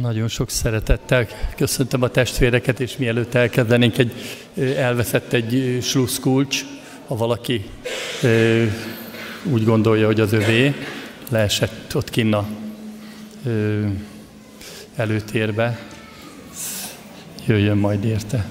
Nagyon sok szeretettel köszöntöm a testvéreket, és mielőtt elkezdenénk, egy, elveszett egy slusszkulcs, ha valaki úgy gondolja, hogy az övé, leesett ott kinn a előtérbe, jöjjön majd érte.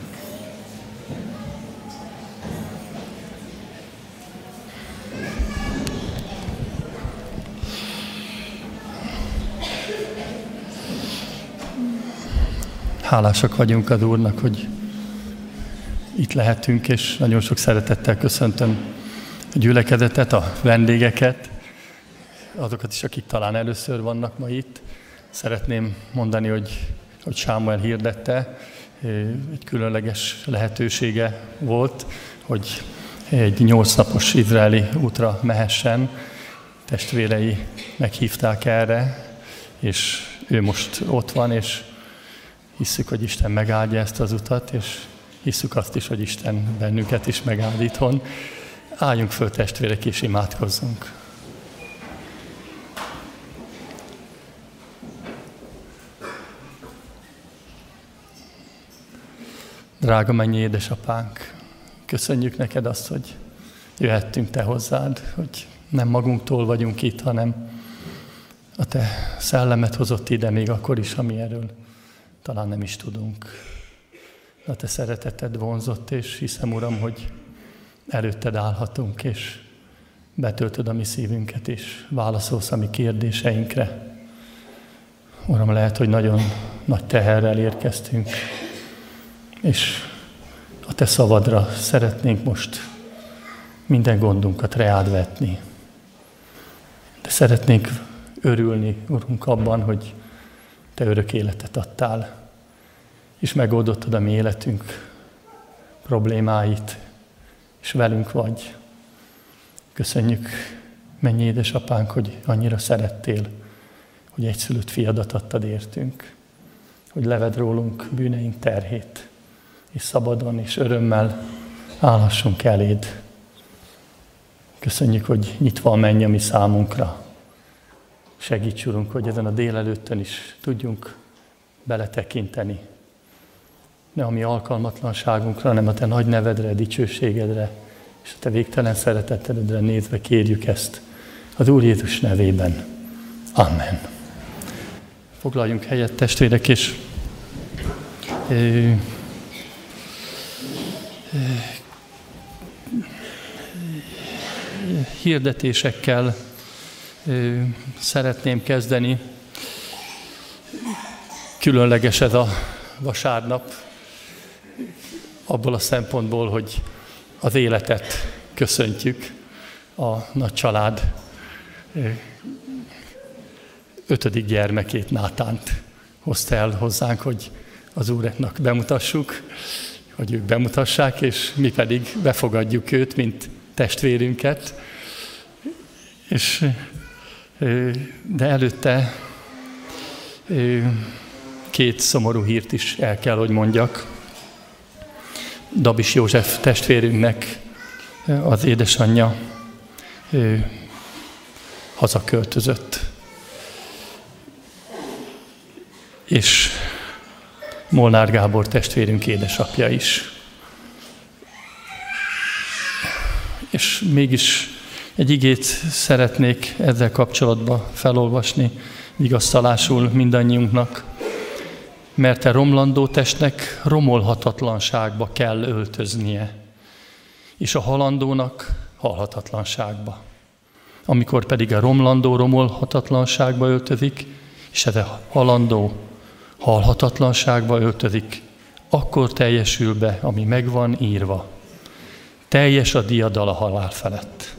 Hálásak vagyunk az Úrnak, hogy itt lehetünk, és nagyon sok szeretettel köszöntöm a gyülekezetet, a vendégeket, azokat is, akik talán először vannak ma itt. Szeretném mondani, hogy, hogy Sámuel hirdette, egy különleges lehetősége volt, hogy egy nyolc napos izraeli útra mehessen. Testvérei meghívták erre, és ő most ott van, és hiszük, hogy Isten megáldja ezt az utat, és hiszük azt is, hogy Isten bennünket is megáld itthon. Álljunk föl testvérek, és imádkozzunk. Drága mennyi édesapánk, köszönjük neked azt, hogy jöhettünk te hozzád, hogy nem magunktól vagyunk itt, hanem a te szellemet hozott ide még akkor is, ami erről talán nem is tudunk. De a te szereteted vonzott, és hiszem, Uram, hogy előtted állhatunk, és betöltöd a mi szívünket, és válaszolsz a mi kérdéseinkre. Uram, lehet, hogy nagyon nagy teherrel érkeztünk, és a Te szavadra szeretnénk most minden gondunkat reád vetni. De szeretnénk örülni, Urunk, abban, hogy Te örök életet adtál, és megoldottad a mi életünk problémáit, és velünk vagy. Köszönjük, mennyi édesapánk, hogy annyira szerettél, hogy egyszülött fiadat adtad értünk, hogy leved rólunk bűneink terhét, és szabadon és örömmel állhassunk eléd. Köszönjük, hogy nyitva a menny a mi számunkra. Segíts, Urunk, hogy ezen a délelőttön is tudjunk beletekinteni. Ne a mi alkalmatlanságunkra, hanem a Te nagy nevedre, dicsőségedre, és a Te végtelen szeretetedre nézve kérjük ezt az Úr Jézus nevében. Amen. Foglaljunk helyet, testvérek, és hirdetésekkel szeretném kezdeni. Különleges ez a vasárnap, abból a szempontból, hogy az életet köszöntjük, a nagy család ötödik gyermekét, Nátánt hozta el hozzánk, hogy az Úrnak bemutassuk hogy ők bemutassák, és mi pedig befogadjuk őt, mint testvérünket. És, de előtte két szomorú hírt is el kell, hogy mondjak. Dabis József testvérünknek az édesanyja hazaköltözött. És Molnár Gábor testvérünk édesapja is. És mégis egy igét szeretnék ezzel kapcsolatban felolvasni, vigasztalásul mindannyiunknak, mert a romlandó testnek romolhatatlanságba kell öltöznie, és a halandónak halhatatlanságba. Amikor pedig a romlandó romolhatatlanságba öltözik, és ez a halandó halhatatlanságba öltözik, akkor teljesül be, ami megvan írva. Teljes a diadal a halál felett.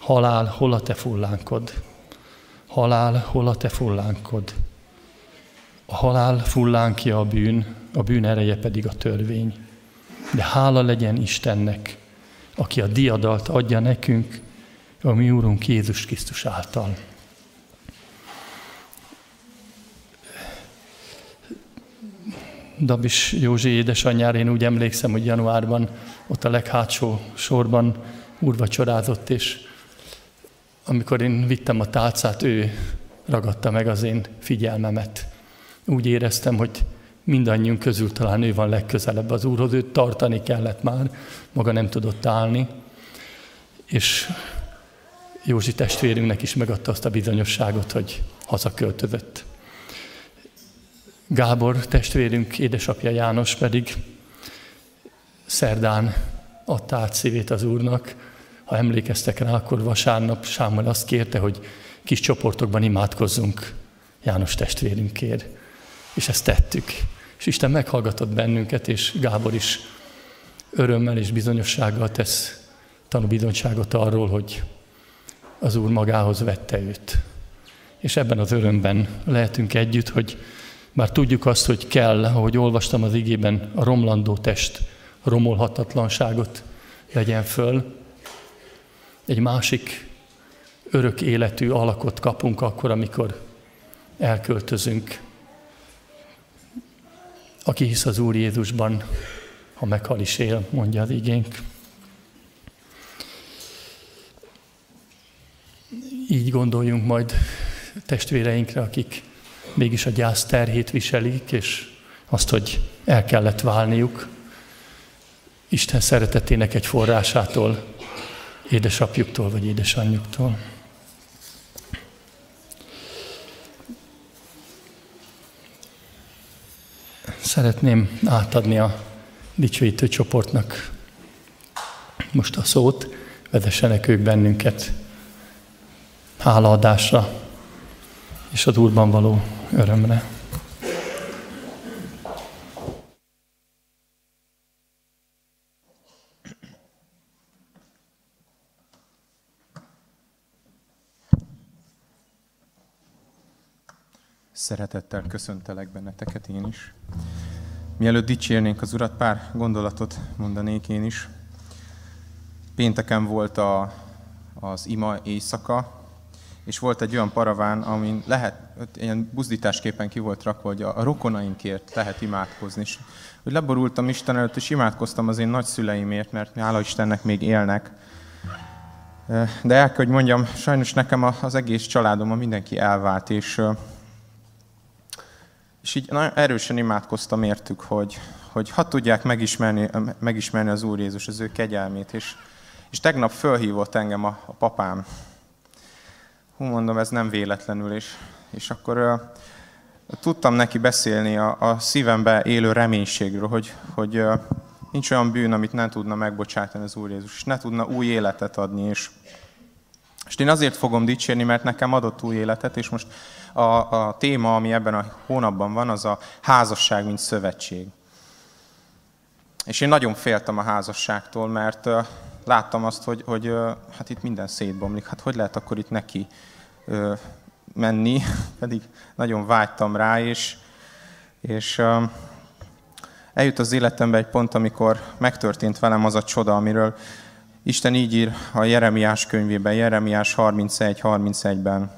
Halál, hol a te fullánkod? Halál, hol a te fullánkod? A halál fullánkja a bűn, a bűn ereje pedig a törvény. De hála legyen Istennek, aki a diadalt adja nekünk, a mi Úrunk Jézus Krisztus által. Dabis Józsi édesanyjára, én úgy emlékszem, hogy januárban ott a leghátsó sorban úrvacsorázott, és amikor én vittem a tálcát, ő ragadta meg az én figyelmemet. úgy éreztem, hogy mindannyiunk közül talán ő van legközelebb az Úrhoz, őt tartani kellett már, maga nem tudott állni, és Józsi testvérünknek is megadta azt a bizonyosságot, hogy hazaköltözött. Gábor testvérünk, édesapja János pedig szerdán adta át szívét az Úrnak. Ha emlékeztek rá, akkor vasárnap Sámuel azt kérte, hogy kis csoportokban imádkozzunk János testvérünkért. És ezt tettük. És Isten meghallgatott bennünket, és Gábor is örömmel és bizonyossággal tesz tanúbizonyságot arról, hogy az Úr magához vette őt. És ebben az örömben lehetünk együtt, hogy már tudjuk azt, hogy kell, ahogy olvastam az igében, a romlandó test romolhatatlanságot legyen föl. Egy másik örök életű alakot kapunk akkor, amikor elköltözünk. Aki hisz az Úr Jézusban, ha meghal is él, mondja az igénk. Így gondoljunk majd testvéreinkre, akik mégis a gyász terhét viselik, és azt, hogy el kellett válniuk Isten szeretetének egy forrásától, édesapjuktól vagy édesanyjuktól. Szeretném átadni a dicsőítő csoportnak most a szót, vezessenek ők bennünket hálaadásra és az Úrban való örömre. Szeretettel köszöntelek benneteket én is. Mielőtt dicsérnénk az Urat, pár gondolatot mondanék én is. Pénteken volt a, az ima éjszaka, és volt egy olyan paraván, amin lehet, ilyen buzdításképpen ki volt rakva, hogy a, a rokonainkért lehet imádkozni. És hogy leborultam Isten előtt, és imádkoztam az én nagyszüleimért, mert hála Istennek még élnek. De el kell, hogy mondjam, sajnos nekem az egész családom, a mindenki elvált, és, és így nagyon erősen imádkoztam értük, hogy, hogy ha tudják megismerni, megismerni az Úr Jézus, az ő kegyelmét. És, és tegnap fölhívott engem a, a papám, hú, mondom, ez nem véletlenül, és, és akkor uh, tudtam neki beszélni a, a szívembe élő reménységről, hogy, hogy nincs olyan bűn, amit nem tudna megbocsátani az Úr Jézus, és ne tudna új életet adni, és, és én azért fogom dicsérni, mert nekem adott új életet, és most a, a téma, ami ebben a hónapban van, az a házasság, mint szövetség. És én nagyon féltem a házasságtól, mert uh, láttam azt, hogy, hogy hát itt minden szétbomlik. Hát hogy lehet akkor itt neki menni, pedig nagyon vágytam rá, és, és eljut az életembe egy pont, amikor megtörtént velem az a csoda, amiről Isten így ír a Jeremiás könyvében, Jeremiás 31-31-ben.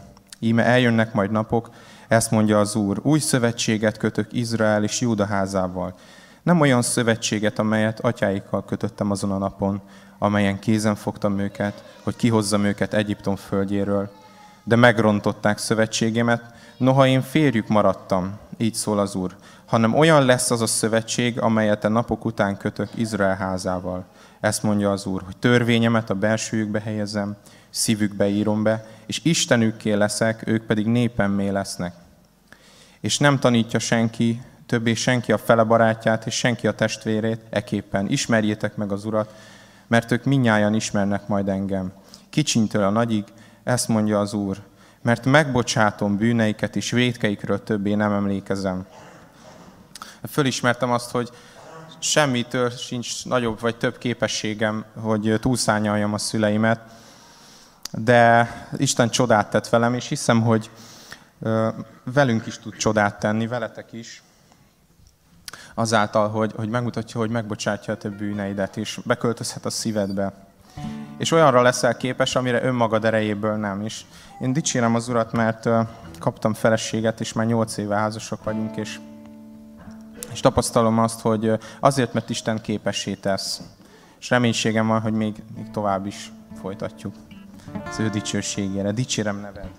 Íme eljönnek majd napok, ezt mondja az Úr, új szövetséget kötök Izrael és Júda házával. Nem olyan szövetséget, amelyet atyáikkal kötöttem azon a napon, amelyen kézen fogtam őket, hogy kihozzam őket Egyiptom földjéről. De megrontották szövetségemet, noha én férjük maradtam, így szól az Úr, hanem olyan lesz az a szövetség, amelyet a napok után kötök Izrael házával. Ezt mondja az Úr, hogy törvényemet a belsőjükbe helyezem, szívükbe írom be, és Istenükké leszek, ők pedig népemmé lesznek. És nem tanítja senki, többé senki a fele barátját, és senki a testvérét, eképpen ismerjétek meg az Urat, mert ők minnyáján ismernek majd engem. Kicsintől a nagyig, ezt mondja az Úr, mert megbocsátom bűneiket, és védkeikről többé nem emlékezem. Fölismertem azt, hogy semmitől sincs nagyobb vagy több képességem, hogy túlszányaljam a szüleimet, de Isten csodát tett velem, és hiszem, hogy velünk is tud csodát tenni, veletek is azáltal, hogy, hogy megmutatja, hogy megbocsátja a több bűneidet, és beköltözhet a szívedbe. És olyanra leszel képes, amire önmagad erejéből nem is. Én dicsérem az Urat, mert kaptam feleséget, és már nyolc éve házasok vagyunk, és, és tapasztalom azt, hogy azért, mert Isten képessé tesz. És reménységem van, hogy még, még tovább is folytatjuk az ő dicsőségére. Dicsérem neved.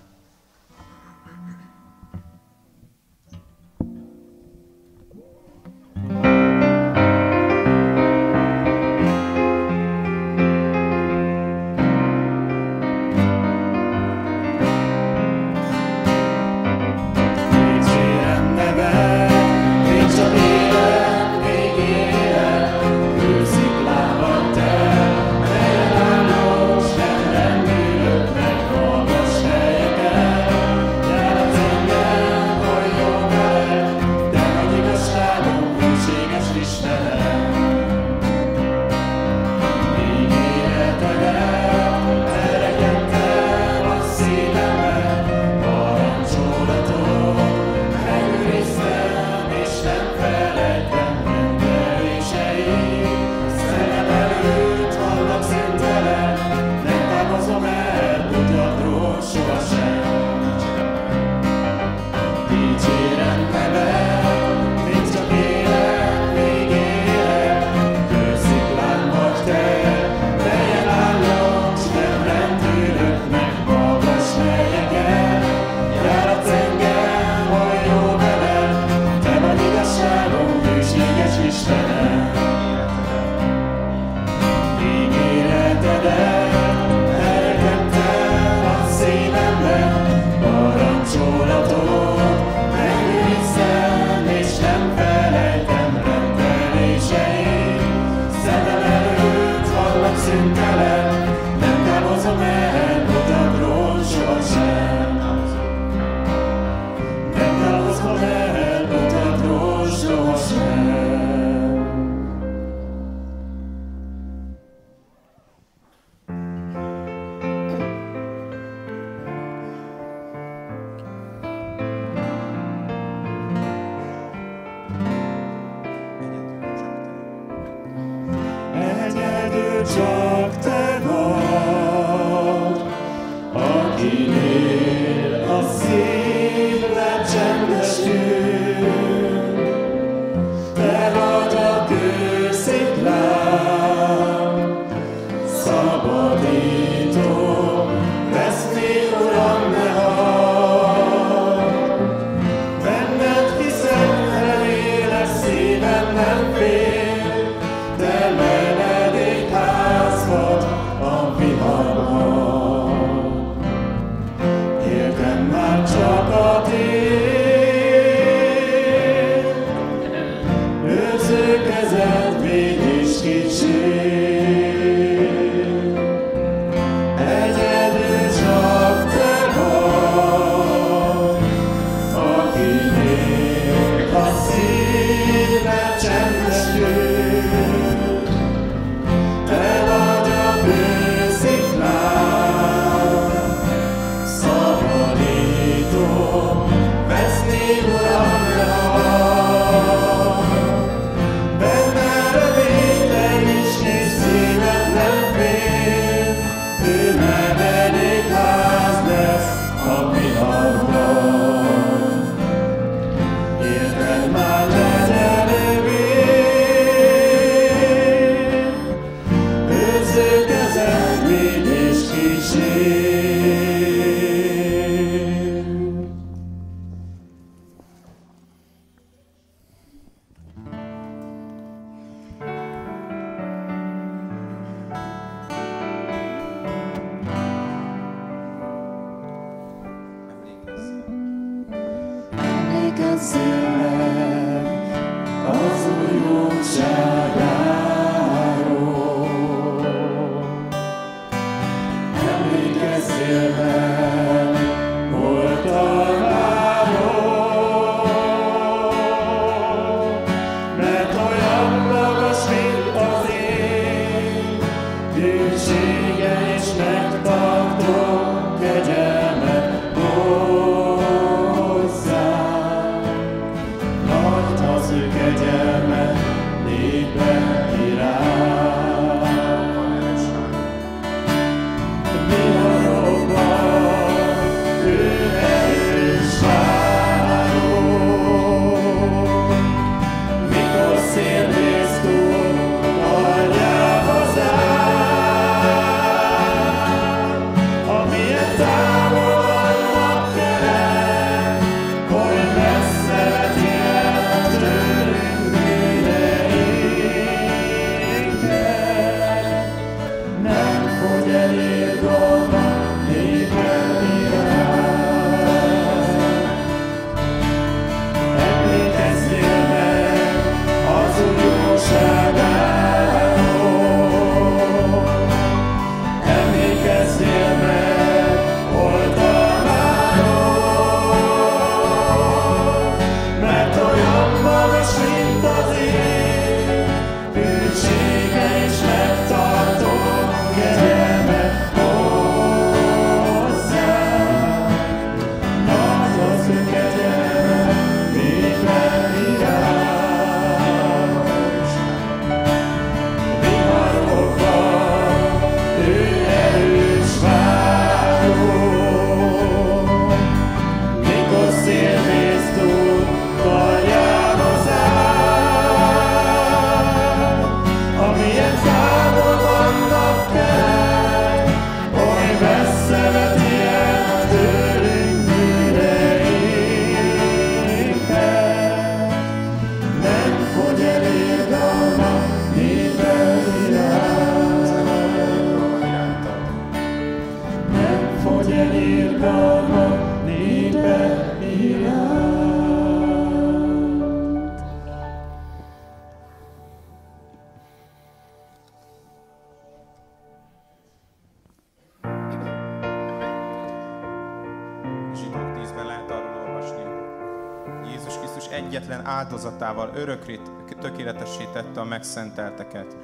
áldozatával örökre tökéletessé tette a megszentelteket.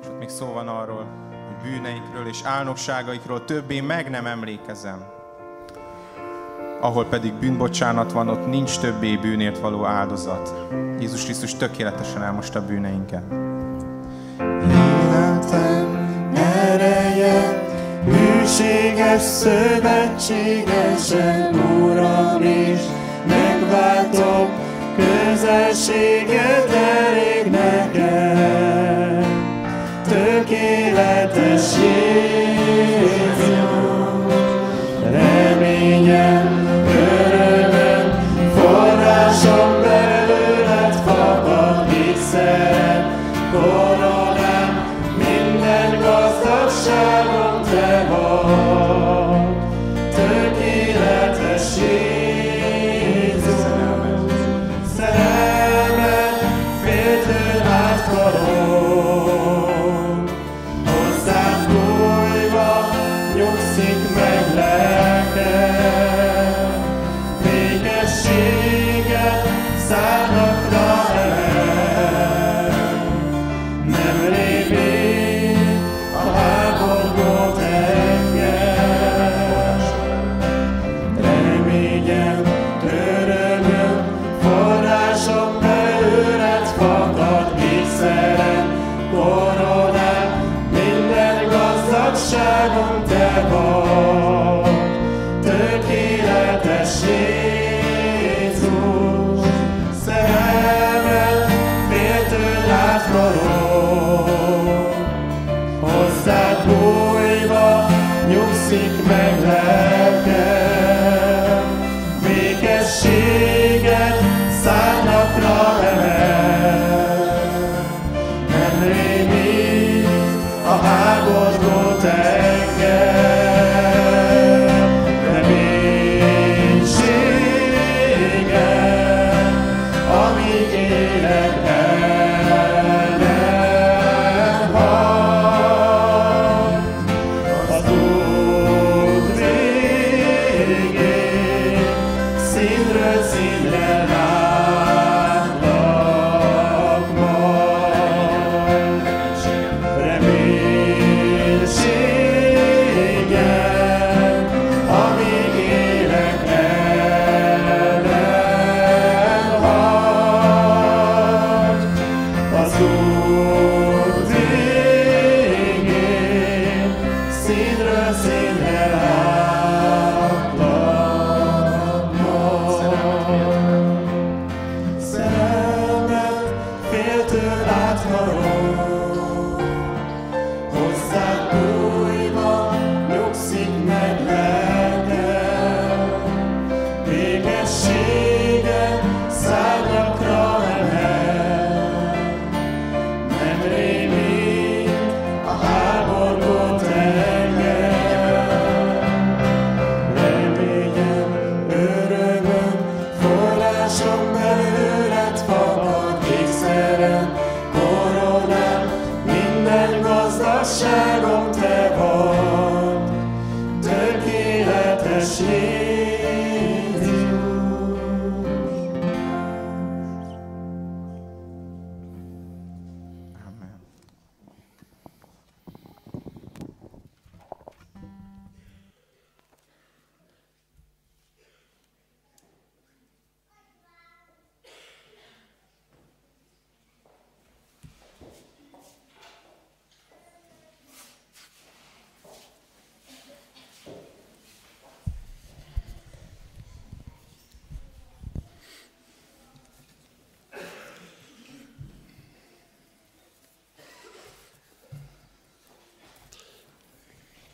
És ott még szó van arról, bűneikről és álnokságaikról többé meg nem emlékezem. Ahol pedig bűnbocsánat van, ott nincs többé bűnért való áldozat. Jézus Krisztus tökéletesen elmosta a bűneinket. Életem ereje, bűséges szövetségesen, Uram, és megváltok, közelséged elég tökéletes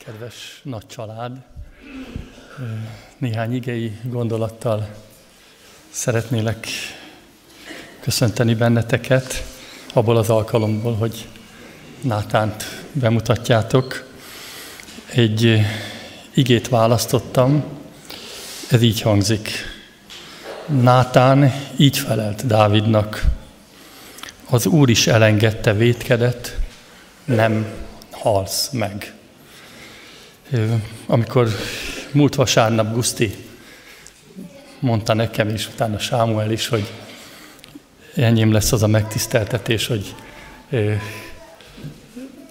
Kedves nagy család, néhány igei gondolattal szeretnélek köszönteni benneteket abból az alkalomból, hogy Nátánt bemutatjátok. Egy igét választottam, ez így hangzik. Nátán így felelt Dávidnak, az Úr is elengedte vétkedet, nem halsz meg. Amikor múlt vasárnap Guszti mondta nekem, és utána Sámuel is, hogy enyém lesz az a megtiszteltetés, hogy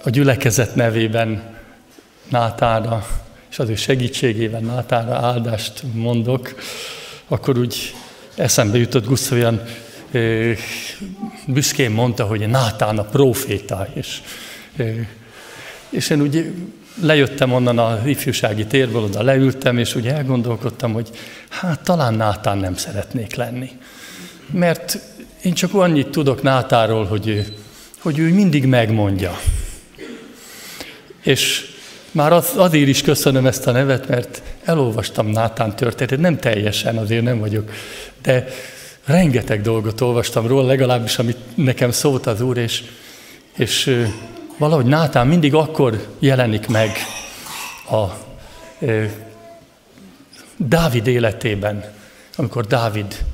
a gyülekezet nevében Nátára és az ő segítségével Nátára áldást mondok, akkor úgy eszembe jutott Guszti olyan büszkén mondta, hogy Nátán a próféta, és, és én úgy lejöttem onnan a ifjúsági térből, oda leültem, és úgy elgondolkodtam, hogy hát talán Nátán nem szeretnék lenni. Mert én csak annyit tudok Nátáról, hogy ő, hogy ő mindig megmondja. És már az, azért is köszönöm ezt a nevet, mert elolvastam Nátán történetét, nem teljesen, azért nem vagyok, de rengeteg dolgot olvastam róla, legalábbis amit nekem szólt az Úr, és, és valahogy Nátán mindig akkor jelenik meg a ö, Dávid életében, amikor Dávid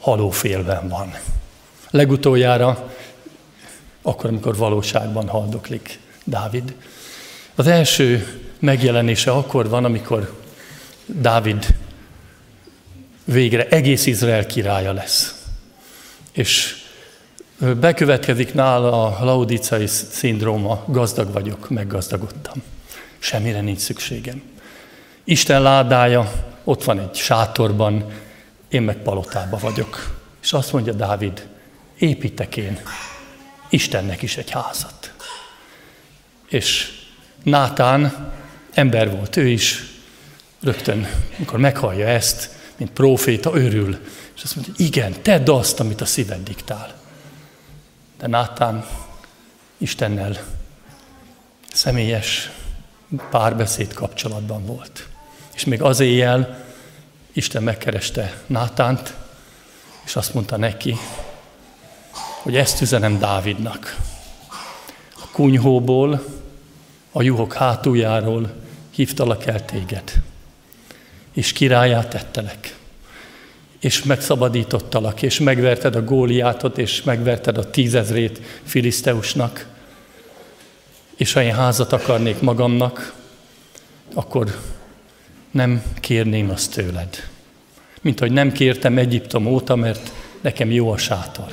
halófélben van. Legutoljára, akkor, amikor valóságban haldoklik Dávid. Az első megjelenése akkor van, amikor Dávid végre egész Izrael királya lesz. És bekövetkezik nála a laudicai szindróma, gazdag vagyok, meggazdagodtam. Semmire nincs szükségem. Isten ládája ott van egy sátorban, én meg palotában vagyok. És azt mondja Dávid, építek én Istennek is egy házat. És Nátán ember volt ő is, rögtön, amikor meghallja ezt, mint próféta, örül, és azt mondja, igen, tedd azt, amit a szíved diktál. De Nátán Istennel személyes párbeszéd kapcsolatban volt. És még az éjjel Isten megkereste Nátánt, és azt mondta neki, hogy ezt üzenem Dávidnak. A kunyhóból, a juhok hátuljáról hívtalak el téged, és királyát tettelek, és megszabadítottalak, és megverted a góliátot, és megverted a tízezrét Filiszteusnak, és ha én házat akarnék magamnak, akkor nem kérném azt tőled. mint hogy nem kértem Egyiptom óta, mert nekem jó a sátor.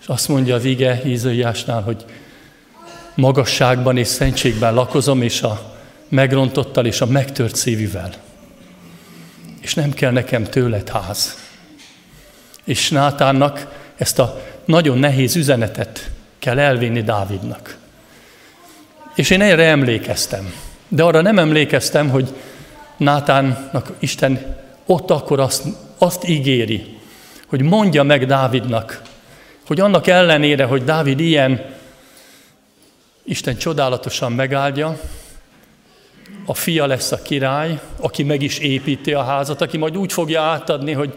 És azt mondja az ige Ízaiásnál, hogy magasságban és szentségben lakozom, és a megrontottal és a megtört szívűvel. És nem kell nekem tőled ház. És Nátánnak ezt a nagyon nehéz üzenetet kell elvinni Dávidnak. És én erre emlékeztem. De arra nem emlékeztem, hogy Nátánnak Isten ott akkor azt, azt ígéri, hogy mondja meg Dávidnak, hogy annak ellenére, hogy Dávid ilyen, Isten csodálatosan megáldja, a fia lesz a király, aki meg is építi a házat, aki majd úgy fogja átadni, hogy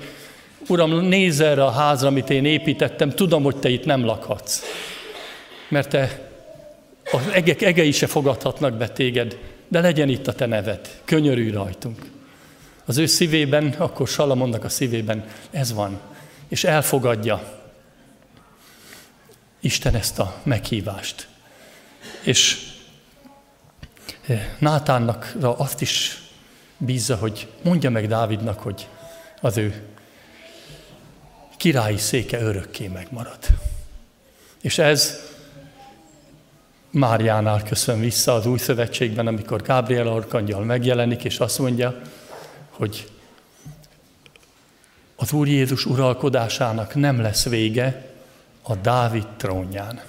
Uram, nézz erre a házra, amit én építettem, tudom, hogy te itt nem lakhatsz. Mert te, az egek egei se fogadhatnak be téged, de legyen itt a te neved, könyörű rajtunk. Az ő szívében, akkor Salamonnak a szívében ez van, és elfogadja Isten ezt a meghívást. És Nátánnak azt is bízza, hogy mondja meg Dávidnak, hogy az ő királyi széke örökké megmarad. És ez Máriánál köszön vissza az új szövetségben, amikor Gábriel arkangyal megjelenik, és azt mondja, hogy az Úr Jézus uralkodásának nem lesz vége a Dávid trónján.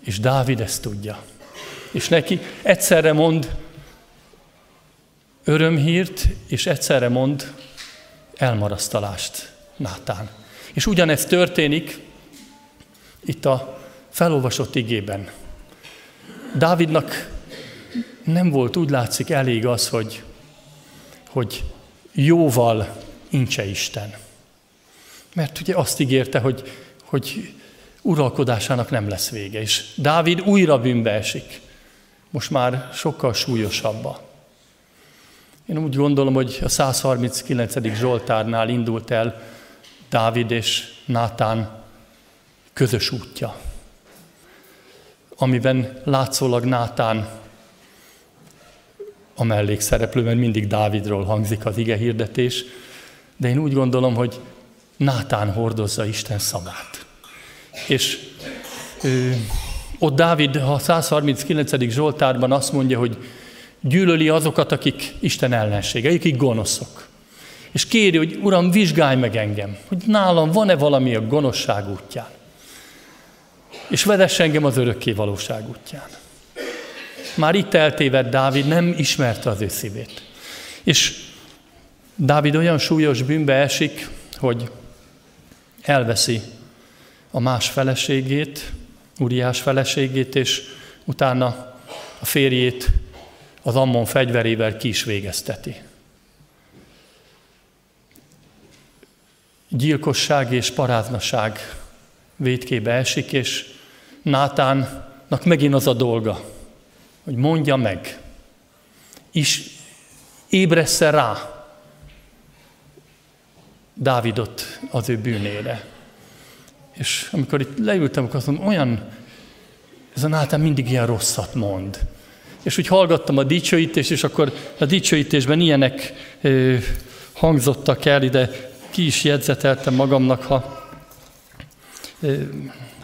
És Dávid ezt tudja. És neki egyszerre mond örömhírt, és egyszerre mond elmarasztalást Nátán. És ugyanez történik itt a felolvasott igében. Dávidnak nem volt úgy látszik elég az, hogy, hogy jóval incse Isten. Mert ugye azt ígérte, hogy, hogy uralkodásának nem lesz vége. És Dávid újra bűnbe esik. Most már sokkal súlyosabba. Én úgy gondolom, hogy a 139. Zsoltárnál indult el Dávid és Nátán közös útja, amiben látszólag Nátán a mellékszereplő, mert mindig Dávidról hangzik az ige hirdetés, de én úgy gondolom, hogy Nátán hordozza Isten szavát. És ö, ott Dávid a 139. Zsoltárban azt mondja, hogy gyűlöli azokat, akik Isten ellensége, akik gonoszok. És kéri, hogy Uram, vizsgálj meg engem, hogy nálam van-e valami a gonoszság útján. És vedess engem az örökké valóság útján. Már itt eltévedt Dávid, nem ismerte az ő szívét. És Dávid olyan súlyos bűnbe esik, hogy elveszi a más feleségét, Uriás feleségét, és utána a férjét az Ammon fegyverével ki is végezteti. Gyilkosság és paráznaság védkébe esik, és Nátánnak megint az a dolga, hogy mondja meg, és ébressze rá Dávidot az ő bűnére. És amikor itt leültem, akkor azt mondom, olyan, ez a Nátán mindig ilyen rosszat mond. És úgy hallgattam a dicsőítést, és akkor a dicsőítésben ilyenek ö, hangzottak el, ide ki is jegyzeteltem magamnak, ha ö,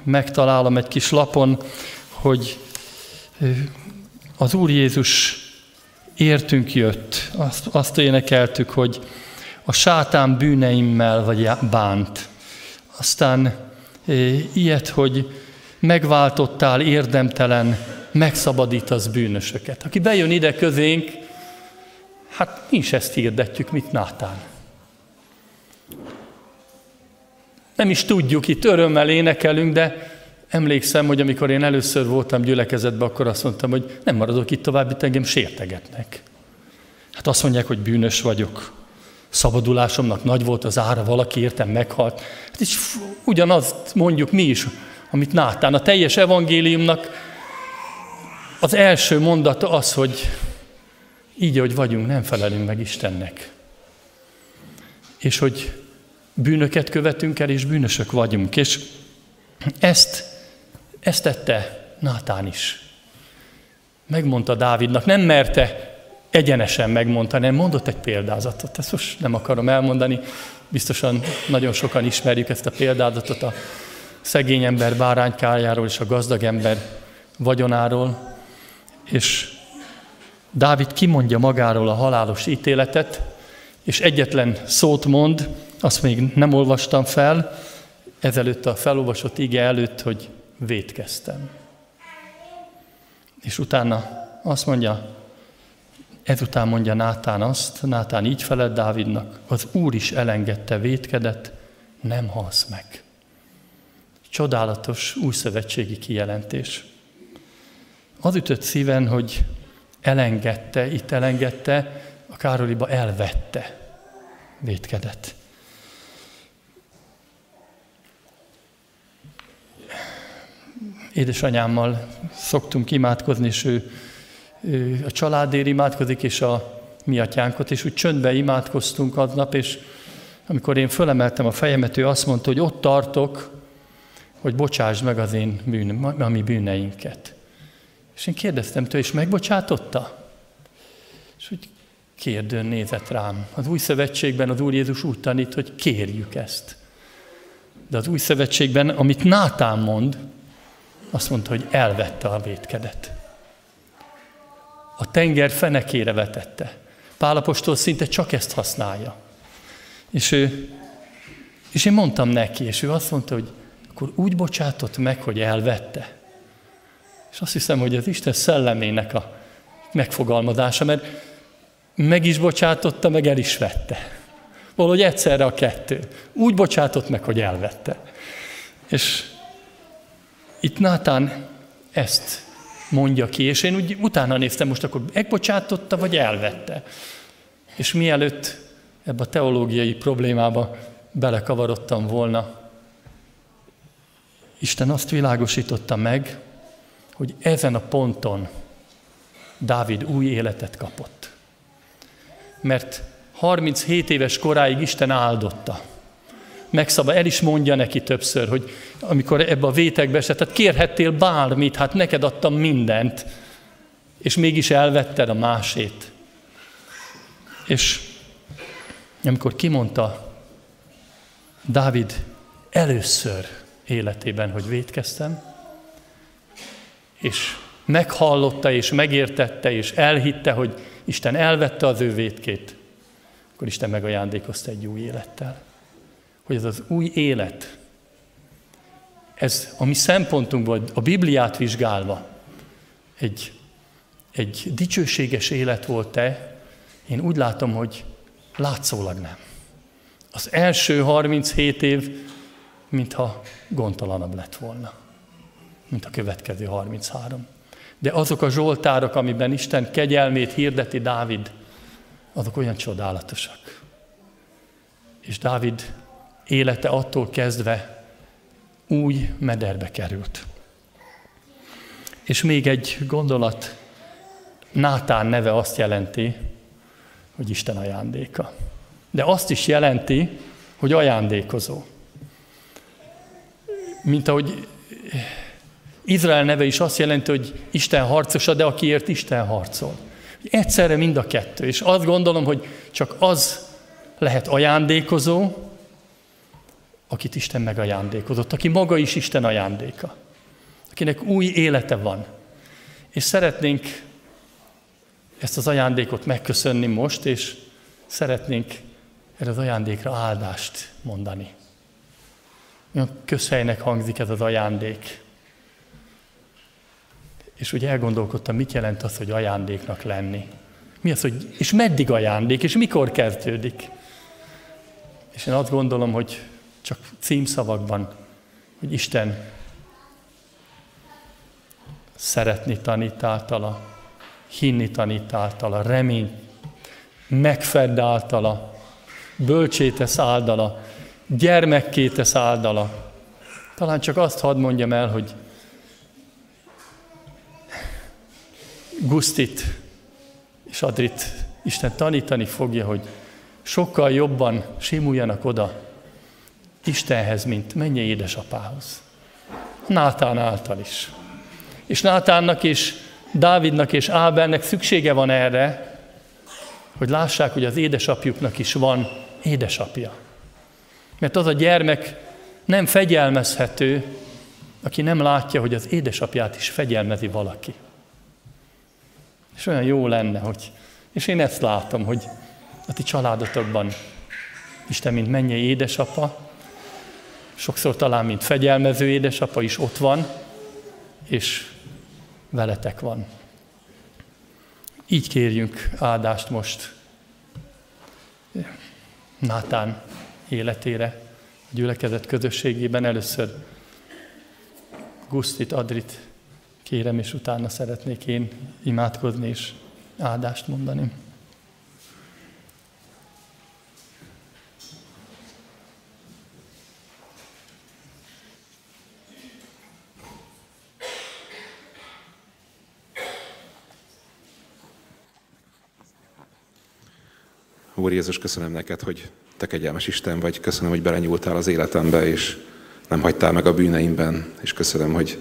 megtalálom egy kis lapon, hogy ö, az Úr Jézus értünk jött, azt, azt énekeltük, hogy a sátán bűneimmel vagy bánt. Aztán ilyet, hogy megváltottál érdemtelen, megszabadítasz bűnösöket. Aki bejön ide közénk, hát mi is ezt hirdetjük, mit Nátán. Nem is tudjuk, itt örömmel énekelünk, de emlékszem, hogy amikor én először voltam gyülekezetben, akkor azt mondtam, hogy nem maradok itt tovább, itt engem sértegetnek. Hát azt mondják, hogy bűnös vagyok szabadulásomnak nagy volt az ára, valaki értem meghalt. Hát és ugyanazt mondjuk mi is, amit Nátán. A teljes evangéliumnak az első mondata az, hogy így, hogy vagyunk, nem felelünk meg Istennek. És hogy bűnöket követünk el, és bűnösök vagyunk. És ezt, ezt tette Nátán is. Megmondta Dávidnak, nem merte egyenesen megmondta, nem mondott egy példázatot. Ezt most nem akarom elmondani, biztosan nagyon sokan ismerjük ezt a példázatot a szegény ember báránykájáról és a gazdag ember vagyonáról, és Dávid kimondja magáról a halálos ítéletet, és egyetlen szót mond, azt még nem olvastam fel, ezelőtt a felolvasott ige előtt, hogy vétkeztem. És utána azt mondja, ezután mondja Nátán azt, Nátán így feled Dávidnak, az Úr is elengedte vétkedet, nem halsz meg. Csodálatos újszövetségi kijelentés. Az ütött szíven, hogy elengedte, itt elengedte, a Károliba elvette vétkedet. Édesanyámmal szoktunk imádkozni, és ő a családért imádkozik, és a mi atyánkot, és úgy csöndbe imádkoztunk aznap, és amikor én fölemeltem a fejemet, ő azt mondta, hogy ott tartok, hogy bocsásd meg az én bűn, a mi bűneinket. És én kérdeztem tőle, és megbocsátotta? És úgy kérdőn nézett rám. Az új szövetségben az Úr Jézus úgy tanít, hogy kérjük ezt. De az új szövetségben, amit Nátán mond, azt mondta, hogy elvette a vétkedet. A tenger fenekére vetette. Pálapostól szinte csak ezt használja. És, ő, és én mondtam neki, és ő azt mondta, hogy akkor úgy bocsátott meg, hogy elvette. És azt hiszem, hogy az Isten szellemének a megfogalmazása, mert meg is bocsátotta, meg el is vette. Valahogy egyszerre a kettő. Úgy bocsátott meg, hogy elvette. És itt Nátán ezt mondja ki, és én úgy utána néztem most, akkor megbocsátotta, vagy elvette. És mielőtt ebbe a teológiai problémába belekavarodtam volna, Isten azt világosította meg, hogy ezen a ponton Dávid új életet kapott. Mert 37 éves koráig Isten áldotta. Megszaba, el is mondja neki többször, hogy amikor ebbe a vétekbe esett, tehát kérhettél bármit, hát neked adtam mindent, és mégis elvetted a másét. És amikor kimondta Dávid először életében, hogy vétkeztem, és meghallotta, és megértette, és elhitte, hogy Isten elvette az ő vétkét, akkor Isten megajándékozta egy új élettel. Hogy ez az új élet, ez a mi szempontunkból, a Bibliát vizsgálva, egy, egy dicsőséges élet volt-e, én úgy látom, hogy látszólag nem. Az első 37 év, mintha gondtalanabb lett volna, mint a következő 33. De azok a zsoltárok, amiben Isten kegyelmét hirdeti Dávid, azok olyan csodálatosak. És Dávid élete attól kezdve új mederbe került. És még egy gondolat, Nátán neve azt jelenti, hogy Isten ajándéka. De azt is jelenti, hogy ajándékozó. Mint ahogy Izrael neve is azt jelenti, hogy Isten harcosa, de akiért Isten harcol. Egyszerre mind a kettő. És azt gondolom, hogy csak az lehet ajándékozó, akit Isten megajándékozott, aki maga is Isten ajándéka, akinek új élete van. És szeretnénk ezt az ajándékot megköszönni most, és szeretnénk erre az ajándékra áldást mondani. Olyan közhelynek hangzik ez az ajándék. És ugye elgondolkodtam, mit jelent az, hogy ajándéknak lenni. Mi az, hogy, és meddig ajándék, és mikor kezdődik. És én azt gondolom, hogy csak címszavakban, hogy Isten szeretni tanít általa, hinni tanít általa, remény megfedd általa, bölcsétesz áldala, gyermekké tesz áldala. Talán csak azt hadd mondjam el, hogy Gusztit és Adrit Isten tanítani fogja, hogy sokkal jobban simuljanak oda Istenhez, mint mennyi édesapához. Nátán által is. És Nátánnak és Dávidnak és Ábernek szüksége van erre, hogy lássák, hogy az édesapjuknak is van édesapja. Mert az a gyermek nem fegyelmezhető, aki nem látja, hogy az édesapját is fegyelmezi valaki. És olyan jó lenne, hogy, és én ezt látom, hogy a ti családotokban Isten, mint mennyei édesapa, sokszor talán, mint fegyelmező édesapa is ott van, és veletek van. Így kérjünk áldást most Nátán életére, a gyülekezet közösségében. Először Gusztit, Adrit kérem, és utána szeretnék én imádkozni és áldást mondani. Úr Jézus, köszönöm neked, hogy te kegyelmes Isten vagy. Köszönöm, hogy belenyúltál az életembe, és nem hagytál meg a bűneimben. És köszönöm, hogy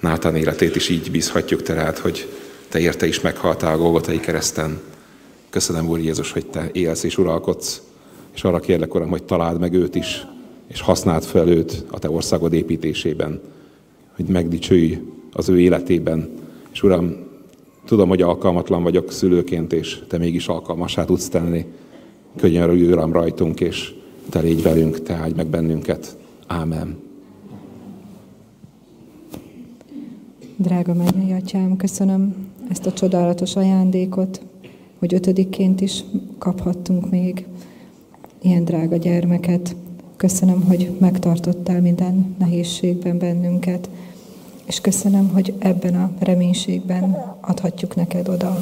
Nátán életét is így bízhatjuk te rád, hogy te érte is meghaltál a Golgotai kereszten. Köszönöm, Úr Jézus, hogy te élsz és uralkodsz, és arra kérlek, Uram, hogy találd meg őt is, és használd fel őt a te országod építésében, hogy megdicsőj az ő életében. És Uram, tudom, hogy alkalmatlan vagyok szülőként, és te mégis alkalmasá tudsz tenni könyörülj, Uram, rajtunk, és Te légy velünk, Te áldj meg bennünket. Ámen. Drága mennyei atyám, köszönöm ezt a csodálatos ajándékot, hogy ötödikként is kaphattunk még ilyen drága gyermeket. Köszönöm, hogy megtartottál minden nehézségben bennünket, és köszönöm, hogy ebben a reménységben adhatjuk neked oda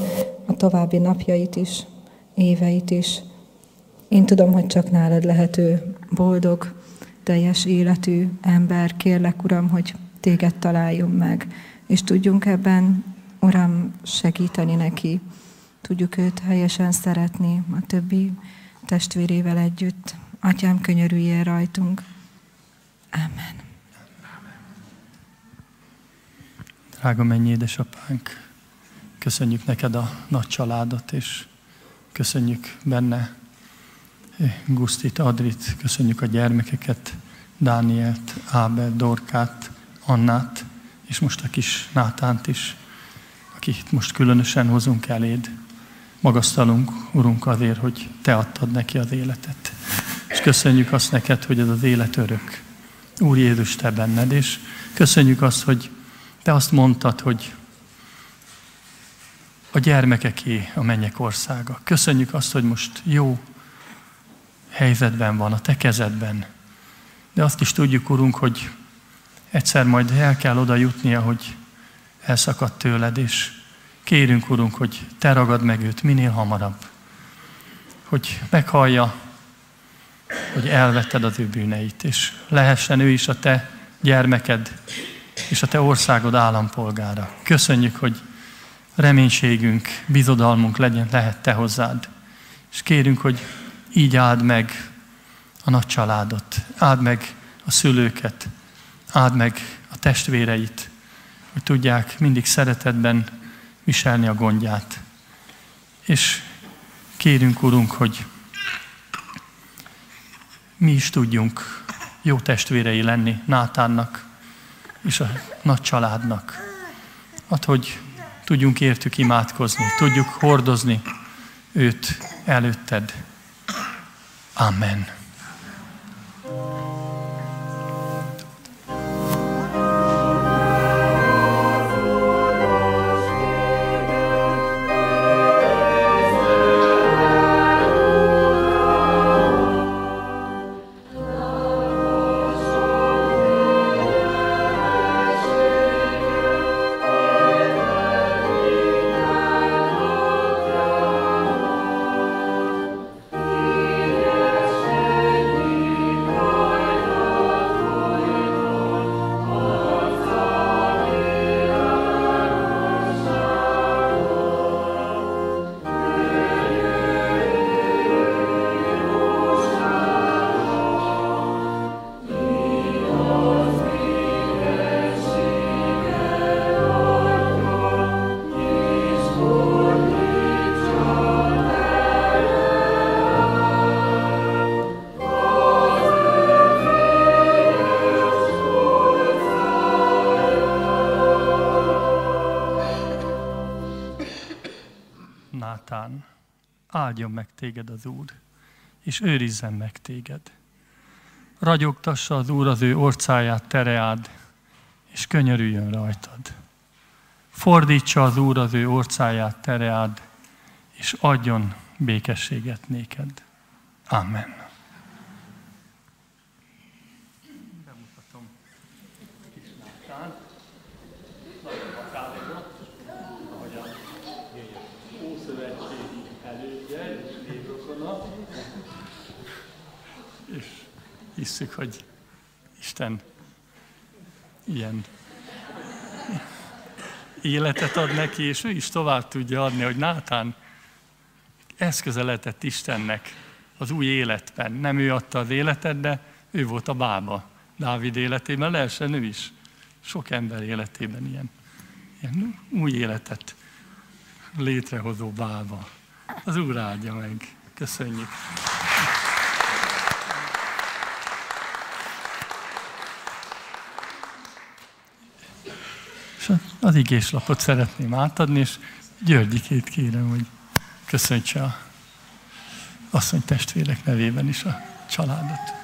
a további napjait is, éveit is, én tudom, hogy csak nálad lehető boldog, teljes életű ember. Kérlek, Uram, hogy téged találjon meg, és tudjunk ebben, Uram, segíteni neki. Tudjuk őt helyesen szeretni a többi testvérével együtt. Atyám, könyörüljél rajtunk. Amen. Drága mennyi édesapánk, köszönjük neked a nagy családot, és köszönjük benne Gusztit, Adrit, köszönjük a gyermekeket, Dánielt, Ábel, Dorkát, Annát, és most a kis Nátánt is, akit most különösen hozunk eléd. Magasztalunk, Urunk, azért, hogy Te adtad neki az életet. És köszönjük azt neked, hogy ez az élet örök. Úr Jézus, Te benned, és köszönjük azt, hogy Te azt mondtad, hogy a gyermekeké a mennyek országa. Köszönjük azt, hogy most jó helyzetben van, a te kezedben. De azt is tudjuk, Urunk, hogy egyszer majd el kell oda jutnia, hogy elszakadt tőled, és kérünk, Urunk, hogy te ragad meg őt minél hamarabb. Hogy meghallja, hogy elvetted az ő bűneit, és lehessen ő is a te gyermeked és a te országod állampolgára. Köszönjük, hogy reménységünk, bizodalmunk legyen, lehet te hozzád. És kérünk, hogy így áld meg a nagy családot, áld meg a szülőket, áld meg a testvéreit, hogy tudják mindig szeretetben viselni a gondját. És kérünk, Urunk, hogy mi is tudjunk jó testvérei lenni Nátánnak és a nagy családnak. Hát, hogy tudjunk értük imádkozni, tudjuk hordozni őt előtted. Amen. Az Úr, és őrizzen meg téged. Ragyogtassa az Úr az ő orcáját tereád, és könyörüljön rajtad. Fordítsa az Úr az ő orcáját tereád, és adjon békességet néked. Amen. Bemutatom kis Nátán. Nagyon határozott, ahogy a Ószövetségi elődje és névrokona. És hisszük, hogy Isten ilyen életet ad neki, és ő is tovább tudja adni, hogy Nátán eszköze lehetett Istennek az új életben. Nem ő adta az életet, de ő volt a bába Dávid életében, lehessen ő is. Sok ember életében ilyen, ilyen új életet létrehozó bába. Az Úr áldja meg. Köszönjük. És az igéslapot szeretném átadni, és Györgyikét kérem, hogy köszöntse a asszony testvérek nevében is a családot.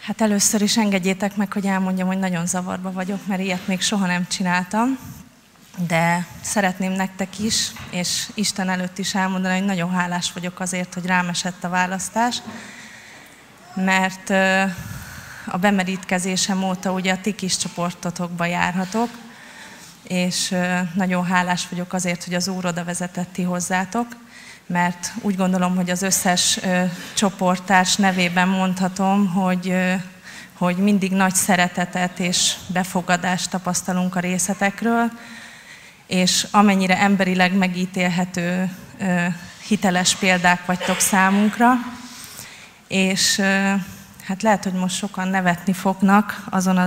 Hát először is engedjétek meg, hogy elmondjam, hogy nagyon zavarba vagyok, mert ilyet még soha nem csináltam, de szeretném nektek is, és Isten előtt is elmondani, hogy nagyon hálás vagyok azért, hogy rám esett a választás, mert a bemerítkezésem óta ugye a ti kis csoportotokba járhatok, és nagyon hálás vagyok azért, hogy az Úr oda vezetett ti hozzátok, mert úgy gondolom, hogy az összes csoporttárs nevében mondhatom, hogy, hogy mindig nagy szeretetet és befogadást tapasztalunk a részletekről, és amennyire emberileg megítélhető hiteles példák vagytok számunkra, és hát lehet, hogy most sokan nevetni fognak azon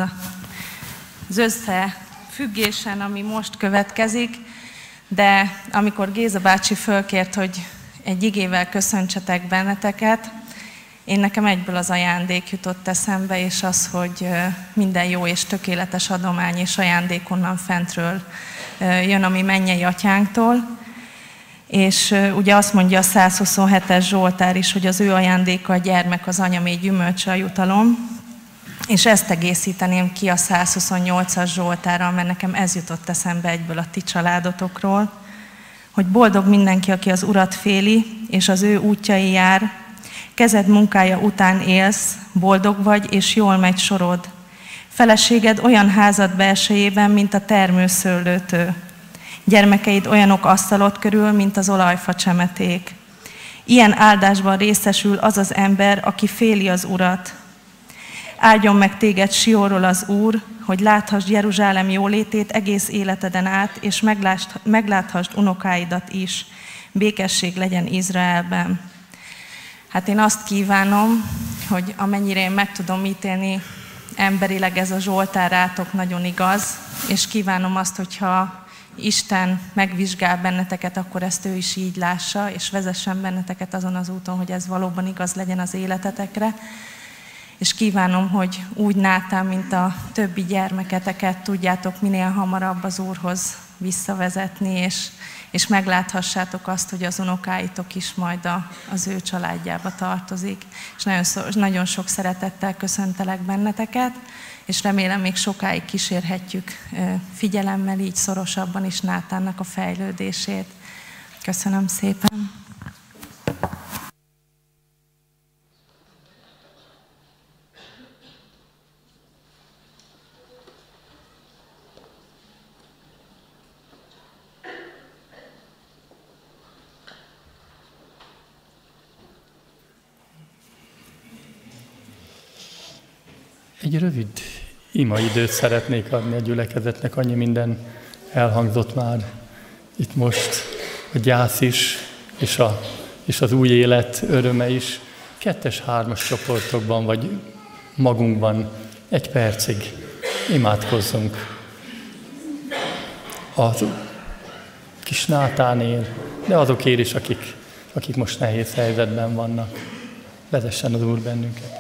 az összefüggésen, ami most következik, de amikor Géza bácsi fölkért, hogy egy igével köszöntsetek benneteket, én nekem egyből az ajándék jutott eszembe, és az, hogy minden jó és tökéletes adomány és ajándék onnan fentről jön a mi mennyei atyánktól. És ugye azt mondja a 127-es Zsoltár is, hogy az ő ajándéka a gyermek, az anyamé gyümölcse a jutalom. És ezt egészíteném ki a 128-as Zsoltára, mert nekem ez jutott eszembe egyből a ti családotokról, hogy boldog mindenki, aki az Urat féli, és az ő útjai jár, kezed munkája után élsz, boldog vagy, és jól megy sorod. Feleséged olyan házad belsejében, mint a termőszőlőtő. Gyermekeid olyanok asztalot körül, mint az olajfa csemeték. Ilyen áldásban részesül az az ember, aki féli az Urat, Áldjon meg téged Sióról az Úr, hogy láthassd Jeruzsálem jólétét egész életeden át, és megláthasd unokáidat is. Békesség legyen Izraelben. Hát én azt kívánom, hogy amennyire én meg tudom ítélni, emberileg ez a Zsoltár rátok nagyon igaz, és kívánom azt, hogyha Isten megvizsgál benneteket, akkor ezt ő is így lássa, és vezessen benneteket azon az úton, hogy ez valóban igaz legyen az életetekre és kívánom, hogy úgy Nátán, mint a többi gyermeketeket tudjátok minél hamarabb az Úrhoz visszavezetni, és, és megláthassátok azt, hogy az unokáitok is majd a, az ő családjába tartozik. És nagyon, nagyon sok szeretettel köszöntelek benneteket, és remélem még sokáig kísérhetjük figyelemmel így szorosabban is Nátánnak a fejlődését. Köszönöm szépen! Egy rövid ima időt szeretnék adni a gyülekezetnek, annyi minden elhangzott már itt most, a gyász is, és, a, és az új élet öröme is. Kettes-hármas csoportokban, vagy magunkban egy percig imádkozzunk. A kis Nátánél, de azokért is, akik, akik most nehéz helyzetben vannak. Vezessen az Úr bennünket.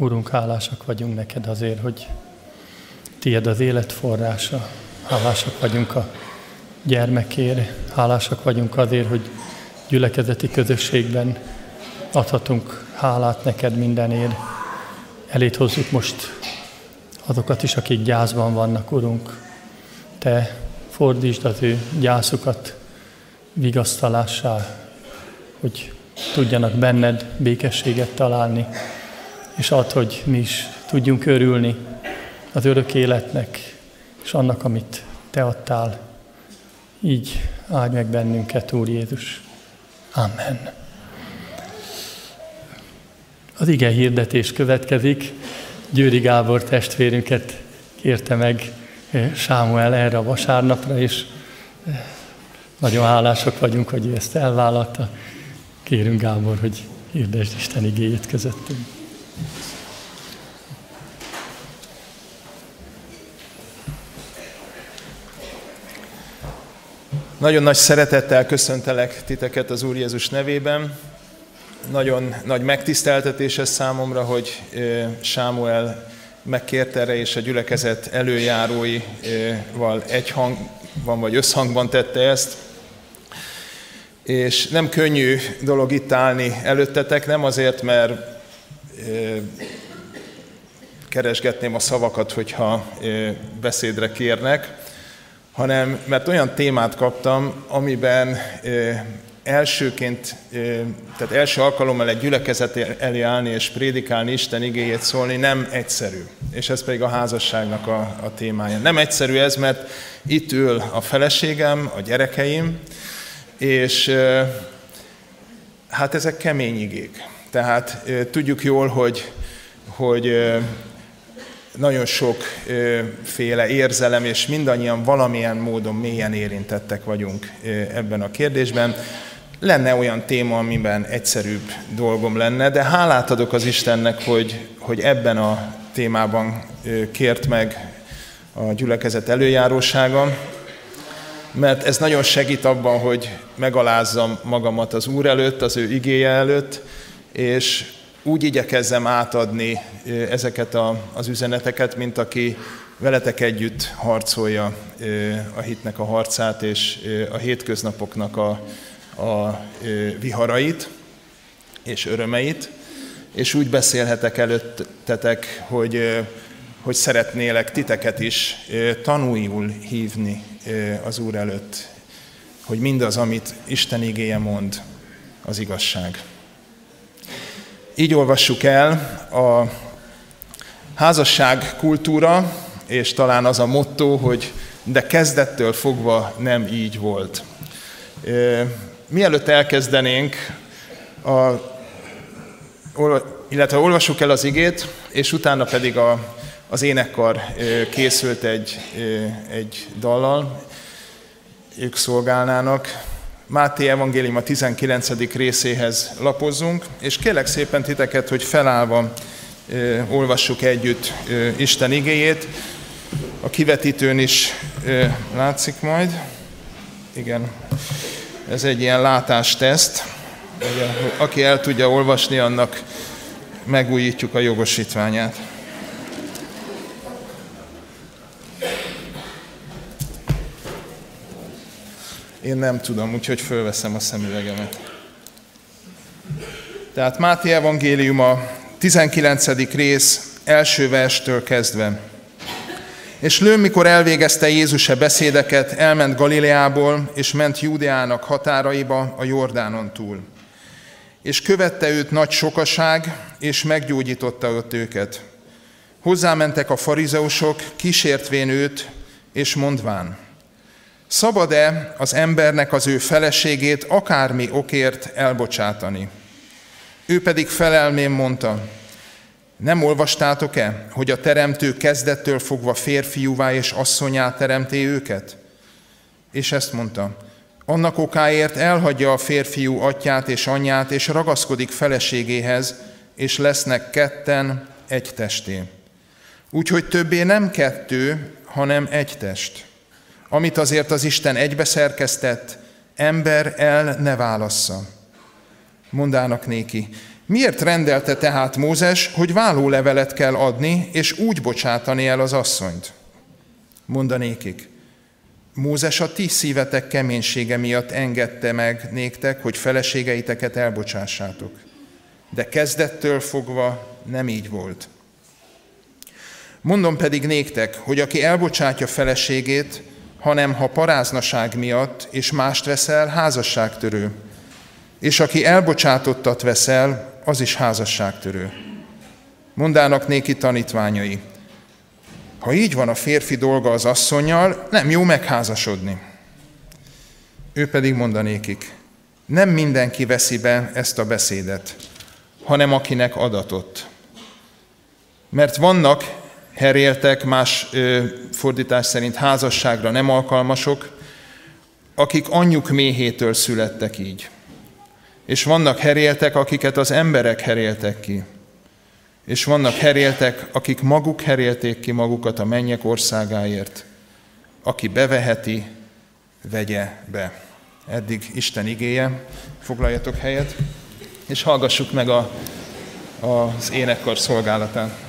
Urunk, hálásak vagyunk neked azért, hogy tiéd az élet forrása. Hálásak vagyunk a gyermekért, hálásak vagyunk azért, hogy gyülekezeti közösségben adhatunk hálát neked mindenért. Elét hozzuk most azokat is, akik gyászban vannak, Urunk. Te fordítsd az ő gyászukat vigasztalássá, hogy tudjanak benned békességet találni, és ad, hogy mi is tudjunk örülni az örök életnek, és annak, amit Te adtál. Így áldj meg bennünket, Úr Jézus. Amen. Az ige hirdetés következik. Győri Gábor testvérünket kérte meg eh, Sámuel erre a vasárnapra, és eh, nagyon hálások vagyunk, hogy ő ezt elvállalta. Kérünk Gábor, hogy hirdesd Isten igéjét közöttünk. Nagyon nagy szeretettel köszöntelek titeket az Úr Jézus nevében. Nagyon nagy megtiszteltetés ez számomra, hogy Sámuel megkérte erre, és a gyülekezet előjáróival egy hangban vagy összhangban tette ezt. És nem könnyű dolog itt állni előttetek, nem azért, mert keresgetném a szavakat, hogyha beszédre kérnek, hanem mert olyan témát kaptam, amiben elsőként, tehát első alkalommal egy gyülekezet elé állni és prédikálni, Isten igéjét szólni nem egyszerű. És ez pedig a házasságnak a, a témája. Nem egyszerű ez, mert itt ül a feleségem, a gyerekeim, és hát ezek kemény igék. Tehát tudjuk jól, hogy, hogy nagyon sokféle érzelem, és mindannyian valamilyen módon mélyen érintettek vagyunk ebben a kérdésben. Lenne olyan téma, amiben egyszerűbb dolgom lenne, de hálát adok az Istennek, hogy, hogy ebben a témában kért meg a gyülekezet előjárósága, mert ez nagyon segít abban, hogy megalázzam magamat az Úr előtt, az ő igéje előtt, és úgy igyekezzem átadni ezeket a, az üzeneteket, mint aki veletek együtt harcolja a hitnek a harcát és a hétköznapoknak a, a viharait és örömeit, és úgy beszélhetek előttetek, hogy, hogy szeretnélek titeket is tanújul hívni az Úr előtt, hogy mindaz, amit Isten igéje mond, az igazság. Így olvassuk el a házasság kultúra, és talán az a motto, hogy de kezdettől fogva nem így volt. Mielőtt elkezdenénk, a, illetve olvassuk el az igét, és utána pedig a, az énekkar készült egy, egy dallal, ők szolgálnának. Máté Evangélium a 19. részéhez lapozzunk, és kérlek szépen titeket, hogy felállva ö, olvassuk együtt ö, Isten igéjét. A kivetítőn is ö, látszik majd. Igen, ez egy ilyen látásteszt. Ugye, aki el tudja olvasni, annak megújítjuk a jogosítványát. Én nem tudom, úgyhogy fölveszem a szemüvegemet. Tehát Máté Evangélium a 19. rész első verstől kezdve. És lő, mikor elvégezte Jézus e beszédeket, elment Galileából, és ment Júdeának határaiba a Jordánon túl. És követte őt nagy sokaság, és meggyógyította ott őket. Hozzámentek a farizeusok, kísértvén őt, és mondván, Szabad-e az embernek az ő feleségét akármi okért elbocsátani? Ő pedig felelmén mondta, nem olvastátok-e, hogy a teremtő kezdettől fogva férfiúvá és asszonyá teremté őket? És ezt mondta, annak okáért elhagyja a férfiú atyát és anyját, és ragaszkodik feleségéhez, és lesznek ketten egy testé. Úgyhogy többé nem kettő, hanem egy test amit azért az Isten egybeszerkesztett, ember el ne válassza. Mondának néki, Miért rendelte tehát Mózes, hogy vállólevelet kell adni, és úgy bocsátani el az asszonyt? Mondanékik. Mózes a ti szívetek keménysége miatt engedte meg néktek, hogy feleségeiteket elbocsássátok. De kezdettől fogva nem így volt. Mondom pedig néktek, hogy aki elbocsátja feleségét, hanem ha paráznaság miatt és mást veszel, házasságtörő. És aki elbocsátottat veszel, az is házasságtörő. Mondának néki tanítványai, ha így van a férfi dolga az asszonyjal, nem jó megházasodni. Ő pedig mondanékik, nem mindenki veszi be ezt a beszédet, hanem akinek adatott. Mert vannak heréltek, más fordítás szerint házasságra nem alkalmasok, akik anyjuk méhétől születtek így. És vannak heréltek, akiket az emberek heréltek ki. És vannak heréltek, akik maguk herélték ki magukat a mennyek országáért. Aki beveheti, vegye be. Eddig Isten igéje, foglaljatok helyet, és hallgassuk meg a, az énekkar szolgálatán.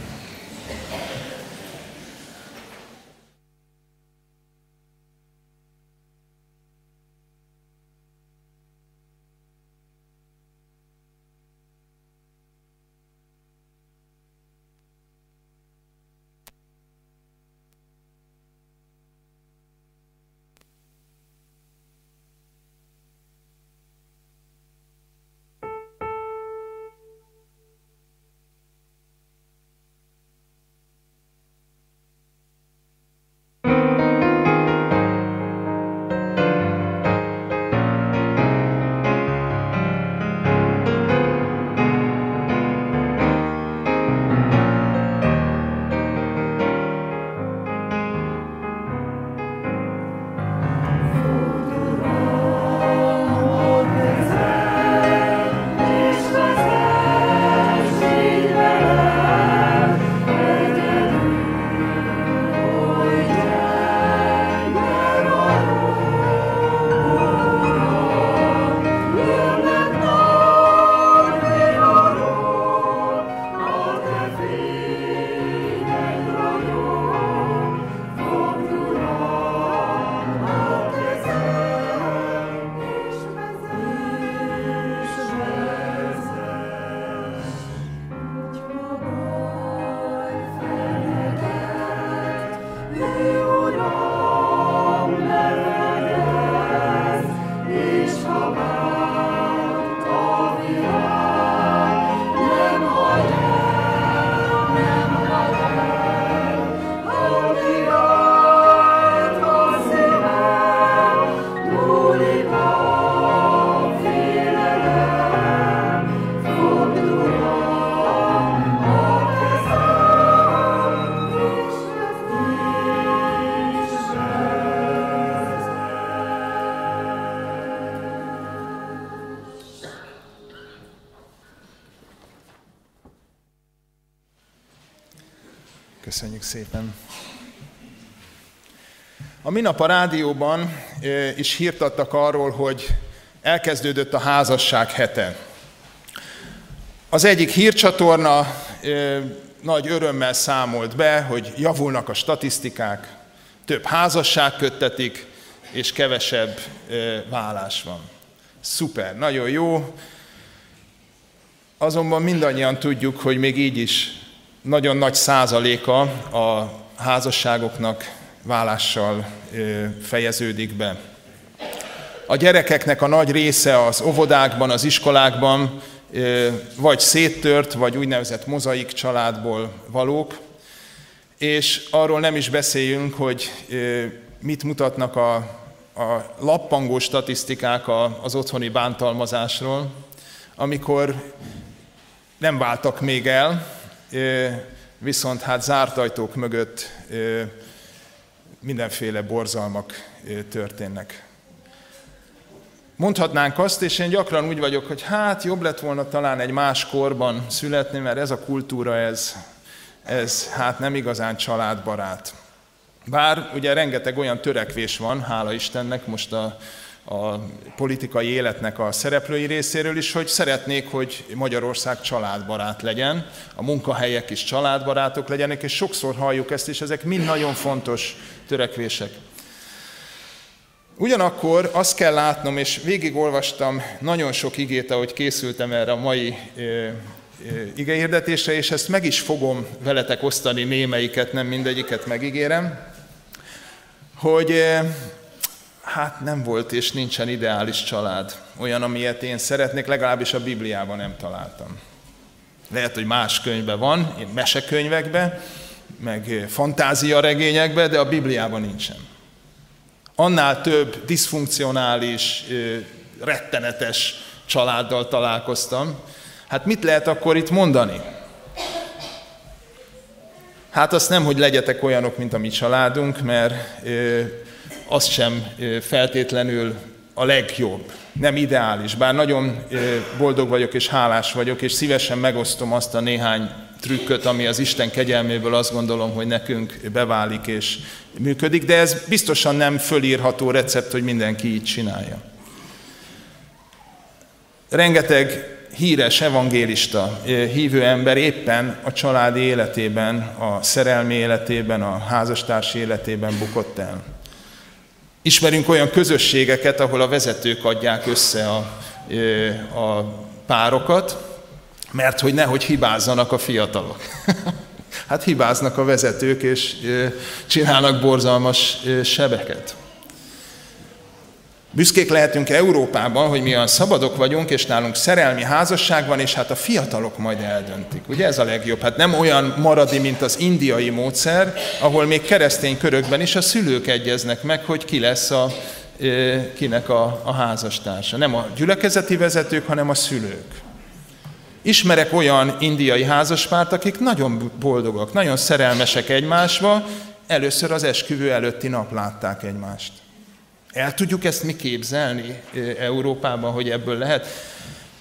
Köszönjük szépen. A minap a rádióban is hírt adtak arról, hogy elkezdődött a házasság hete. Az egyik hírcsatorna nagy örömmel számolt be, hogy javulnak a statisztikák, több házasság köttetik, és kevesebb vállás van. Szuper, nagyon jó. Azonban mindannyian tudjuk, hogy még így is nagyon nagy százaléka a házasságoknak vállással fejeződik be. A gyerekeknek a nagy része az óvodákban, az iskolákban vagy széttört, vagy úgynevezett mozaik családból valók, és arról nem is beszéljünk, hogy mit mutatnak a, a lappangó statisztikák az otthoni bántalmazásról, amikor nem váltak még el, viszont hát zárt ajtók mögött mindenféle borzalmak történnek. Mondhatnánk azt, és én gyakran úgy vagyok, hogy hát jobb lett volna talán egy más korban születni, mert ez a kultúra, ez, ez hát nem igazán családbarát. Bár ugye rengeteg olyan törekvés van, hála Istennek, most a, a politikai életnek a szereplői részéről is, hogy szeretnék, hogy Magyarország családbarát legyen, a munkahelyek is családbarátok legyenek, és sokszor halljuk ezt, és ezek mind nagyon fontos törekvések. Ugyanakkor azt kell látnom, és végigolvastam nagyon sok igét, ahogy készültem erre a mai igehirdetésre, és ezt meg is fogom veletek osztani némelyiket, nem mindegyiket megígérem, hogy hát nem volt és nincsen ideális család. Olyan, amilyet én szeretnék, legalábbis a Bibliában nem találtam. Lehet, hogy más könyvben van, mesekönyvekben, meg fantáziaregényekben, de a Bibliában nincsen. Annál több diszfunkcionális, rettenetes családdal találkoztam. Hát mit lehet akkor itt mondani? Hát azt nem, hogy legyetek olyanok, mint a mi családunk, mert az sem feltétlenül a legjobb, nem ideális, bár nagyon boldog vagyok és hálás vagyok, és szívesen megosztom azt a néhány trükköt, ami az Isten kegyelméből azt gondolom, hogy nekünk beválik és működik, de ez biztosan nem fölírható recept, hogy mindenki így csinálja. Rengeteg híres evangélista, hívő ember éppen a családi életében, a szerelmi életében, a házastársi életében bukott el. Ismerünk olyan közösségeket, ahol a vezetők adják össze a, a párokat, mert hogy nehogy hibázzanak a fiatalok. hát hibáznak a vezetők, és csinálnak borzalmas sebeket. Büszkék lehetünk Európában, hogy mi olyan szabadok vagyunk, és nálunk szerelmi házasság van, és hát a fiatalok majd eldöntik. Ugye ez a legjobb? Hát nem olyan maradi, mint az indiai módszer, ahol még keresztény körökben is a szülők egyeznek meg, hogy ki lesz a, kinek a, a házastársa. Nem a gyülekezeti vezetők, hanem a szülők. Ismerek olyan indiai házaspárt, akik nagyon boldogak, nagyon szerelmesek egymásba, először az esküvő előtti nap látták egymást. El tudjuk ezt mi képzelni Európában, hogy ebből lehet?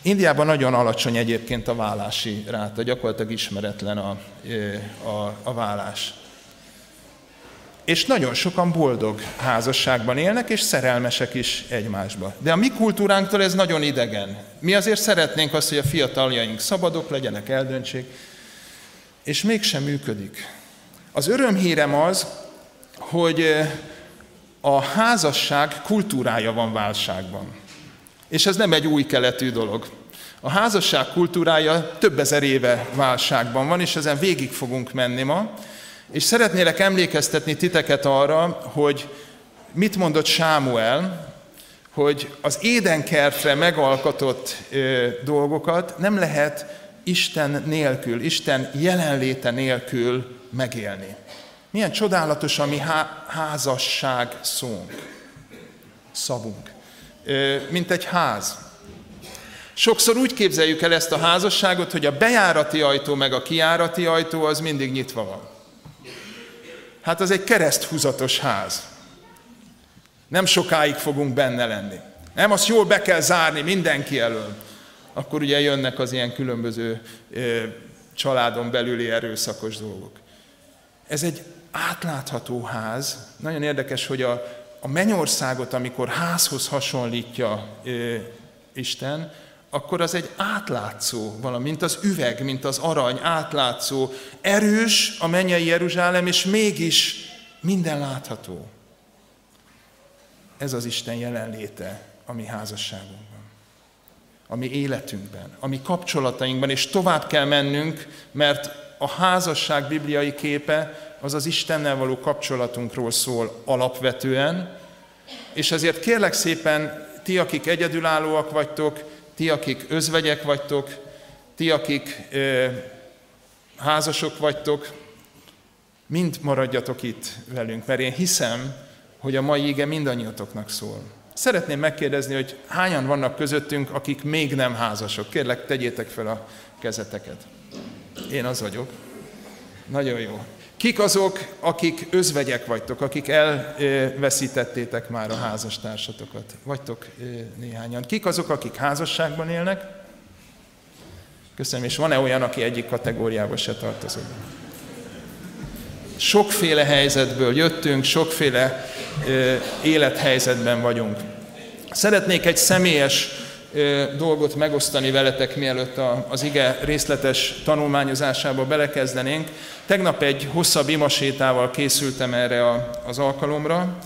Indiában nagyon alacsony egyébként a vállási ráta, gyakorlatilag ismeretlen a, a, a vállás. És nagyon sokan boldog házasságban élnek, és szerelmesek is egymásba. De a mi kultúránktól ez nagyon idegen. Mi azért szeretnénk azt, hogy a fiataljaink szabadok legyenek, eldöntsék, és mégsem működik. Az örömhírem az, hogy a házasság kultúrája van válságban. És ez nem egy új keletű dolog. A házasság kultúrája több ezer éve válságban van, és ezen végig fogunk menni ma. És szeretnélek emlékeztetni titeket arra, hogy mit mondott Sámuel, hogy az édenkertre megalkotott ö, dolgokat nem lehet Isten nélkül, Isten jelenléte nélkül megélni. Milyen csodálatos a mi há- házasság szónk, szavunk, mint egy ház. Sokszor úgy képzeljük el ezt a házasságot, hogy a bejárati ajtó meg a kiárati ajtó az mindig nyitva van. Hát az egy kereszthúzatos ház. Nem sokáig fogunk benne lenni. Nem, azt jól be kell zárni mindenki elől. Akkor ugye jönnek az ilyen különböző családon belüli erőszakos dolgok. Ez egy átlátható ház. Nagyon érdekes, hogy a, a mennyországot, amikor házhoz hasonlítja ö, Isten, akkor az egy átlátszó valami, mint az üveg, mint az arany, átlátszó, erős a mennyei Jeruzsálem, és mégis minden látható. Ez az Isten jelenléte a mi házasságunkban, a mi életünkben, a mi kapcsolatainkban, és tovább kell mennünk, mert a házasság bibliai képe az az Istennel való kapcsolatunkról szól alapvetően, és ezért kérlek szépen, ti, akik egyedülállóak vagytok, ti, akik özvegyek vagytok, ti, akik ö, házasok vagytok, mind maradjatok itt velünk, mert én hiszem, hogy a mai ige mindannyiatoknak szól. Szeretném megkérdezni, hogy hányan vannak közöttünk, akik még nem házasok. Kérlek, tegyétek fel a kezeteket. Én az vagyok. Nagyon jó. Kik azok, akik özvegyek vagytok, akik elveszítettétek már a házastársatokat? Vagytok néhányan. Kik azok, akik házasságban élnek? Köszönöm, és van-e olyan, aki egyik kategóriába se tartozik? Sokféle helyzetből jöttünk, sokféle élethelyzetben vagyunk. Szeretnék egy személyes dolgot megosztani veletek, mielőtt az ige részletes tanulmányozásába belekezdenénk. Tegnap egy hosszabb imasétával készültem erre az alkalomra,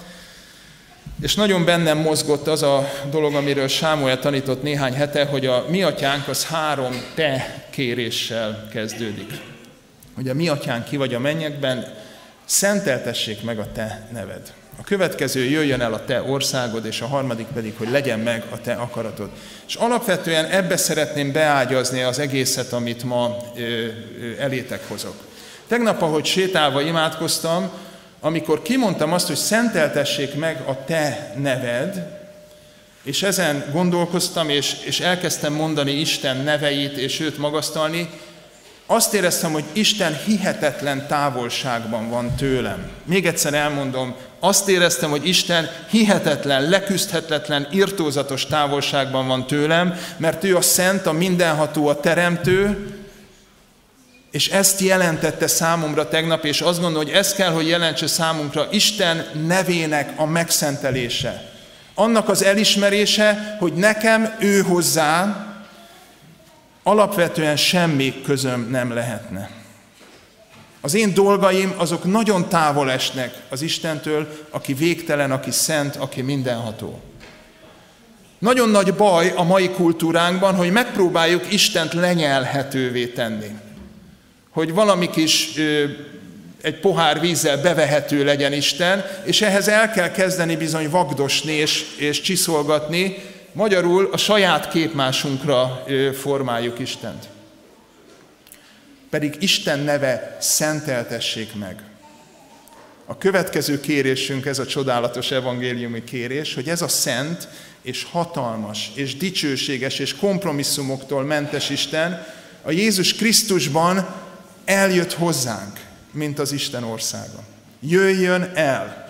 és nagyon bennem mozgott az a dolog, amiről Sámuel tanított néhány hete, hogy a mi atyánk az három te kéréssel kezdődik. Hogy a mi atyánk ki vagy a mennyekben, szenteltessék meg a te neved. A következő jöjjön el a te országod, és a harmadik pedig, hogy legyen meg a te akaratod. És alapvetően ebbe szeretném beágyazni az egészet, amit ma elétek hozok. Tegnap, ahogy sétálva imádkoztam, amikor kimondtam azt, hogy szenteltessék meg a te neved, és ezen gondolkoztam, és, és elkezdtem mondani Isten neveit, és őt magasztalni, azt éreztem, hogy Isten hihetetlen távolságban van tőlem. Még egyszer elmondom, azt éreztem, hogy Isten hihetetlen, leküzdhetetlen, irtózatos távolságban van tőlem, mert ő a szent, a mindenható, a teremtő, és ezt jelentette számomra tegnap, és azt gondolom, hogy ez kell, hogy jelentse számunkra Isten nevének a megszentelése. Annak az elismerése, hogy nekem ő hozzá alapvetően semmi közöm nem lehetne. Az én dolgaim azok nagyon távol esnek az Istentől, aki végtelen, aki szent, aki mindenható. Nagyon nagy baj a mai kultúránkban, hogy megpróbáljuk Istent lenyelhetővé tenni. Hogy valami kis egy pohár vízzel bevehető legyen Isten, és ehhez el kell kezdeni bizony vagdosni és, és csiszolgatni, magyarul a saját képmásunkra formáljuk Istent pedig Isten neve szenteltessék meg. A következő kérésünk, ez a csodálatos evangéliumi kérés, hogy ez a szent és hatalmas és dicsőséges és kompromisszumoktól mentes Isten a Jézus Krisztusban eljött hozzánk, mint az Isten országa. Jöjjön el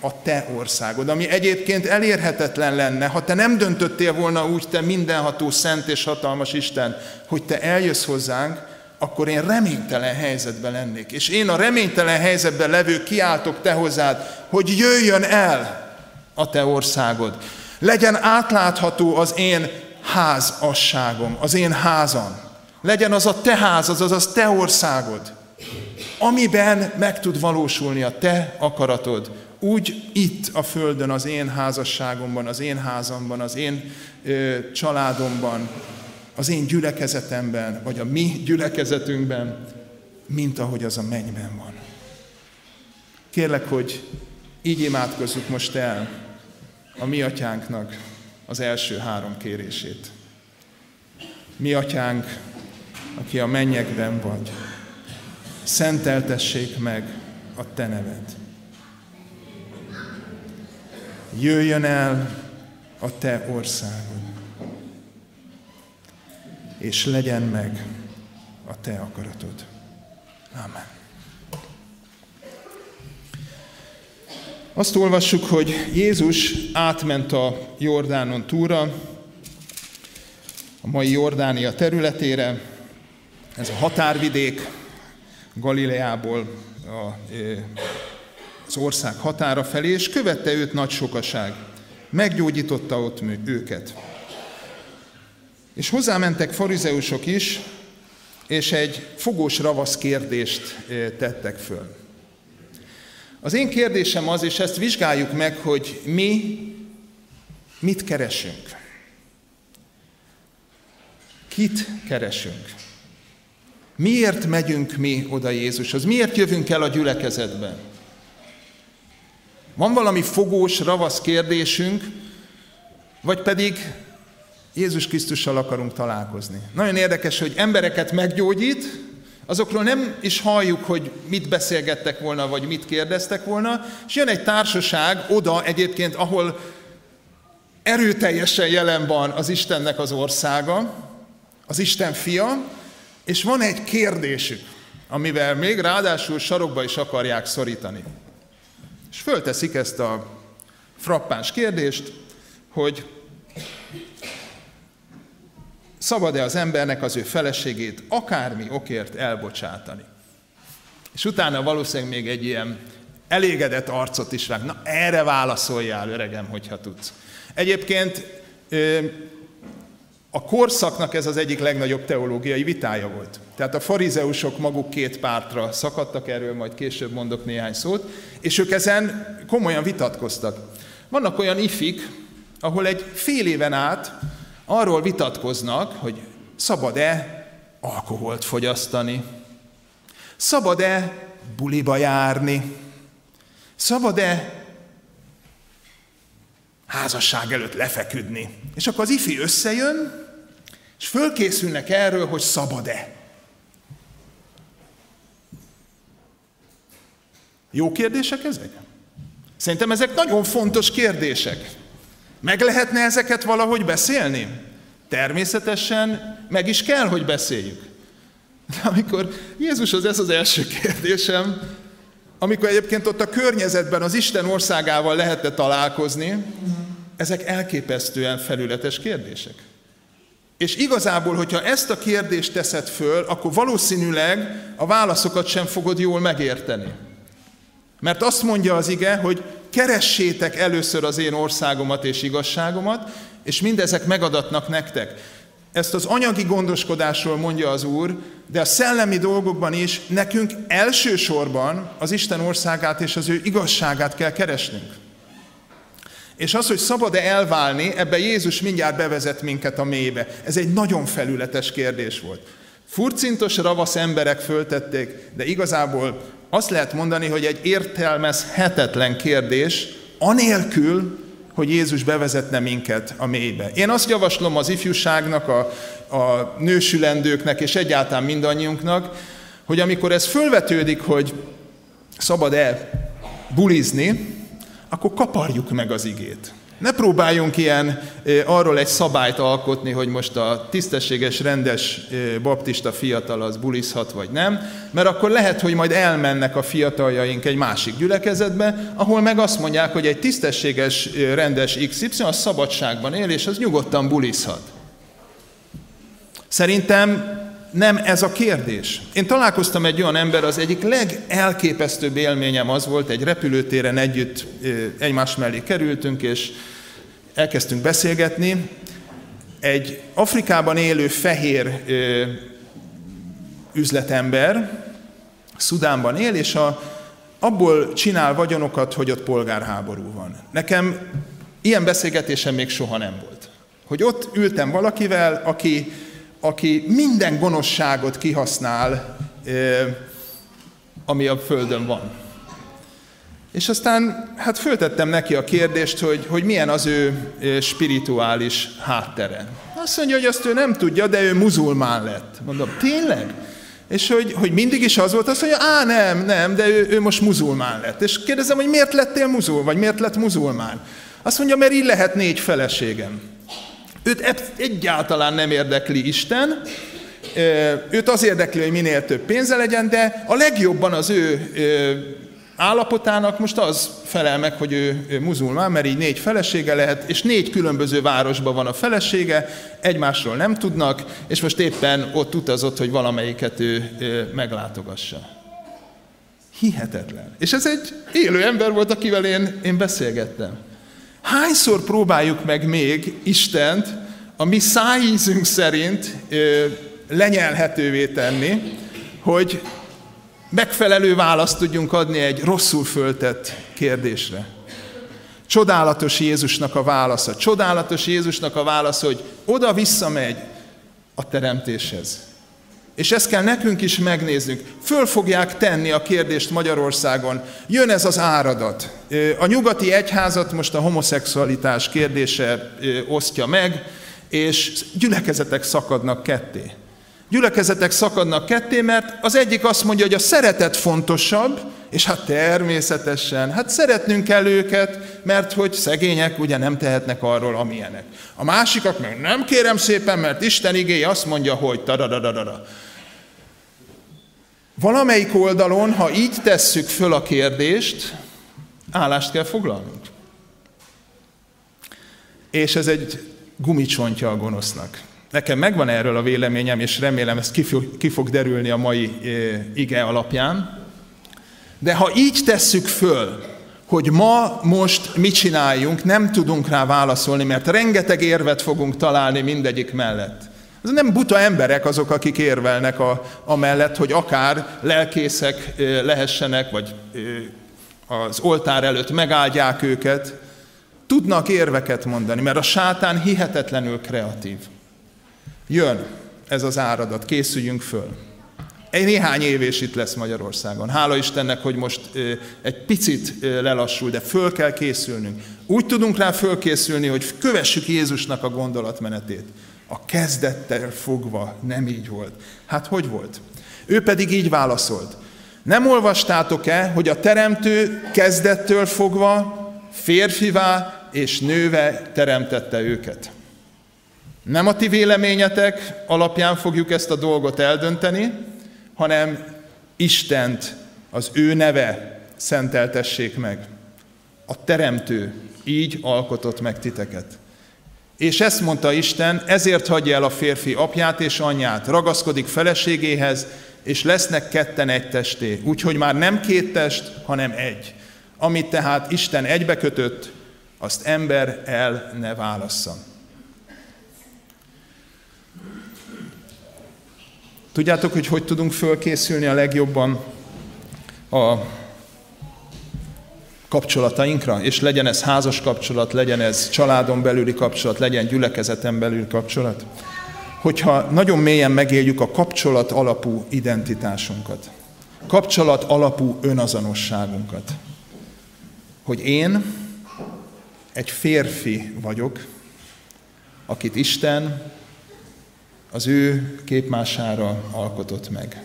a te országod, ami egyébként elérhetetlen lenne, ha te nem döntöttél volna úgy, te mindenható, szent és hatalmas Isten, hogy te eljössz hozzánk, akkor én reménytelen helyzetben lennék. És én a reménytelen helyzetben levő kiáltok te hozzád, hogy jöjjön el a te országod. Legyen átlátható az én házasságom, az én házam. Legyen az a te házad, az az te országod, amiben meg tud valósulni a te akaratod, úgy itt a Földön, az én házasságomban, az én házamban, az én ö, családomban, az én gyülekezetemben, vagy a mi gyülekezetünkben, mint ahogy az a mennyben van. Kérlek, hogy így imádkozzuk most el a mi atyánknak az első három kérését. Mi atyánk, aki a mennyekben vagy, szenteltessék meg a te neved. Jöjjön el a te országod és legyen meg a te akaratod. Amen. Azt olvassuk, hogy Jézus átment a Jordánon túra, a mai Jordánia területére, ez a határvidék, Galileából a, az ország határa felé, és követte őt nagy sokaság. Meggyógyította ott őket. És hozzámentek farizeusok is, és egy fogós ravasz kérdést tettek föl. Az én kérdésem az, és ezt vizsgáljuk meg, hogy mi mit keresünk. Kit keresünk? Miért megyünk mi oda Jézushoz? Miért jövünk el a gyülekezetbe? Van valami fogós, ravasz kérdésünk, vagy pedig Jézus Krisztussal akarunk találkozni. Nagyon érdekes, hogy embereket meggyógyít, azokról nem is halljuk, hogy mit beszélgettek volna, vagy mit kérdeztek volna, és jön egy társaság oda egyébként, ahol erőteljesen jelen van az Istennek az országa, az Isten fia, és van egy kérdésük, amivel még ráadásul sarokba is akarják szorítani. És fölteszik ezt a frappáns kérdést, hogy szabad-e az embernek az ő feleségét akármi okért elbocsátani. És utána valószínűleg még egy ilyen elégedett arcot is vág. Na erre válaszoljál, öregem, hogyha tudsz. Egyébként a korszaknak ez az egyik legnagyobb teológiai vitája volt. Tehát a farizeusok maguk két pártra szakadtak, erről majd később mondok néhány szót, és ők ezen komolyan vitatkoztak. Vannak olyan ifik, ahol egy fél éven át arról vitatkoznak, hogy szabad-e alkoholt fogyasztani, szabad-e buliba járni, szabad-e házasság előtt lefeküdni. És akkor az ifi összejön, és fölkészülnek erről, hogy szabad-e. Jó kérdések ezek? Szerintem ezek nagyon fontos kérdések. Meg lehetne ezeket valahogy beszélni? Természetesen meg is kell, hogy beszéljük. De amikor Jézushoz ez az első kérdésem, amikor egyébként ott a környezetben az Isten országával lehetne találkozni, ezek elképesztően felületes kérdések. És igazából, hogyha ezt a kérdést teszed föl, akkor valószínűleg a válaszokat sem fogod jól megérteni. Mert azt mondja az ige, hogy keressétek először az én országomat és igazságomat, és mindezek megadatnak nektek. Ezt az anyagi gondoskodásról mondja az Úr, de a szellemi dolgokban is nekünk elsősorban az Isten országát és az ő igazságát kell keresnünk. És az, hogy szabad-e elválni, ebbe Jézus mindjárt bevezet minket a mélybe. Ez egy nagyon felületes kérdés volt. Furcintos, ravasz emberek föltették, de igazából azt lehet mondani, hogy egy értelmezhetetlen kérdés, anélkül, hogy Jézus bevezetne minket a mélybe. Én azt javaslom az ifjúságnak, a, a nősülendőknek és egyáltalán mindannyiunknak, hogy amikor ez fölvetődik, hogy szabad-e bulizni, akkor kaparjuk meg az igét. Ne próbáljunk ilyen arról egy szabályt alkotni, hogy most a tisztességes, rendes baptista fiatal az bulizhat vagy nem, mert akkor lehet, hogy majd elmennek a fiataljaink egy másik gyülekezetbe, ahol meg azt mondják, hogy egy tisztességes, rendes XY az szabadságban él, és az nyugodtan bulizhat. Szerintem nem ez a kérdés. Én találkoztam egy olyan ember, az egyik legelképesztőbb élményem az volt, egy repülőtéren együtt egymás mellé kerültünk, és elkezdtünk beszélgetni. Egy Afrikában élő fehér üzletember, Szudánban él, és a, abból csinál vagyonokat, hogy ott polgárháború van. Nekem ilyen beszélgetésem még soha nem volt. Hogy ott ültem valakivel, aki aki minden gonoszságot kihasznál, ami a Földön van. És aztán hát föltettem neki a kérdést, hogy, hogy milyen az ő spirituális háttere. Azt mondja, hogy azt ő nem tudja, de ő muzulmán lett. Mondom, tényleg? És hogy, hogy mindig is az volt, azt mondja, á nem, nem, de ő, ő most muzulmán lett. És kérdezem, hogy miért lettél muzul, vagy miért lett muzulmán? Azt mondja, mert így lehet négy feleségem. Őt egyáltalán nem érdekli Isten, őt az érdekli, hogy minél több pénze legyen, de a legjobban az ő állapotának most az felel meg, hogy ő, muzulmán, mert így négy felesége lehet, és négy különböző városban van a felesége, egymásról nem tudnak, és most éppen ott utazott, hogy valamelyiket ő, ő meglátogassa. Hihetetlen. És ez egy élő ember volt, akivel én, én beszélgettem. Hányszor próbáljuk meg még Istent a mi szájízünk szerint ö, lenyelhetővé tenni, hogy megfelelő választ tudjunk adni egy rosszul föltett kérdésre. Csodálatos Jézusnak a válasza. Csodálatos Jézusnak a válasza, hogy oda-vissza megy a teremtéshez. És ezt kell nekünk is megnéznünk. Föl fogják tenni a kérdést Magyarországon. Jön ez az áradat. A nyugati egyházat most a homoszexualitás kérdése osztja meg, és gyülekezetek szakadnak ketté. Gyülekezetek szakadnak ketté, mert az egyik azt mondja, hogy a szeretet fontosabb, és hát természetesen, hát szeretnünk kell őket, mert hogy szegények ugye nem tehetnek arról, amilyenek. A másikak meg nem kérem szépen, mert Isten igéje azt mondja, hogy tadadadadada. Valamelyik oldalon, ha így tesszük föl a kérdést, állást kell foglalnunk. És ez egy gumicsontja a gonosznak. Nekem megvan erről a véleményem, és remélem ez ki fog, derülni a mai ige alapján, De ha így tesszük föl, hogy ma most mit csináljunk, nem tudunk rá válaszolni, mert rengeteg érvet fogunk találni mindegyik mellett. Ez nem buta emberek azok, akik érvelnek a, a mellett, hogy akár lelkészek lehessenek, vagy az oltár előtt megáldják őket. Tudnak érveket mondani, mert a sátán hihetetlenül kreatív. Jön ez az áradat, készüljünk föl. Egy néhány év és itt lesz Magyarországon. Hála Istennek, hogy most egy picit lelassul, de föl kell készülnünk. Úgy tudunk rá fölkészülni, hogy kövessük Jézusnak a gondolatmenetét. A kezdettel fogva nem így volt. Hát hogy volt? Ő pedig így válaszolt. Nem olvastátok-e, hogy a teremtő kezdettől fogva férfivá és nőve teremtette őket? Nem a ti véleményetek alapján fogjuk ezt a dolgot eldönteni, hanem Istent, az ő neve szenteltessék meg. A Teremtő így alkotott meg titeket. És ezt mondta Isten, ezért hagyja el a férfi apját és anyját, ragaszkodik feleségéhez, és lesznek ketten egy testé. Úgyhogy már nem két test, hanem egy. Amit tehát Isten egybekötött, azt ember el ne válasszon. Tudjátok, hogy hogy tudunk fölkészülni a legjobban a kapcsolatainkra, és legyen ez házas kapcsolat, legyen ez családon belüli kapcsolat, legyen gyülekezeten belüli kapcsolat. Hogyha nagyon mélyen megéljük a kapcsolat alapú identitásunkat, kapcsolat alapú önazonosságunkat, hogy én egy férfi vagyok, akit Isten az ő képmására alkotott meg.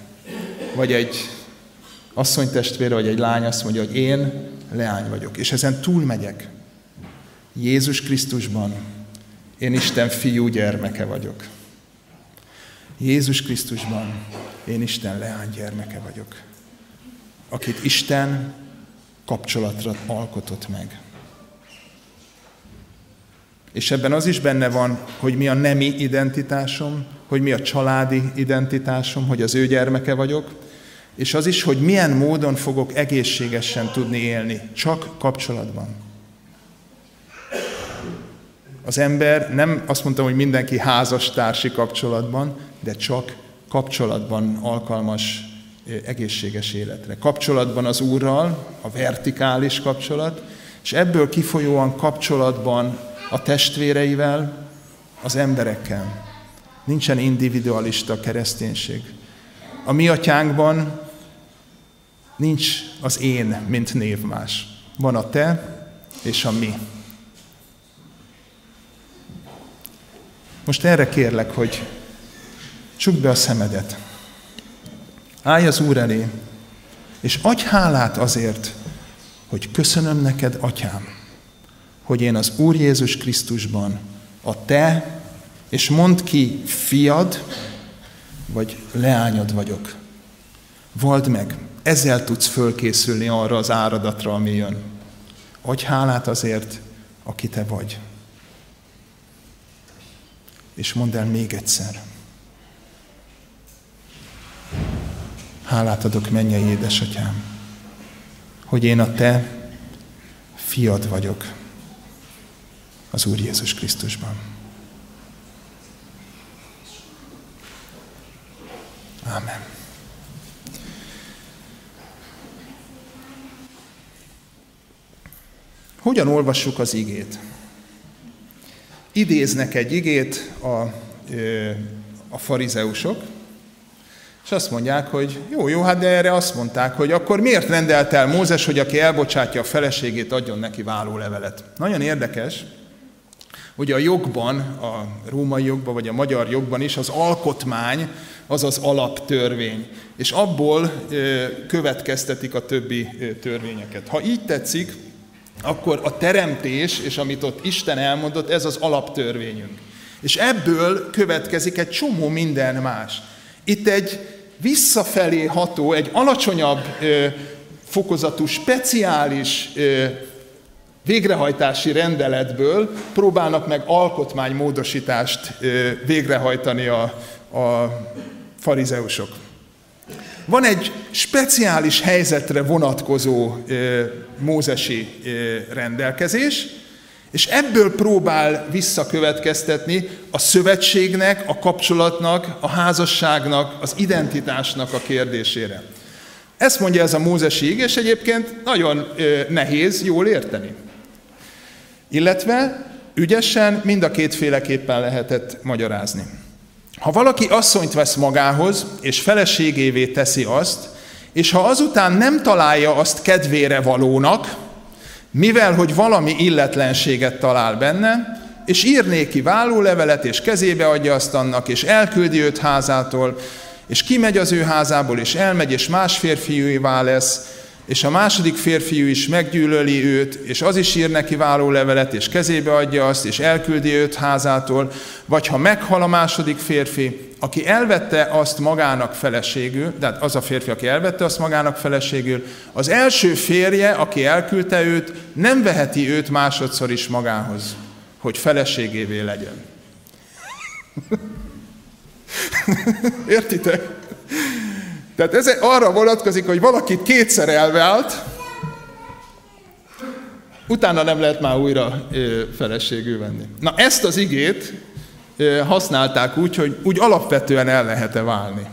Vagy egy asszonytestvére, vagy egy lány azt mondja, hogy én leány vagyok. És ezen túlmegyek. Jézus Krisztusban én Isten fiú gyermeke vagyok. Jézus Krisztusban én Isten leány gyermeke vagyok. Akit Isten kapcsolatra alkotott meg. És ebben az is benne van, hogy mi a nemi identitásom, hogy mi a családi identitásom, hogy az ő gyermeke vagyok, és az is, hogy milyen módon fogok egészségesen tudni élni, csak kapcsolatban. Az ember nem azt mondtam, hogy mindenki házastársi kapcsolatban, de csak kapcsolatban alkalmas egészséges életre. Kapcsolatban az Úrral, a vertikális kapcsolat, és ebből kifolyóan kapcsolatban a testvéreivel, az emberekkel. Nincsen individualista kereszténység. A mi atyánkban nincs az én, mint névmás. Van a te és a mi. Most erre kérlek, hogy csukd be a szemedet. Állj az Úr elé, és adj hálát azért, hogy köszönöm neked, Atyám, hogy én az Úr Jézus Krisztusban a te és mondd ki, fiad, vagy leányod vagyok. Vald meg, ezzel tudsz fölkészülni arra az áradatra, ami jön. Adj hálát azért, aki te vagy. És mondd el még egyszer. Hálát adok mennyei édesatyám, hogy én a te fiad vagyok az Úr Jézus Krisztusban. Amen. Hogyan olvassuk az igét? Idéznek egy igét a, a farizeusok, és azt mondják, hogy jó, jó, hát de erre azt mondták, hogy akkor miért rendelt el Mózes, hogy aki elbocsátja a feleségét, adjon neki levelet. Nagyon érdekes, hogy a jogban, a római jogban, vagy a magyar jogban is az alkotmány az az alaptörvény, és abból következtetik a többi törvényeket. Ha így tetszik, akkor a teremtés, és amit ott Isten elmondott, ez az alaptörvényünk. És ebből következik egy csomó minden más. Itt egy visszafelé ható, egy alacsonyabb fokozatú, speciális végrehajtási rendeletből próbálnak meg alkotmánymódosítást végrehajtani a, a farizeusok. Van egy speciális helyzetre vonatkozó mózesi rendelkezés, és ebből próbál visszakövetkeztetni a szövetségnek, a kapcsolatnak, a házasságnak, az identitásnak a kérdésére. Ezt mondja ez a mózesi és egyébként nagyon nehéz jól érteni. Illetve ügyesen mind a kétféleképpen lehetett magyarázni. Ha valaki asszonyt vesz magához, és feleségévé teszi azt, és ha azután nem találja azt kedvére valónak, mivel hogy valami illetlenséget talál benne, és ír néki vállólevelet, és kezébe adja azt annak, és elküldi őt házától, és kimegy az ő házából, és elmegy, és más férfiúivá lesz, és a második férfiú is meggyűlöli őt, és az is ír neki levelet, és kezébe adja azt, és elküldi őt házától, vagy ha meghal a második férfi, aki elvette azt magának feleségül, tehát az a férfi, aki elvette azt magának feleségül, az első férje, aki elküldte őt, nem veheti őt másodszor is magához, hogy feleségévé legyen. Értitek? Tehát ez arra vonatkozik, hogy valakit kétszer elvált, utána nem lehet már újra feleségül venni. Na ezt az igét használták úgy, hogy úgy alapvetően el lehet-e válni.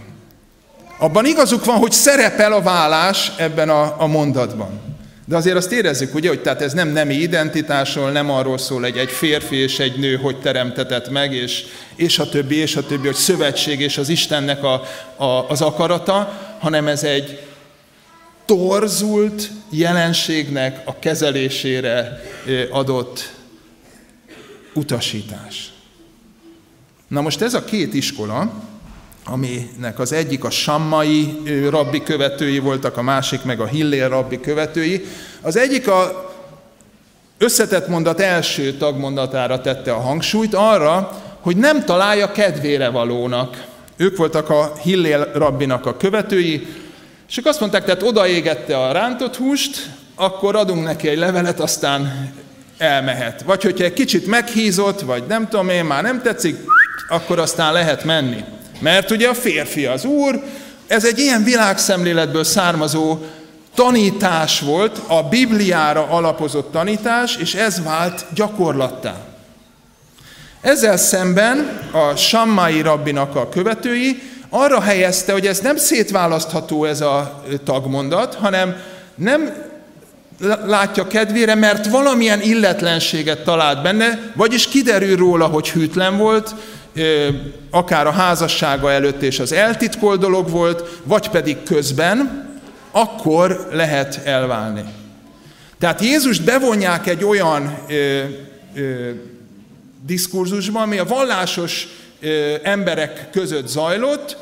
Abban igazuk van, hogy szerepel a vállás ebben a, a mondatban. De azért azt érezzük, ugye, hogy tehát ez nem nemi identitásról, nem arról szól, hogy egy férfi és egy nő hogy teremtetett meg, és, és a többi, és a többi, hogy szövetség és az Istennek a, a, az akarata, hanem ez egy torzult jelenségnek a kezelésére adott utasítás. Na most ez a két iskola, aminek az egyik a sammai rabbi követői voltak, a másik meg a Hillél rabbi követői. Az egyik a összetett mondat első tagmondatára tette a hangsúlyt arra, hogy nem találja kedvére valónak. Ők voltak a Hillél rabbinak a követői, és ők azt mondták, tehát odaégette a rántott húst, akkor adunk neki egy levelet, aztán elmehet. Vagy hogyha egy kicsit meghízott, vagy nem tudom én, már nem tetszik, akkor aztán lehet menni. Mert ugye a férfi az úr, ez egy ilyen világszemléletből származó tanítás volt, a Bibliára alapozott tanítás, és ez vált gyakorlattá. Ezzel szemben a Sammai rabbinak a követői arra helyezte, hogy ez nem szétválasztható ez a tagmondat, hanem nem látja kedvére, mert valamilyen illetlenséget talált benne, vagyis kiderül róla, hogy hűtlen volt, akár a házassága előtt és az eltitkolt dolog volt, vagy pedig közben, akkor lehet elválni. Tehát Jézus bevonják egy olyan ö, ö, diskurzusba, ami a vallásos ö, emberek között zajlott,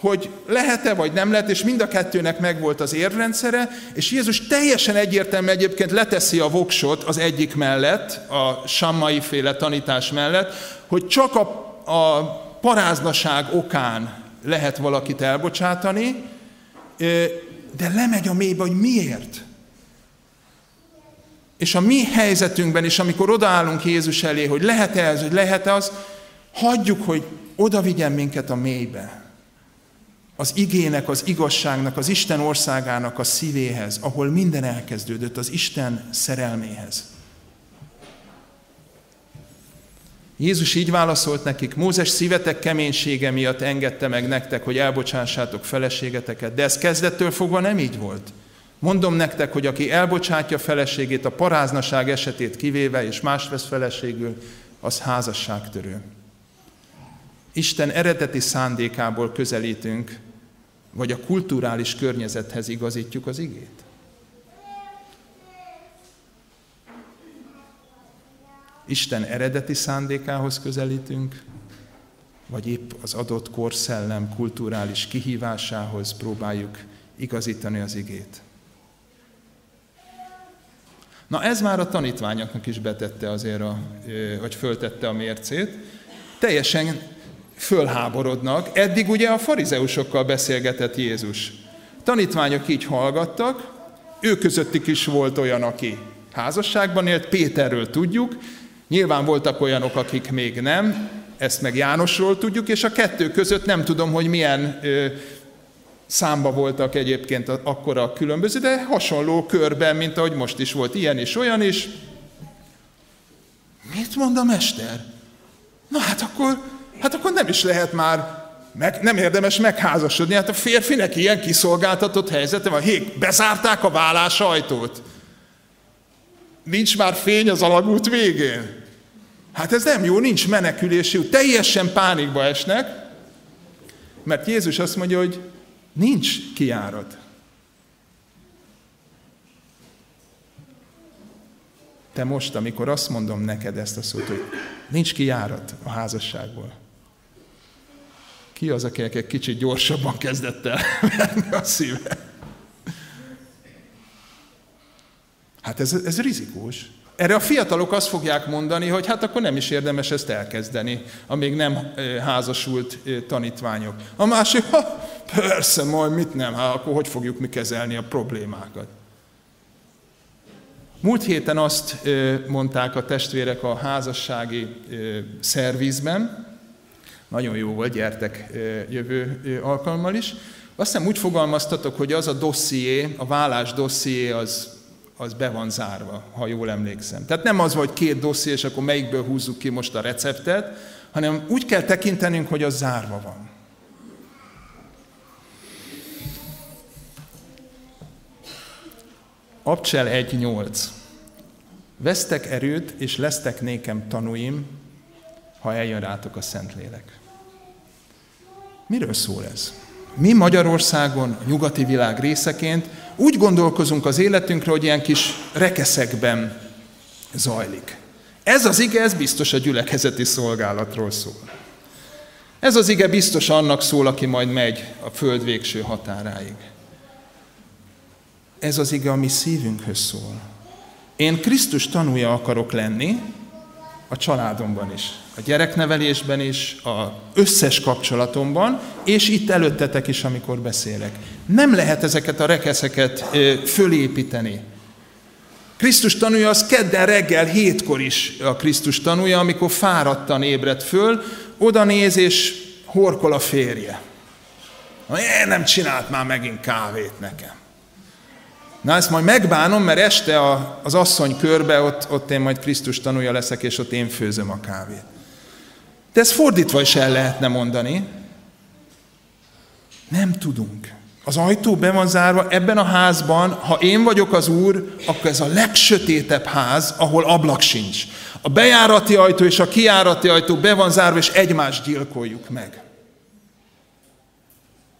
hogy lehet-e vagy nem lehet, és mind a kettőnek megvolt az érrendszere, és Jézus teljesen egyértelműen egyébként leteszi a voksot az egyik mellett, a sammai féle tanítás mellett, hogy csak a a paráznaság okán lehet valakit elbocsátani, de lemegy a mélybe, hogy miért. És a mi helyzetünkben is, amikor odaállunk Jézus elé, hogy lehet-e ez, hogy lehet-e az, hagyjuk, hogy oda vigyen minket a mélybe. Az igének, az igazságnak, az Isten országának a szívéhez, ahol minden elkezdődött, az Isten szerelméhez. Jézus így válaszolt nekik, Mózes szívetek keménysége miatt engedte meg nektek, hogy elbocsássátok feleségeteket, de ez kezdettől fogva nem így volt. Mondom nektek, hogy aki elbocsátja feleségét a paráznaság esetét kivéve, és más vesz feleségül, az házasságtörő. Isten eredeti szándékából közelítünk, vagy a kulturális környezethez igazítjuk az igét? Isten eredeti szándékához közelítünk, vagy épp az adott korszellem kulturális kihívásához próbáljuk igazítani az igét. Na ez már a tanítványoknak is betette azért, a, vagy föltette a mércét. Teljesen fölháborodnak. Eddig ugye a farizeusokkal beszélgetett Jézus. Tanítványok így hallgattak, ő közöttük is volt olyan, aki házasságban élt, Péterről tudjuk, Nyilván voltak olyanok, akik még nem, ezt meg Jánosról tudjuk, és a kettő között nem tudom, hogy milyen ö, számba voltak egyébként akkor a különböző, de hasonló körben, mint ahogy most is volt ilyen is, olyan is. Mit mond a mester? Na hát akkor, hát akkor nem is lehet már, meg, nem érdemes megházasodni. Hát a férfinek ilyen kiszolgáltatott helyzete van. Hé, bezárták a vállás ajtót. Nincs már fény az alagút végén. Hát ez nem jó, nincs menekülési út. Teljesen pánikba esnek, mert Jézus azt mondja, hogy nincs kiárat. Te most, amikor azt mondom neked ezt a szót, hogy nincs kiárat a házasságból, ki az, aki egy kicsit gyorsabban kezdett el verni a szíve? Hát ez, ez rizikós. Erre a fiatalok azt fogják mondani, hogy hát akkor nem is érdemes ezt elkezdeni, amíg nem házasult tanítványok. A másik, ha persze, majd mit nem, hát akkor hogy fogjuk mi kezelni a problémákat. Múlt héten azt mondták a testvérek a házassági szervizben, nagyon jó volt, gyertek jövő alkalommal is. Azt hiszem úgy fogalmaztatok, hogy az a dosszié, a vállás dosszié az az be van zárva, ha jól emlékszem. Tehát nem az, hogy két dosszié, és akkor melyikből húzzuk ki most a receptet, hanem úgy kell tekintenünk, hogy az zárva van. Abcsel 1.8. Vesztek erőt, és lesztek nékem tanúim, ha eljön rátok a Szentlélek. Miről szól ez? Mi Magyarországon, nyugati világ részeként úgy gondolkozunk az életünkre, hogy ilyen kis rekeszekben zajlik. Ez az ige, ez biztos a gyülekezeti szolgálatról szól. Ez az ige biztos annak szól, aki majd megy a föld végső határáig. Ez az ige, ami szívünkhöz szól. Én Krisztus tanúja akarok lenni, a családomban is, a gyereknevelésben is, a összes kapcsolatomban, és itt előttetek is, amikor beszélek. Nem lehet ezeket a rekeszeket fölépíteni. Krisztus tanúja az kedden reggel hétkor is a Krisztus tanúja, amikor fáradtan ébred föl, oda néz és horkol a férje. Én nem csinált már megint kávét nekem. Na ezt majd megbánom, mert este az asszony körbe, ott, ott én majd Krisztus tanulja leszek, és ott én főzöm a kávét. De ezt fordítva is el lehetne mondani. Nem tudunk. Az ajtó be van zárva, ebben a házban, ha én vagyok az úr, akkor ez a legsötétebb ház, ahol ablak sincs. A bejárati ajtó és a kijárati ajtó be van zárva, és egymást gyilkoljuk meg.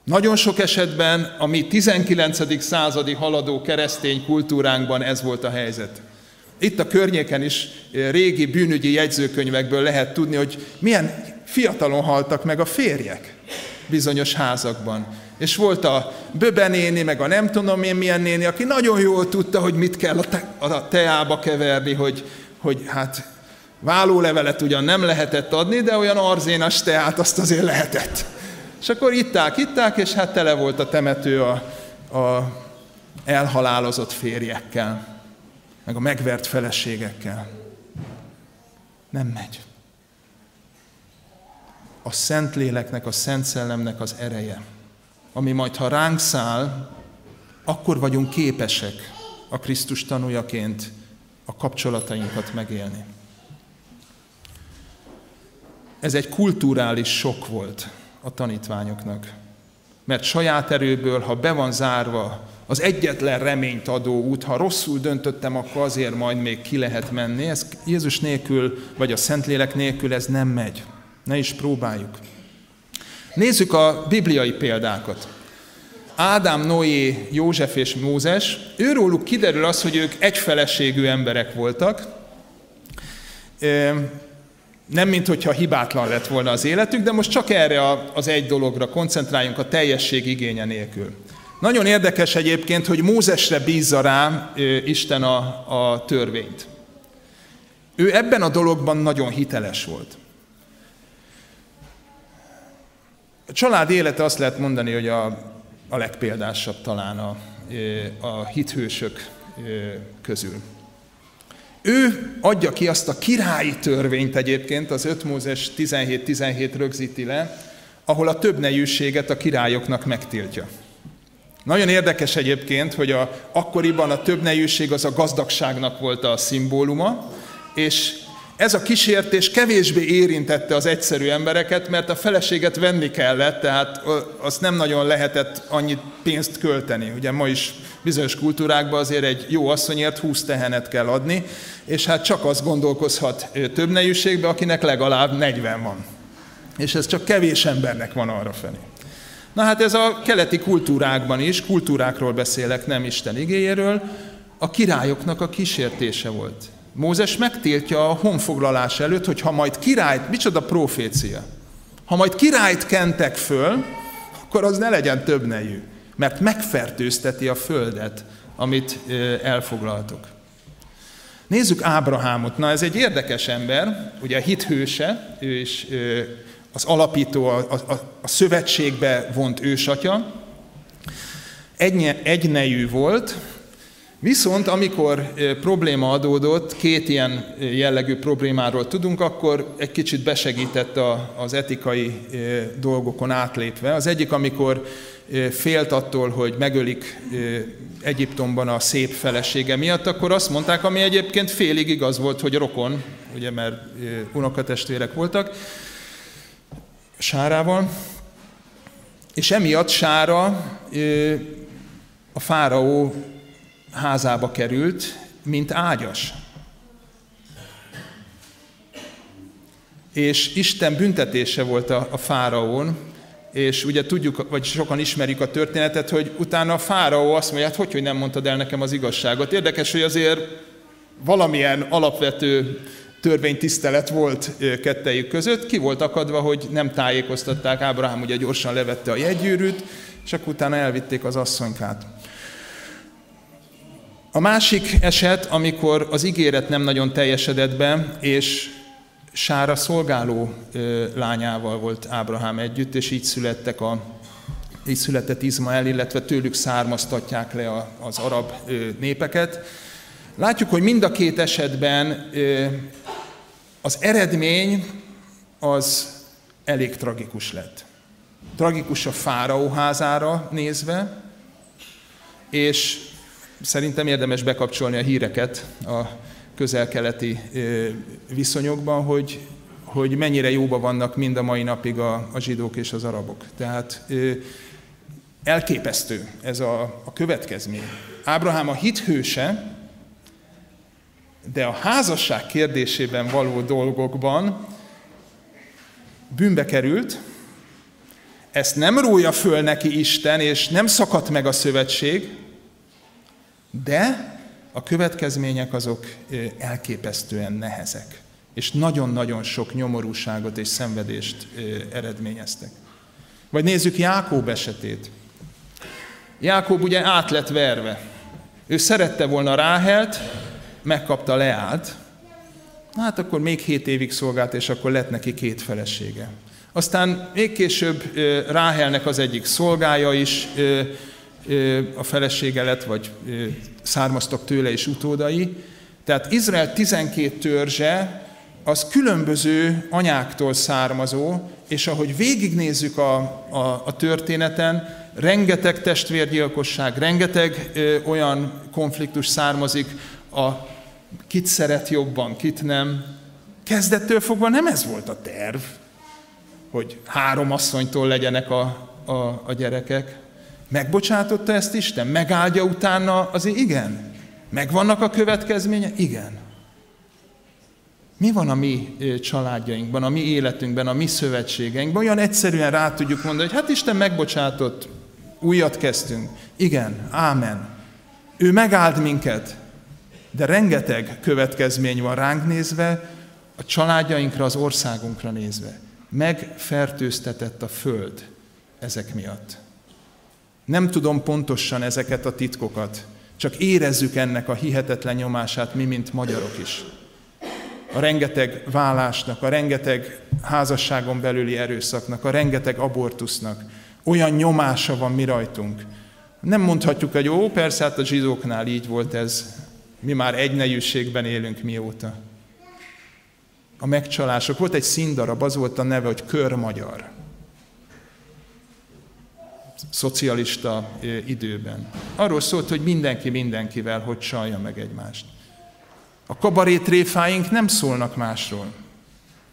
Nagyon sok esetben a mi 19. századi haladó keresztény kultúránkban ez volt a helyzet. Itt a környéken is eh, régi bűnügyi jegyzőkönyvekből lehet tudni, hogy milyen fiatalon haltak meg a férjek bizonyos házakban. És volt a böbenéni, meg a nem tudom én milyen néni, aki nagyon jól tudta, hogy mit kell a, te, a teába keverni, hogy, hogy hát vállólevelet ugyan nem lehetett adni, de olyan arzénas teát azt azért lehetett. És akkor itták, itták, és hát tele volt a temető a, a elhalálozott férjekkel, meg a megvert feleségekkel. Nem megy. A Szentléleknek, a Szent Szellemnek az ereje, ami majd, ha ránk száll, akkor vagyunk képesek a Krisztus tanújaként a kapcsolatainkat megélni. Ez egy kulturális sok volt a tanítványoknak. Mert saját erőből, ha be van zárva az egyetlen reményt adó út, ha rosszul döntöttem, akkor azért majd még ki lehet menni. Ez Jézus nélkül, vagy a Szentlélek nélkül ez nem megy. Ne is próbáljuk. Nézzük a bibliai példákat. Ádám, Noé, József és Mózes, őróluk kiderül az, hogy ők egyfeleségű emberek voltak nem mint hogyha hibátlan lett volna az életük, de most csak erre az egy dologra koncentráljunk a teljesség igénye nélkül. Nagyon érdekes egyébként, hogy Mózesre bízza rá Isten a, a törvényt. Ő ebben a dologban nagyon hiteles volt. A család élete azt lehet mondani, hogy a, a legpéldásabb talán a, a hithősök közül. Ő adja ki azt a királyi törvényt egyébként, az 5 Mózes 17-17 rögzíti le, ahol a több nejűséget a királyoknak megtiltja. Nagyon érdekes egyébként, hogy a, akkoriban a többnejűség az a gazdagságnak volt a szimbóluma, és ez a kísértés kevésbé érintette az egyszerű embereket, mert a feleséget venni kellett, tehát azt nem nagyon lehetett annyit pénzt költeni. Ugye ma is bizonyos kultúrákban azért egy jó asszonyért 20 tehenet kell adni, és hát csak az gondolkozhat több nejűségbe, akinek legalább 40 van. És ez csak kevés embernek van arra felé. Na hát ez a keleti kultúrákban is, kultúrákról beszélek, nem Isten igéjéről, a királyoknak a kísértése volt. Mózes megtiltja a honfoglalás előtt, hogy ha majd királyt, micsoda profécia, ha majd királyt kentek föl, akkor az ne legyen több nejű, mert megfertőzteti a földet, amit elfoglaltok. Nézzük Ábrahámot. Na ez egy érdekes ember, ugye a hithőse, ő is az alapító, a, a, a szövetségbe vont ősatya. Egy, egynejű volt, Viszont amikor probléma adódott, két ilyen jellegű problémáról tudunk, akkor egy kicsit besegített az etikai dolgokon átlépve. Az egyik, amikor félt attól, hogy megölik Egyiptomban a szép felesége miatt, akkor azt mondták, ami egyébként félig igaz volt, hogy rokon, ugye mert unokatestvérek voltak, Sárával, és emiatt Sára a fáraó házába került, mint ágyas. És Isten büntetése volt a, a fáraón, és ugye tudjuk, vagy sokan ismerjük a történetet, hogy utána a fáraó azt mondja, hát hogy, hogy nem mondtad el nekem az igazságot. Érdekes, hogy azért valamilyen alapvető törvénytisztelet volt kettejük között, ki volt akadva, hogy nem tájékoztatták, Ábrahám ugye gyorsan levette a jegygyűrűt, és akkor utána elvitték az asszonykát. A másik eset, amikor az ígéret nem nagyon teljesedett be, és Sára szolgáló lányával volt Ábrahám együtt, és így születtek a, így született Izmael, illetve tőlük származtatják le az arab népeket. Látjuk, hogy mind a két esetben az eredmény az elég tragikus lett. Tragikus a fáraó házára nézve, és Szerintem érdemes bekapcsolni a híreket a közel-keleti viszonyokban, hogy, hogy mennyire jóba vannak mind a mai napig a, a zsidók és az arabok. Tehát elképesztő ez a, a következmény. Ábrahám a hithőse, de a házasság kérdésében való dolgokban bűnbe került, ezt nem rója föl neki Isten, és nem szakadt meg a szövetség, de a következmények azok elképesztően nehezek, és nagyon-nagyon sok nyomorúságot és szenvedést eredményeztek. Vagy nézzük Jákób esetét. Jákób ugye át lett verve. Ő szerette volna Ráhelt, megkapta Leát, hát akkor még hét évig szolgált, és akkor lett neki két felesége. Aztán még később Ráhelnek az egyik szolgája is a felesége lett, vagy származtak tőle is utódai. Tehát Izrael 12 törzse az különböző anyáktól származó, és ahogy végignézzük a, a, a történeten, rengeteg testvérgyilkosság, rengeteg ö, olyan konfliktus származik, a kit szeret jobban, kit nem. Kezdettől fogva nem ez volt a terv, hogy három asszonytól legyenek a, a, a gyerekek. Megbocsátotta ezt Isten? Megáldja utána azért? Igen. Megvannak a következménye? Igen. Mi van a mi családjainkban, a mi életünkben, a mi szövetségeinkben? Olyan egyszerűen rá tudjuk mondani, hogy hát Isten megbocsátott, újat kezdtünk. Igen, ámen. Ő megáld minket, de rengeteg következmény van ránk nézve, a családjainkra, az országunkra nézve. Megfertőztetett a föld ezek miatt. Nem tudom pontosan ezeket a titkokat, csak érezzük ennek a hihetetlen nyomását mi, mint magyarok is. A rengeteg vállásnak, a rengeteg házasságon belüli erőszaknak, a rengeteg abortusznak. Olyan nyomása van mi rajtunk. Nem mondhatjuk, hogy ó, persze, hát a zsidóknál így volt ez. Mi már egy nejűségben élünk mióta. A megcsalások. Volt egy színdarab, az volt a neve, hogy Kör Magyar. Szocialista időben. Arról szólt, hogy mindenki mindenkivel hogy csalja meg egymást. A kabarétréfáink nem szólnak másról.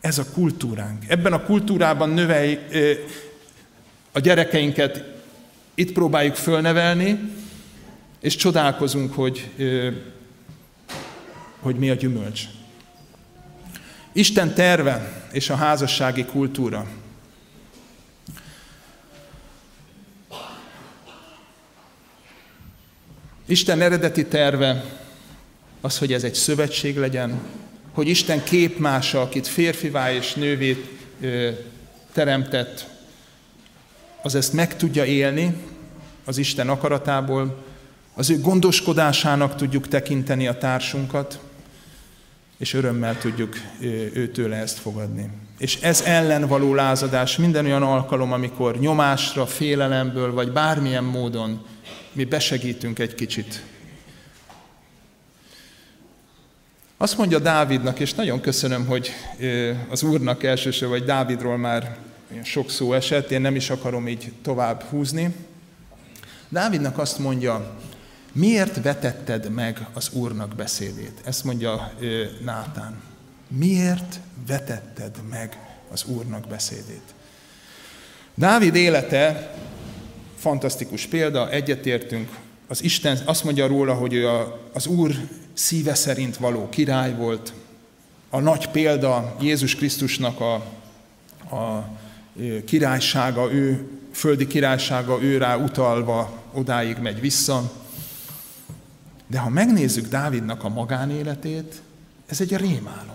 Ez a kultúránk. Ebben a kultúrában növelj, a gyerekeinket itt próbáljuk fölnevelni, és csodálkozunk, hogy, hogy mi a gyümölcs. Isten terve és a házassági kultúra. Isten eredeti terve az, hogy ez egy szövetség legyen, hogy Isten képmása, akit férfivá és nővé teremtett, az ezt meg tudja élni az Isten akaratából, az ő gondoskodásának tudjuk tekinteni a társunkat, és örömmel tudjuk őtőle ezt fogadni. És ez ellen való lázadás minden olyan alkalom, amikor nyomásra, félelemből, vagy bármilyen módon mi besegítünk egy kicsit. Azt mondja Dávidnak, és nagyon köszönöm, hogy az Úrnak elsősorban, vagy Dávidról már sok szó esett, én nem is akarom így tovább húzni. Dávidnak azt mondja, miért vetetted meg az Úrnak beszédét? Ezt mondja Nátán. Miért vetetted meg az Úrnak beszédét? Dávid élete fantasztikus példa, egyetértünk. Az Isten azt mondja róla, hogy ő a, az Úr szíve szerint való király volt. A nagy példa Jézus Krisztusnak a, a királysága, ő földi királysága őrá utalva odáig megy vissza. De ha megnézzük Dávidnak a magánéletét, ez egy rémálom.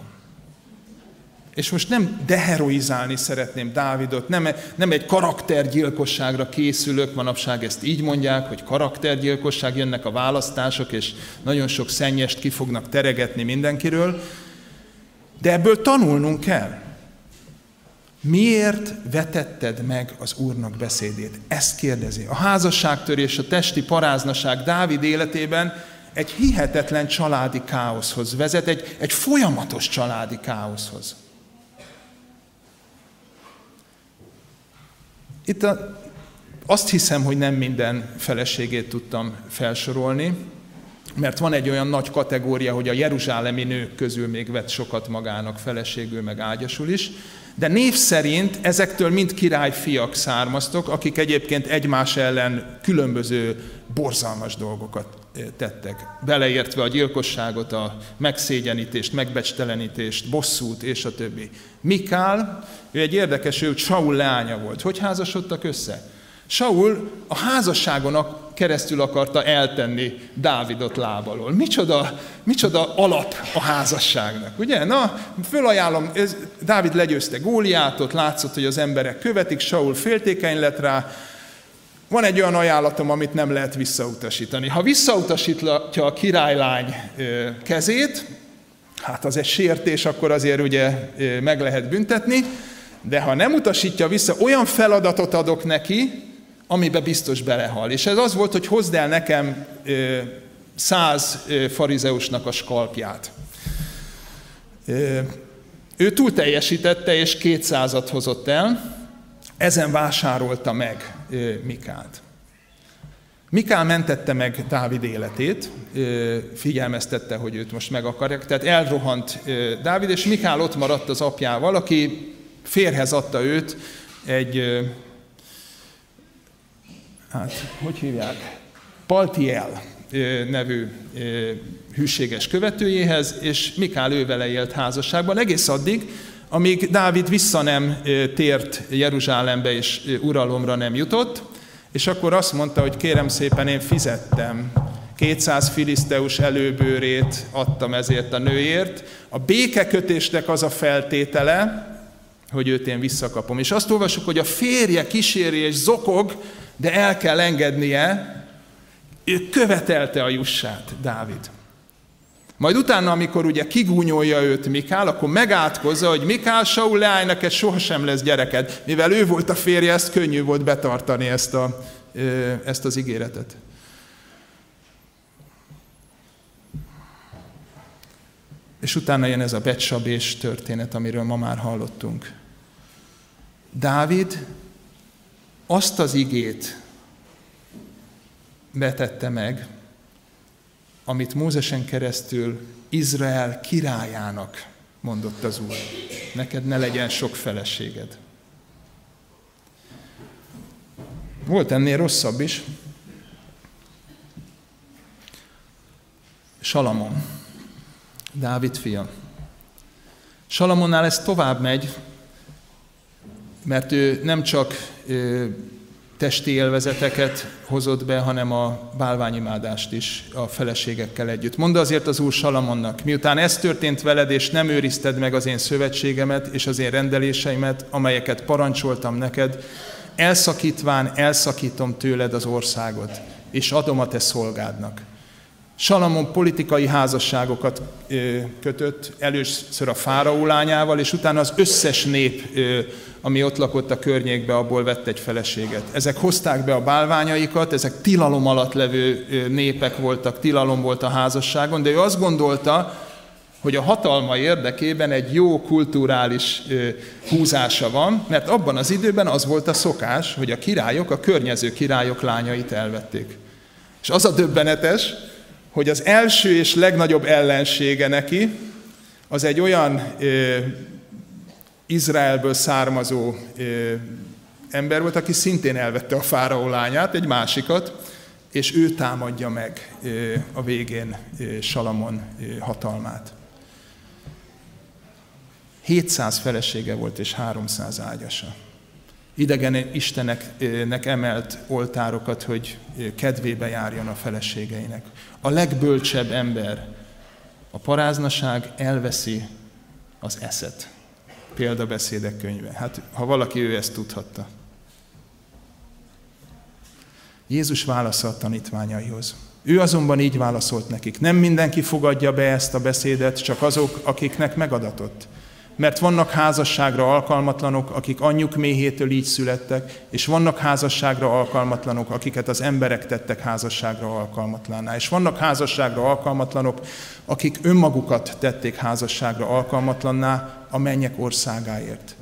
És most nem deheroizálni szeretném Dávidot, nem, nem egy karaktergyilkosságra készülök, manapság ezt így mondják, hogy karaktergyilkosság, jönnek a választások, és nagyon sok szennyest ki fognak teregetni mindenkiről, de ebből tanulnunk kell. Miért vetetted meg az Úrnak beszédét? Ezt kérdezi. A házasságtörés, a testi paráznaság Dávid életében egy hihetetlen családi káoszhoz vezet, egy, egy folyamatos családi káoszhoz. Itt a, azt hiszem, hogy nem minden feleségét tudtam felsorolni, mert van egy olyan nagy kategória, hogy a jeruzsálemi nők közül még vett sokat magának feleségül, meg ágyasul is, de név szerint ezektől mind királyfiak származtok, akik egyébként egymás ellen különböző borzalmas dolgokat tettek. Beleértve a gyilkosságot, a megszégyenítést, megbecstelenítést, bosszút és a többi. Mikál, ő egy érdekes, ő Saul leánya volt. Hogy házasodtak össze? Saul a házasságon keresztül akarta eltenni Dávidot lábalól. Micsoda, micsoda alap a házasságnak, ugye? Na, fölajánlom, ez, Dávid legyőzte Góliátot, látszott, hogy az emberek követik, Saul féltékeny lett rá, van egy olyan ajánlatom, amit nem lehet visszautasítani. Ha visszautasítja a királylány kezét, hát az egy sértés, akkor azért ugye meg lehet büntetni, de ha nem utasítja vissza, olyan feladatot adok neki, amibe biztos belehal. És ez az volt, hogy hozd el nekem száz farizeusnak a skalpját. Ő túl teljesítette, és kétszázat hozott el, ezen vásárolta meg Mikát. Mikál mentette meg Dávid életét, figyelmeztette, hogy őt most meg akarják. Tehát elrohant Dávid, és Mikál ott maradt az apjával, aki férhez adta őt egy hát hogy hívják, Paltiel nevű hűséges követőjéhez, és Mikál ővele élt házasságban egész addig, amíg Dávid vissza nem tért Jeruzsálembe és uralomra nem jutott, és akkor azt mondta, hogy kérem szépen, én fizettem 200 filiszteus előbőrét adtam ezért a nőért. A békekötésnek az a feltétele, hogy őt én visszakapom. És azt olvasjuk, hogy a férje kíséri és zokog, de el kell engednie, ő követelte a jussát, Dávid. Majd utána, amikor ugye kigúnyolja őt Mikál, akkor megátkozza, hogy Mikál, Saul leállj, neked sohasem lesz gyereked. Mivel ő volt a férje, ezt könnyű volt betartani ezt, a, ezt az ígéretet. És utána jön ez a becsabés történet, amiről ma már hallottunk. Dávid azt az igét, betette meg, amit Mózesen keresztül Izrael királyának mondott az Úr. Neked ne legyen sok feleséged. Volt ennél rosszabb is. Salamon, Dávid fia. Salamonnál ez tovább megy, mert ő nem csak testi élvezeteket hozott be, hanem a bálványimádást is a feleségekkel együtt. Mondd azért az Úr Salamonnak, miután ez történt veled, és nem őrizted meg az én szövetségemet és az én rendeléseimet, amelyeket parancsoltam neked, elszakítván elszakítom tőled az országot, és adom a te szolgádnak. Salamon politikai házasságokat kötött, először a fáraó lányával, és utána az összes nép, ami ott lakott a környékbe, abból vett egy feleséget. Ezek hozták be a bálványaikat, ezek tilalom alatt levő népek voltak, tilalom volt a házasságon, de ő azt gondolta, hogy a hatalma érdekében egy jó kulturális húzása van, mert abban az időben az volt a szokás, hogy a királyok a környező királyok lányait elvették. És az a döbbenetes, hogy az első és legnagyobb ellensége neki, az egy olyan ö, Izraelből származó ö, ember volt, aki szintén elvette a fáraó lányát, egy másikat, és ő támadja meg ö, a végén ö, Salamon ö, hatalmát. 700 felesége volt és 300 ágyasa idegen isteneknek emelt oltárokat, hogy kedvébe járjon a feleségeinek. A legbölcsebb ember, a paráznaság elveszi az eszet. Példabeszédek könyve. Hát, ha valaki ő ezt tudhatta. Jézus válasza a tanítványaihoz. Ő azonban így válaszolt nekik. Nem mindenki fogadja be ezt a beszédet, csak azok, akiknek megadatott mert vannak házasságra alkalmatlanok, akik anyjuk méhétől így születtek, és vannak házasságra alkalmatlanok, akiket az emberek tettek házasságra alkalmatlanná, és vannak házasságra alkalmatlanok, akik önmagukat tették házasságra alkalmatlanná a mennyek országáért.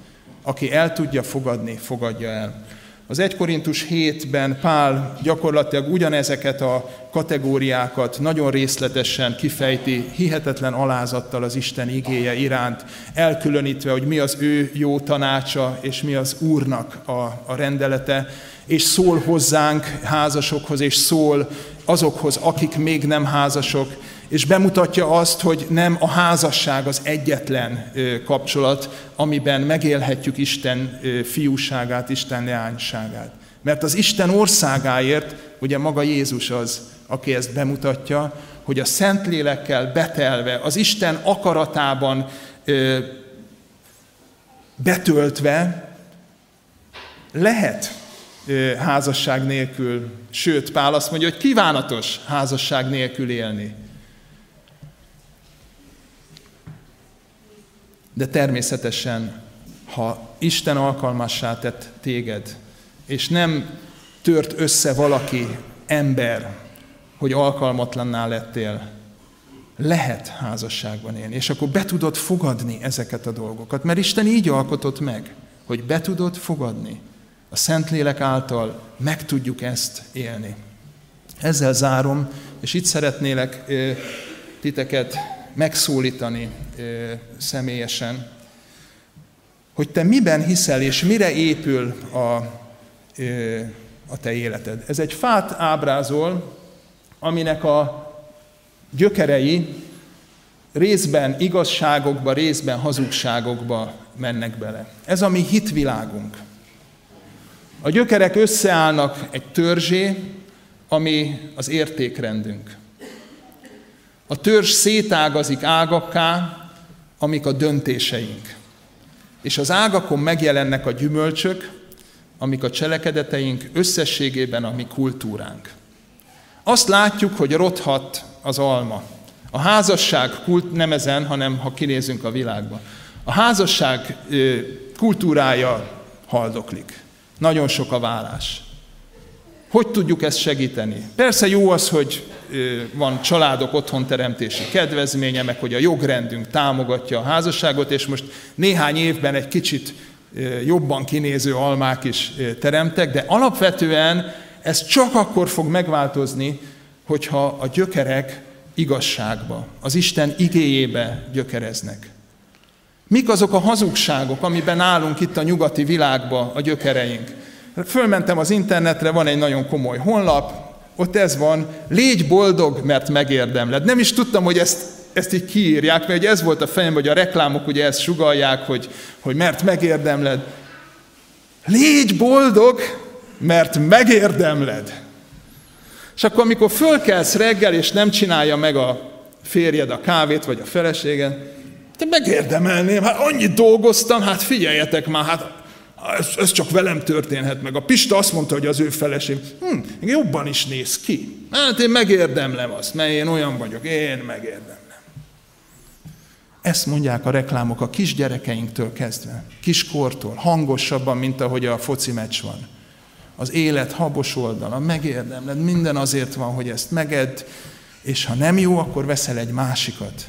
Aki el tudja fogadni, fogadja el. Az 1 Korintus 7-ben Pál gyakorlatilag ugyanezeket a kategóriákat nagyon részletesen kifejti, hihetetlen alázattal az Isten igéje iránt, elkülönítve, hogy mi az ő jó tanácsa, és mi az Úrnak a, a rendelete, és szól hozzánk házasokhoz, és szól azokhoz, akik még nem házasok, és bemutatja azt, hogy nem a házasság az egyetlen kapcsolat, amiben megélhetjük Isten fiúságát, Isten leányságát. Mert az Isten országáért, ugye maga Jézus az, aki ezt bemutatja, hogy a Szentlélekkel betelve, az Isten akaratában betöltve lehet házasság nélkül, sőt, Pál azt mondja, hogy kívánatos házasság nélkül élni. De természetesen, ha Isten alkalmassá tett téged, és nem tört össze valaki, ember, hogy alkalmatlanná lettél, lehet házasságban élni, és akkor be tudod fogadni ezeket a dolgokat, mert Isten így alkotott meg, hogy be tudod fogadni. A Szentlélek által meg tudjuk ezt élni. Ezzel zárom, és itt szeretnélek titeket megszólítani személyesen, hogy te miben hiszel és mire épül a, a te életed. Ez egy fát ábrázol, aminek a gyökerei részben igazságokba, részben hazugságokba mennek bele. Ez a mi hitvilágunk. A gyökerek összeállnak egy törzsé, ami az értékrendünk. A törzs szétágazik ágakká, amik a döntéseink. És az ágakon megjelennek a gyümölcsök, amik a cselekedeteink összességében a mi kultúránk. Azt látjuk, hogy rothat az alma. A házasság kult nem ezen, hanem ha kinézünk a világba. A házasság kultúrája haldoklik. Nagyon sok a vállás. Hogy tudjuk ezt segíteni? Persze jó az, hogy van családok otthonteremtési kedvezménye, meg hogy a jogrendünk támogatja a házasságot, és most néhány évben egy kicsit jobban kinéző almák is teremtek, de alapvetően ez csak akkor fog megváltozni, hogyha a gyökerek igazságba, az Isten igéjébe gyökereznek. Mik azok a hazugságok, amiben állunk itt a nyugati világba a gyökereink? Fölmentem az internetre, van egy nagyon komoly honlap, ott ez van, légy boldog, mert megérdemled. Nem is tudtam, hogy ezt, ezt így kiírják, mert ez volt a fejem, hogy a reklámok ugye ezt sugalják, hogy, hogy mert megérdemled. Légy boldog, mert megérdemled. És akkor, amikor fölkelsz reggel, és nem csinálja meg a férjed a kávét, vagy a feleséged, te megérdemelném, hát annyit dolgoztam, hát figyeljetek már, hát ez, ez csak velem történhet meg. A Pista azt mondta, hogy az ő feleség, hm, jobban is néz ki. Hát én megérdemlem azt, mert én olyan vagyok, én megérdemlem. Ezt mondják a reklámok a kisgyerekeinktől kezdve, kiskortól, hangosabban, mint ahogy a foci meccs van. Az élet habos oldala, megérdemled, minden azért van, hogy ezt megedd, és ha nem jó, akkor veszel egy másikat.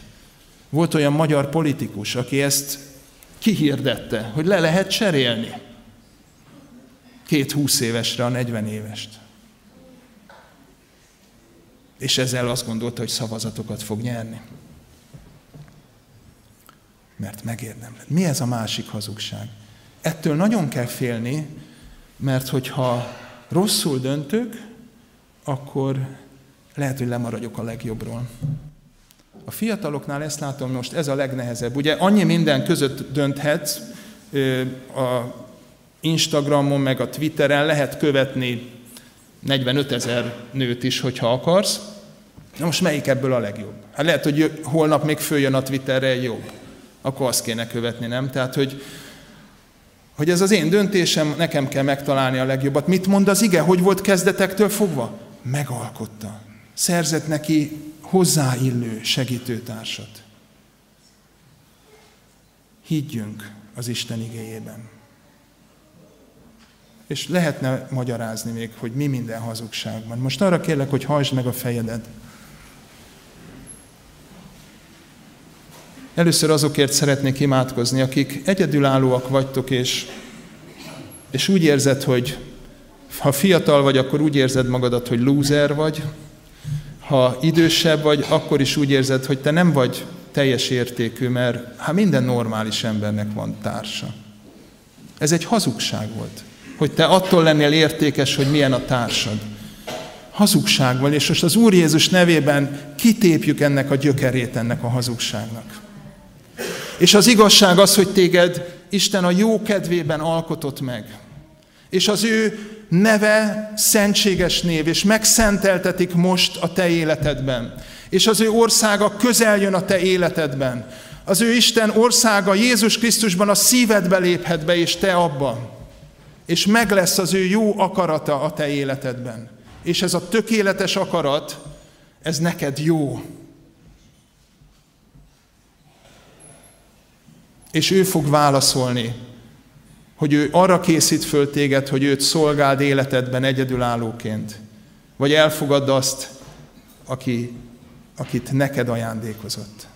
Volt olyan magyar politikus, aki ezt kihirdette, hogy le lehet cserélni. Két húsz évesre a 40 évest. És ezzel azt gondolta, hogy szavazatokat fog nyerni. Mert megérdemled. Mi ez a másik hazugság? Ettől nagyon kell félni, mert hogyha rosszul döntök, akkor lehet, hogy lemaradok a legjobbról. A fiataloknál ezt látom most, ez a legnehezebb. Ugye annyi minden között dönthetsz, a Instagramon, meg a Twitteren lehet követni 45 ezer nőt is, hogyha akarsz. Na most melyik ebből a legjobb? Hát lehet, hogy holnap még följön a Twitterre jobb. Akkor azt kéne követni, nem? Tehát, hogy, hogy ez az én döntésem, nekem kell megtalálni a legjobbat. Mit mond az ige? Hogy volt kezdetektől fogva? Megalkotta. Szerzett neki hozzáillő segítőtársat. Higgyünk az Isten igéjében. És lehetne magyarázni még, hogy mi minden hazugság van. Most arra kérlek, hogy hajtsd meg a fejedet. Először azokért szeretnék imádkozni, akik egyedülállóak vagytok, és, és úgy érzed, hogy ha fiatal vagy, akkor úgy érzed magadat, hogy lúzer vagy, ha idősebb vagy, akkor is úgy érzed, hogy te nem vagy teljes értékű, mert hát minden normális embernek van társa. Ez egy hazugság volt, hogy te attól lennél értékes, hogy milyen a társad. Hazugság van, és most az Úr Jézus nevében kitépjük ennek a gyökerét ennek a hazugságnak. És az igazság az, hogy téged Isten a jó kedvében alkotott meg. És az ő neve szentséges név, és megszenteltetik most a te életedben. És az ő országa közel jön a te életedben. Az ő Isten országa Jézus Krisztusban a szívedbe léphet be, és te abban. És meg lesz az ő jó akarata a te életedben. És ez a tökéletes akarat, ez neked jó. És ő fog válaszolni hogy ő arra készít föl téged, hogy őt szolgáld életedben egyedülállóként, vagy elfogadd azt, aki, akit neked ajándékozott.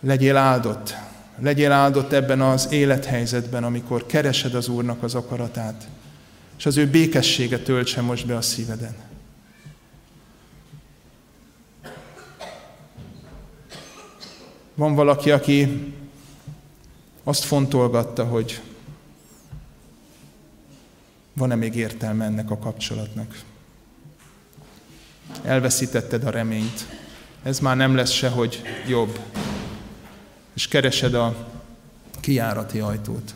Legyél áldott. Legyél áldott ebben az élethelyzetben, amikor keresed az Úrnak az akaratát, és az ő békessége töltse most be a szíveden. Van valaki, aki azt fontolgatta, hogy van-e még értelme ennek a kapcsolatnak. Elveszítetted a reményt. Ez már nem lesz sehogy jobb. És keresed a kijárati ajtót.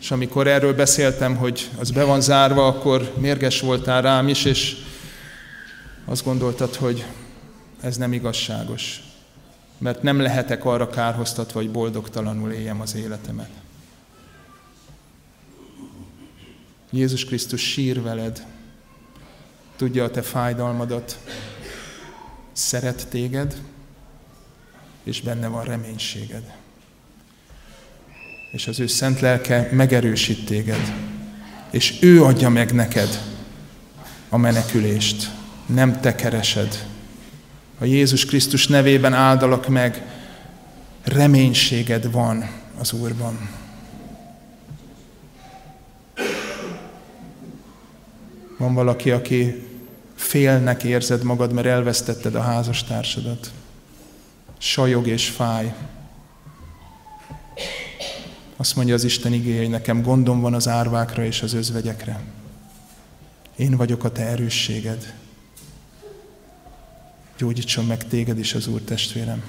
És amikor erről beszéltem, hogy az be van zárva, akkor mérges voltál rám is, és azt gondoltad, hogy ez nem igazságos mert nem lehetek arra kárhoztatva, hogy boldogtalanul éljem az életemet. Jézus Krisztus sír veled, tudja a te fájdalmadat, szeret téged, és benne van reménységed. És az ő szent lelke megerősít téged, és ő adja meg neked a menekülést. Nem te keresed, a Jézus Krisztus nevében áldalak meg, reménységed van az Úrban. Van valaki, aki félnek érzed magad, mert elvesztetted a házastársadat. Sajog és fáj. Azt mondja az Isten igéje, hogy nekem gondom van az árvákra és az özvegyekre. Én vagyok a te erősséged. Gyógyítson meg téged is az Úr testvérem.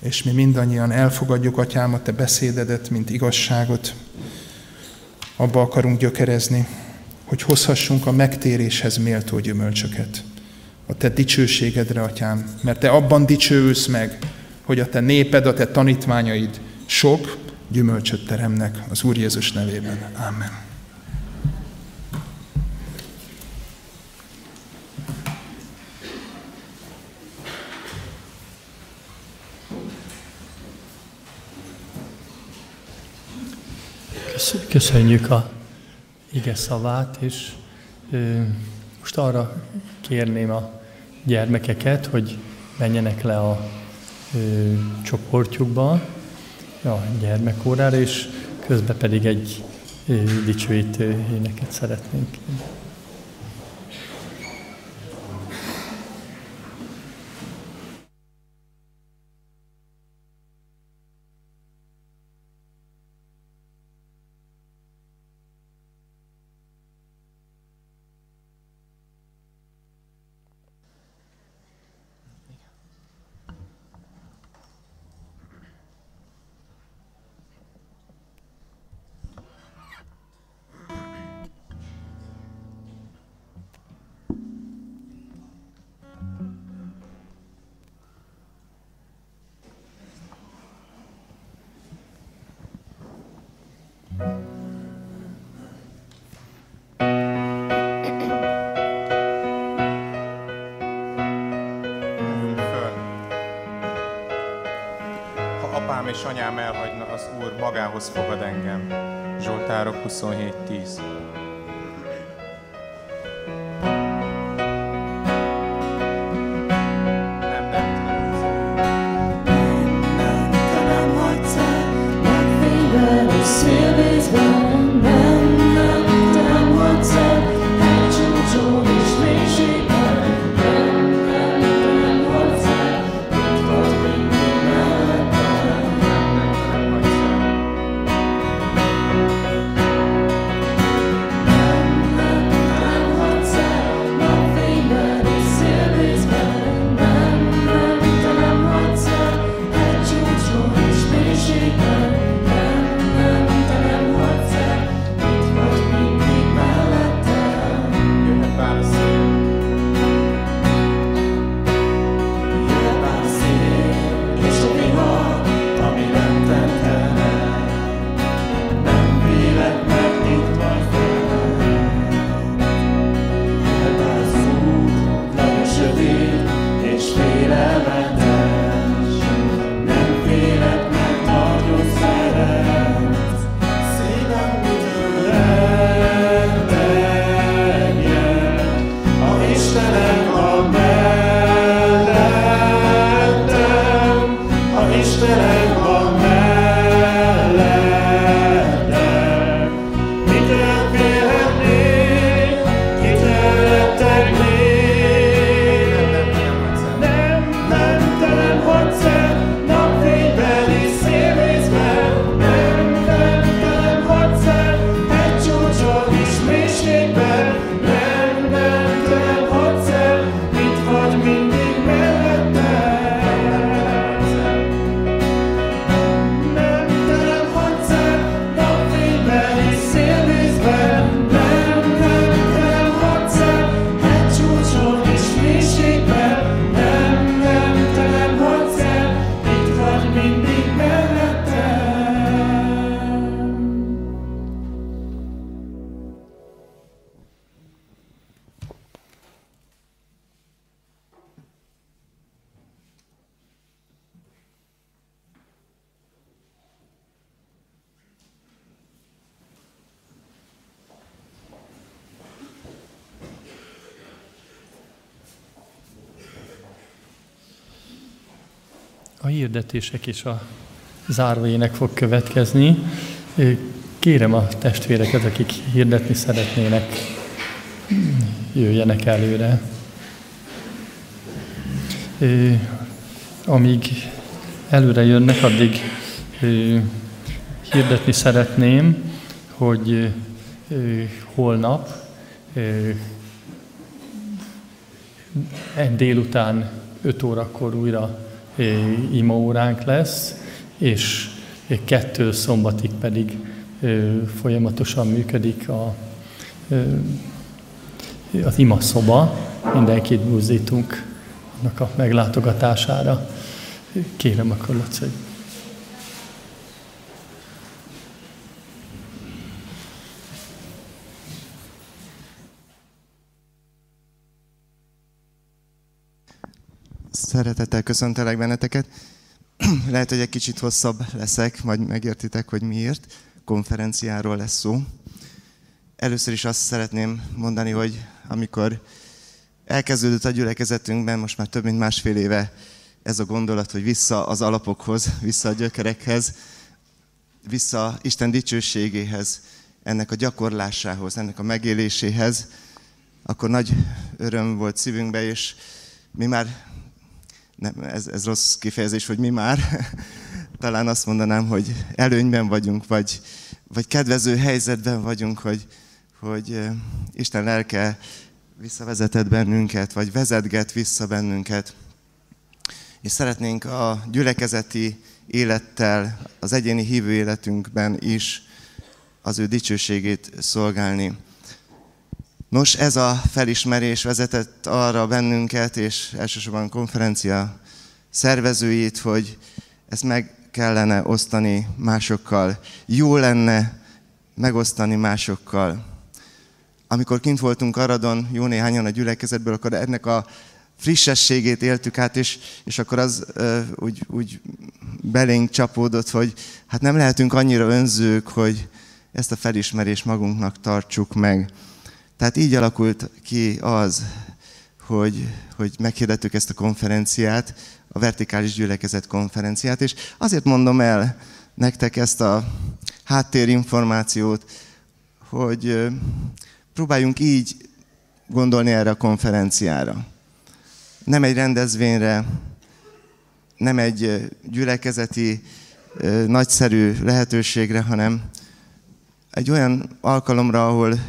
És mi mindannyian elfogadjuk, Atyám, a Te beszédedet, mint igazságot. Abba akarunk gyökerezni, hogy hozhassunk a megtéréshez méltó gyümölcsöket. A Te dicsőségedre, Atyám, mert Te abban dicsőülsz meg, hogy a Te néped, a Te tanítványaid sok gyümölcsöt teremnek az Úr Jézus nevében. Amen. Köszönjük a ige szavát, és most arra kérném a gyermekeket, hogy menjenek le a csoportjukba, a gyermekórára, és közben pedig egy dicsőítő éneket szeretnénk. Hirdetések és a záróének fog következni. kérem a testvéreket, akik hirdetni szeretnének, jöjjenek előre. Amíg előre jönnek, addig hirdetni szeretném, hogy holnap délután 5 órakor újra imaóránk lesz, és kettő szombatig pedig folyamatosan működik a, az ima szoba. Mindenkit buzdítunk annak a meglátogatására. Kérem akkor, Laci, hogy Szeretettel köszöntelek benneteket. Lehet, hogy egy kicsit hosszabb leszek, majd megértitek, hogy miért. Konferenciáról lesz szó. Először is azt szeretném mondani, hogy amikor elkezdődött a gyülekezetünkben, most már több mint másfél éve ez a gondolat, hogy vissza az alapokhoz, vissza a gyökerekhez, vissza Isten dicsőségéhez, ennek a gyakorlásához, ennek a megéléséhez, akkor nagy öröm volt szívünkbe, és mi már nem, ez, ez rossz kifejezés, hogy mi már, talán azt mondanám, hogy előnyben vagyunk, vagy, vagy kedvező helyzetben vagyunk, hogy, hogy Isten lelke visszavezetett bennünket, vagy vezetget vissza bennünket. És szeretnénk a gyülekezeti élettel, az egyéni hívő életünkben is az ő dicsőségét szolgálni. Nos, ez a felismerés vezetett arra bennünket, és elsősorban konferencia szervezőit, hogy ezt meg kellene osztani másokkal. Jó lenne megosztani másokkal. Amikor kint voltunk Aradon, jó néhányan a gyülekezetből, akkor ennek a frissességét éltük át, és, és akkor az uh, úgy, úgy belénk csapódott, hogy hát nem lehetünk annyira önzők, hogy ezt a felismerést magunknak tartsuk meg. Tehát így alakult ki az, hogy, hogy meghirdettük ezt a konferenciát, a vertikális gyülekezet konferenciát, és azért mondom el nektek ezt a háttérinformációt, hogy próbáljunk így gondolni erre a konferenciára. Nem egy rendezvényre, nem egy gyülekezeti nagyszerű lehetőségre, hanem egy olyan alkalomra, ahol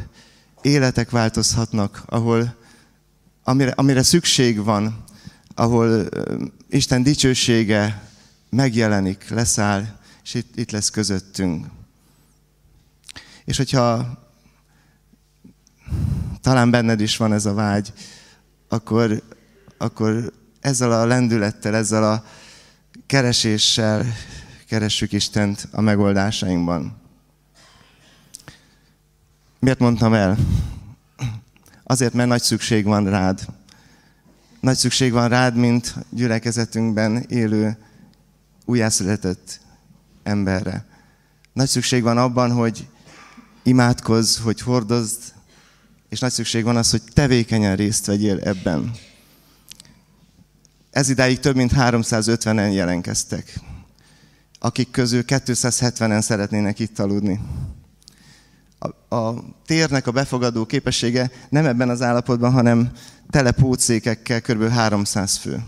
életek változhatnak, ahol amire, amire szükség van, ahol Isten dicsősége megjelenik, leszáll, és itt, itt lesz közöttünk. És hogyha talán benned is van ez a vágy, akkor, akkor ezzel a lendülettel, ezzel a kereséssel keressük Istent a megoldásainkban. Miért mondtam el? Azért, mert nagy szükség van rád. Nagy szükség van rád, mint gyülekezetünkben élő újjászületett emberre. Nagy szükség van abban, hogy imádkozz, hogy hordozd, és nagy szükség van az, hogy tevékenyen részt vegyél ebben. Ez idáig több mint 350-en jelentkeztek, akik közül 270-en szeretnének itt aludni a, a térnek a befogadó képessége nem ebben az állapotban, hanem tele pótszékekkel kb. 300 fő.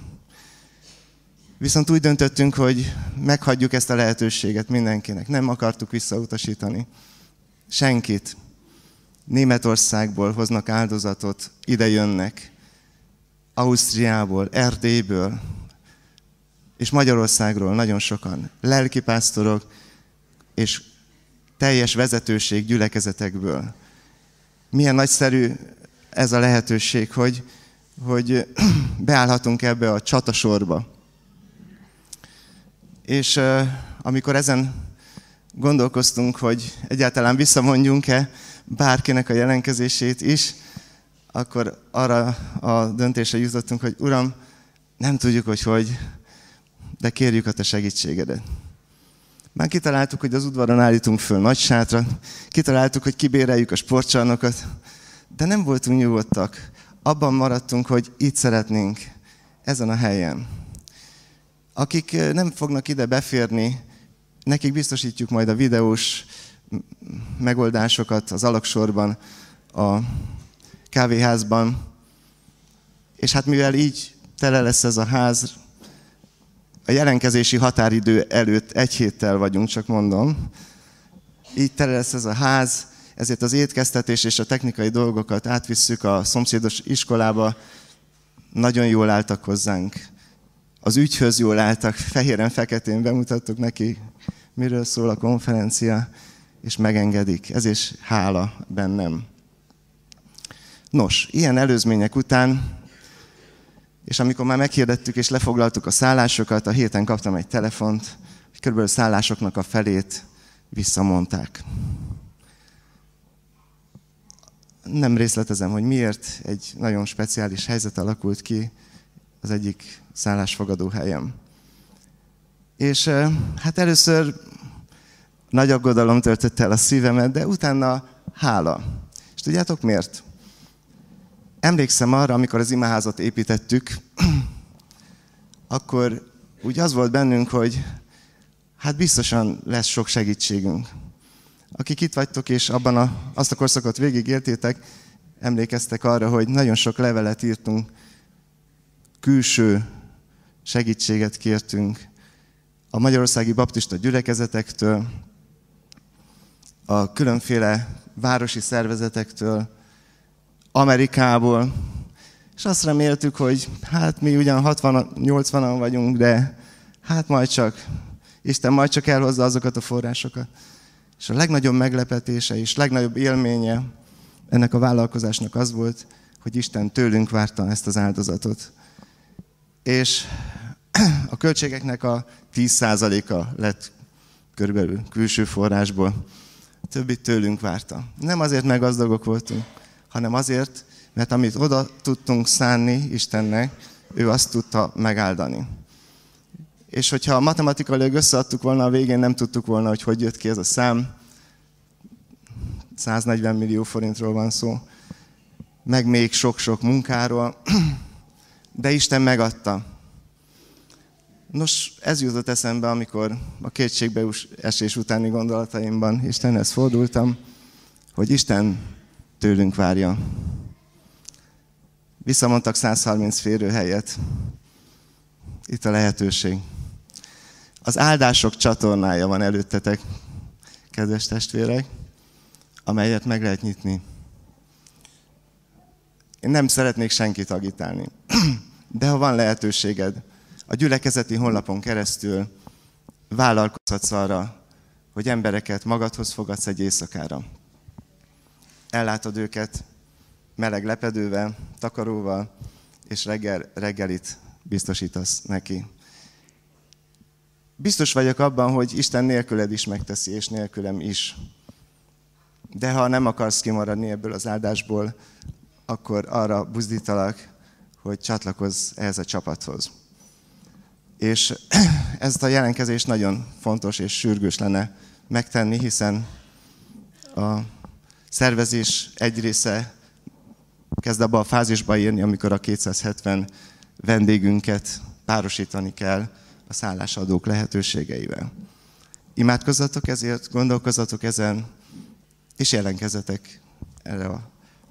Viszont úgy döntöttünk, hogy meghagyjuk ezt a lehetőséget mindenkinek. Nem akartuk visszautasítani. Senkit. Németországból hoznak áldozatot, ide jönnek. Ausztriából, Erdélyből, és Magyarországról nagyon sokan. Lelkipásztorok és teljes vezetőség gyülekezetekből. Milyen nagyszerű ez a lehetőség, hogy, hogy beállhatunk ebbe a csatasorba. És amikor ezen gondolkoztunk, hogy egyáltalán visszamondjunk-e bárkinek a jelenkezését is, akkor arra a döntésre jutottunk, hogy Uram, nem tudjuk, hogy hogy, de kérjük a Te segítségedet. Már kitaláltuk, hogy az udvaron állítunk föl nagy sátrat, kitaláltuk, hogy kibéreljük a sportcsarnokat, de nem voltunk nyugodtak. Abban maradtunk, hogy itt szeretnénk, ezen a helyen. Akik nem fognak ide beférni, nekik biztosítjuk majd a videós megoldásokat az alaksorban, a kávéházban. És hát mivel így tele lesz ez a ház, a jelenkezési határidő előtt egy héttel vagyunk, csak mondom, így tele lesz ez a ház, ezért az étkeztetés és a technikai dolgokat átvisszük a szomszédos iskolába, nagyon jól álltak hozzánk. Az ügyhöz jól álltak, fehéren-feketén bemutattuk neki, miről szól a konferencia, és megengedik. Ez is hála bennem. Nos, ilyen előzmények után, és amikor már meghirdettük és lefoglaltuk a szállásokat, a héten kaptam egy telefont, hogy körülbelül szállásoknak a felét visszamondták. Nem részletezem, hogy miért. Egy nagyon speciális helyzet alakult ki az egyik szállásfogadó helyem. És hát először nagy aggodalom töltötte el a szívemet, de utána hála. És tudjátok miért? Emlékszem arra, amikor az imaházat építettük, akkor úgy az volt bennünk, hogy hát biztosan lesz sok segítségünk. Akik itt vagytok, és abban a, azt a korszakot végigéltétek, emlékeztek arra, hogy nagyon sok levelet írtunk, külső segítséget kértünk a magyarországi baptista gyülekezetektől, a különféle városi szervezetektől, Amerikából, és azt reméltük, hogy hát mi ugyan 60-80-an vagyunk, de hát majd csak, Isten majd csak elhozza azokat a forrásokat. És a legnagyobb meglepetése és legnagyobb élménye ennek a vállalkozásnak az volt, hogy Isten tőlünk várta ezt az áldozatot. És a költségeknek a 10%-a lett körülbelül külső forrásból. Többit tőlünk várta. Nem azért, mert gazdagok voltunk, hanem azért, mert amit oda tudtunk szánni Istennek, ő azt tudta megáldani. És hogyha matematikailag összeadtuk volna a végén, nem tudtuk volna, hogy hogy jött ki ez a szám. 140 millió forintról van szó, meg még sok-sok munkáról, de Isten megadta. Nos, ez jutott eszembe, amikor a kétségbe esés utáni gondolataimban Istenhez fordultam, hogy Isten tőlünk várja. Visszamondtak 130 férőhelyet. Itt a lehetőség. Az áldások csatornája van előttetek, kedves testvérek, amelyet meg lehet nyitni. Én nem szeretnék senkit agitálni, de ha van lehetőséged, a gyülekezeti honlapon keresztül vállalkozhatsz arra, hogy embereket magadhoz fogadsz egy éjszakára. Ellátod őket meleg lepedővel, takaróval, és reggel, reggelit biztosítasz neki. Biztos vagyok abban, hogy Isten nélküled is megteszi, és nélkülem is. De ha nem akarsz kimaradni ebből az áldásból, akkor arra buzdítalak, hogy csatlakozz ehhez a csapathoz. És ezt a jelenkezést nagyon fontos és sürgős lenne megtenni, hiszen a szervezés egy része kezd abba a fázisba írni, amikor a 270 vendégünket párosítani kell a szállásadók lehetőségeivel. Imádkozzatok ezért, gondolkozzatok ezen, és jelenkezzetek erre a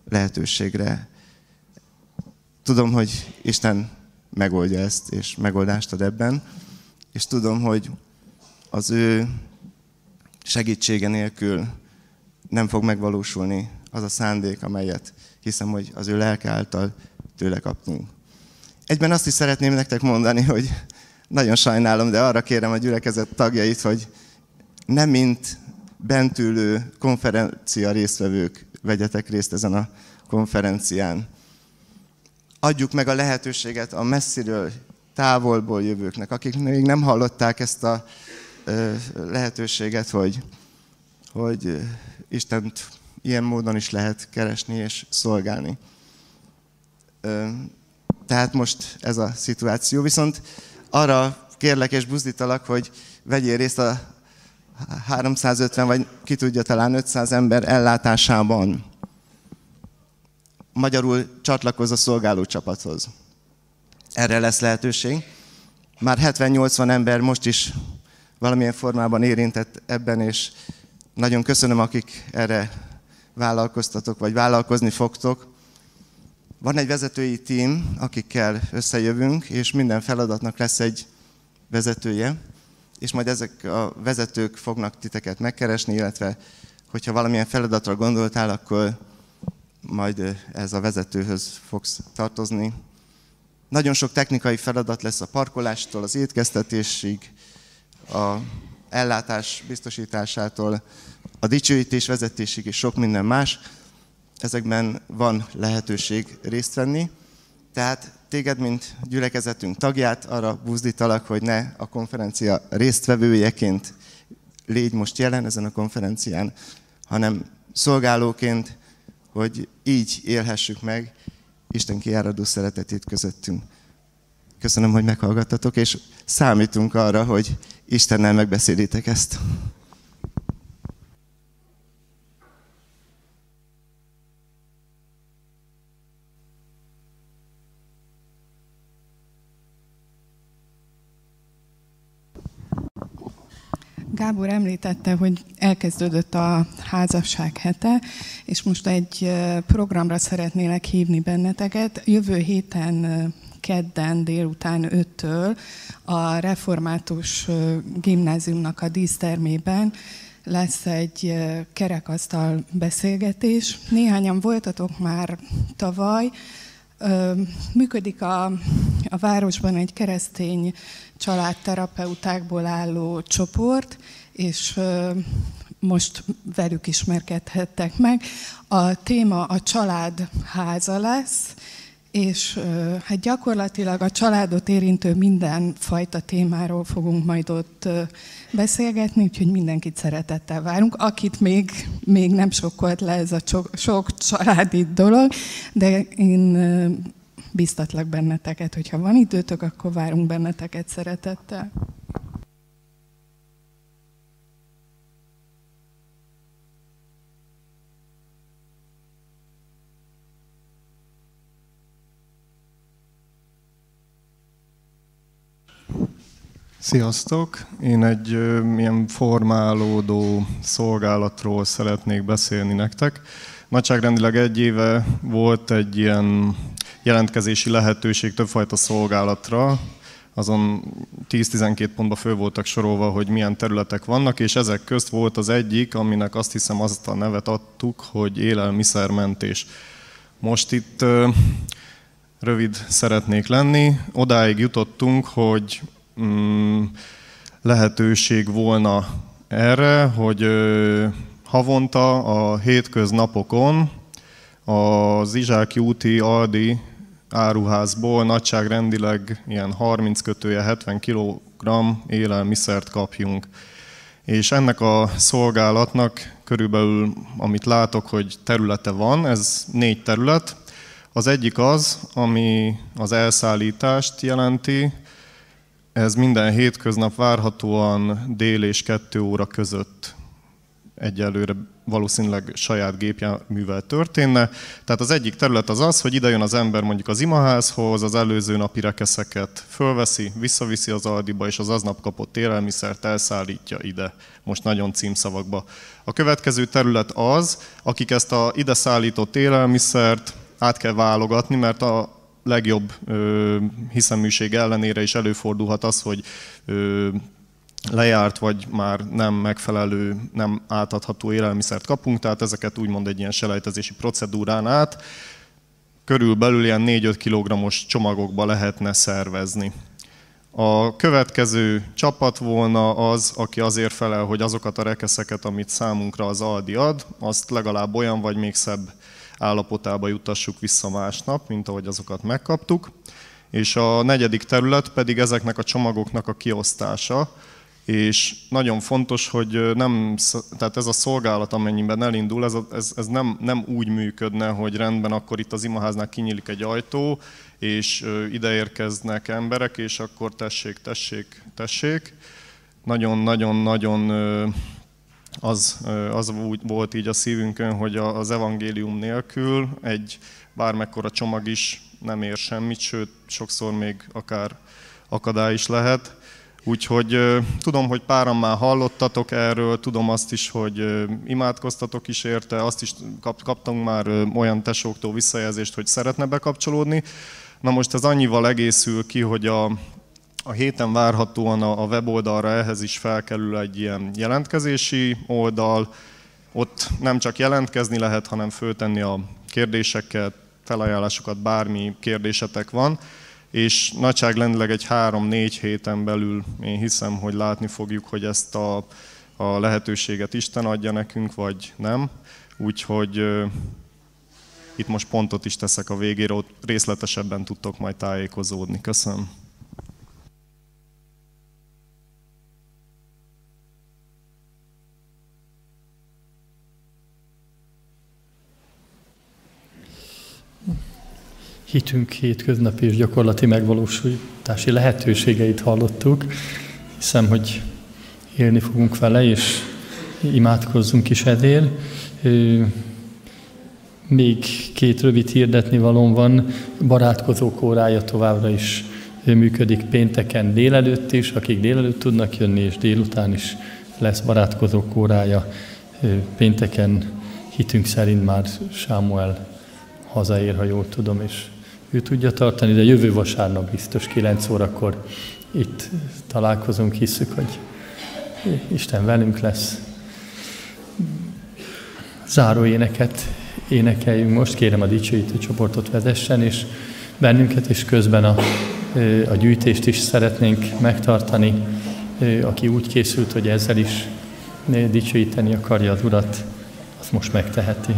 lehetőségre. Tudom, hogy Isten megoldja ezt, és megoldást ad ebben, és tudom, hogy az ő segítsége nélkül nem fog megvalósulni az a szándék, amelyet hiszem, hogy az ő lelke által tőle kaptunk. Egyben azt is szeretném nektek mondani, hogy nagyon sajnálom, de arra kérem a gyülekezet tagjait, hogy nem mint bentülő konferencia résztvevők vegyetek részt ezen a konferencián. Adjuk meg a lehetőséget a messziről, távolból jövőknek, akik még nem hallották ezt a lehetőséget, hogy, hogy Istent ilyen módon is lehet keresni és szolgálni. Tehát most ez a szituáció. Viszont arra kérlek és buzdítalak, hogy vegyél részt a 350 vagy ki tudja talán 500 ember ellátásában. Magyarul csatlakozz a szolgáló csapathoz. Erre lesz lehetőség. Már 70-80 ember most is valamilyen formában érintett ebben, és Nagyon köszönöm, akik erre vállalkoztatok, vagy vállalkozni fogtok. Van egy vezetői tím, akikkel összejövünk, és minden feladatnak lesz egy vezetője, és majd ezek a vezetők fognak titeket megkeresni, illetve hogyha valamilyen feladatra gondoltál, akkor majd ez a vezetőhöz fogsz tartozni. Nagyon sok technikai feladat lesz a parkolástól, az étkeztetésig, a ellátás biztosításától, a dicsőítés vezetésig és sok minden más. Ezekben van lehetőség részt venni. Tehát téged, mint gyülekezetünk tagját arra buzdítalak, hogy ne a konferencia résztvevőjeként légy most jelen ezen a konferencián, hanem szolgálóként, hogy így élhessük meg Isten kiáradó szeretetét közöttünk. Köszönöm, hogy meghallgattatok, és számítunk arra, hogy Istennel megbeszélitek ezt. Gábor említette, hogy elkezdődött a házasság hete, és most egy programra szeretnélek hívni benneteket. Jövő héten kedden délután 5-től a református gimnáziumnak a dísztermében lesz egy kerekasztal beszélgetés. Néhányan voltatok már tavaly, Működik a, a városban egy keresztény családterapeutákból álló csoport, és most velük ismerkedhettek meg. A téma a család háza lesz, és hát gyakorlatilag a családot érintő minden fajta témáról fogunk majd ott beszélgetni, úgyhogy mindenkit szeretettel várunk. Akit még, még nem sokkolt le ez a sok, sok családi dolog, de én biztatlak benneteket, hogyha van időtök, akkor várunk benneteket szeretettel. Sziasztok! Én egy ö, ilyen formálódó szolgálatról szeretnék beszélni nektek. Nagyságrendileg egy éve volt egy ilyen jelentkezési lehetőség többfajta szolgálatra, azon 10-12 pontba föl voltak sorolva, hogy milyen területek vannak, és ezek közt volt az egyik, aminek azt hiszem azt a nevet adtuk, hogy élelmiszermentés. Most itt ö, rövid szeretnék lenni. Odáig jutottunk, hogy mm, lehetőség volna erre, hogy havonta a hétköznapokon az Izsáki úti Aldi áruházból nagyságrendileg ilyen 30 kötője 70 kg élelmiszert kapjunk. És ennek a szolgálatnak körülbelül, amit látok, hogy területe van, ez négy terület. Az egyik az, ami az elszállítást jelenti, ez minden hétköznap várhatóan dél és kettő óra között egyelőre valószínűleg saját gépjárművel történne. Tehát az egyik terület az az, hogy ide jön az ember mondjuk az imaházhoz, az előző napi rekeszeket fölveszi, visszaviszi az aldiba, és az aznap kapott élelmiszert elszállítja ide, most nagyon címszavakba. A következő terület az, akik ezt a ide szállított élelmiszert át kell válogatni, mert a legjobb ö, hiszeműség ellenére is előfordulhat az, hogy ö, lejárt, vagy már nem megfelelő, nem átadható élelmiszert kapunk, tehát ezeket úgymond egy ilyen selejtezési procedúrán át körülbelül ilyen 4-5 kg-os csomagokba lehetne szervezni. A következő csapat volna az, aki azért felel, hogy azokat a rekeszeket, amit számunkra az Aldi ad, azt legalább olyan vagy még szebb állapotába jutassuk vissza másnap, mint ahogy azokat megkaptuk. És a negyedik terület pedig ezeknek a csomagoknak a kiosztása, és nagyon fontos, hogy nem, tehát ez a szolgálat, amennyiben elindul, ez, ez, ez nem, nem úgy működne, hogy rendben akkor itt az imaháznál kinyílik egy ajtó, és ide érkeznek emberek, és akkor tessék, tessék, tessék. Nagyon-nagyon-nagyon az, az úgy volt így a szívünkön, hogy az evangélium nélkül egy bármekkora csomag is nem ér semmit, sőt, sokszor még akár akadály is lehet. Úgyhogy tudom, hogy páran már hallottatok erről, tudom azt is, hogy imádkoztatok is érte, azt is kap, kaptunk már olyan tesóktól visszajelzést, hogy szeretne bekapcsolódni. Na most ez annyival egészül ki, hogy a, a héten várhatóan a, weboldalra ehhez is felkerül egy ilyen jelentkezési oldal, ott nem csak jelentkezni lehet, hanem föltenni a kérdéseket, felajánlásokat, bármi kérdésetek van, és nagyságrendileg egy három-négy héten belül én hiszem, hogy látni fogjuk, hogy ezt a, a lehetőséget Isten adja nekünk, vagy nem. Úgyhogy itt most pontot is teszek a végére, ott részletesebben tudtok majd tájékozódni. Köszönöm. Hitünk hétköznapi és gyakorlati megvalósítási lehetőségeit hallottuk. Hiszem, hogy élni fogunk vele, és imádkozzunk is ezért. Még két rövid hirdetni valón van. Barátkozók órája továbbra is működik pénteken délelőtt is, akik délelőtt tudnak jönni, és délután is lesz barátkozók órája. Pénteken hitünk szerint már Sámuel hazaér, ha jól tudom, és ő tudja tartani, de jövő vasárnap biztos 9 órakor itt találkozunk, hiszük, hogy Isten velünk lesz. Záró éneket énekeljünk most, kérem a dicsőítő csoportot vezessen, és bennünket, és közben a, a gyűjtést is szeretnénk megtartani. Aki úgy készült, hogy ezzel is dicsőíteni akarja az Urat, azt most megteheti.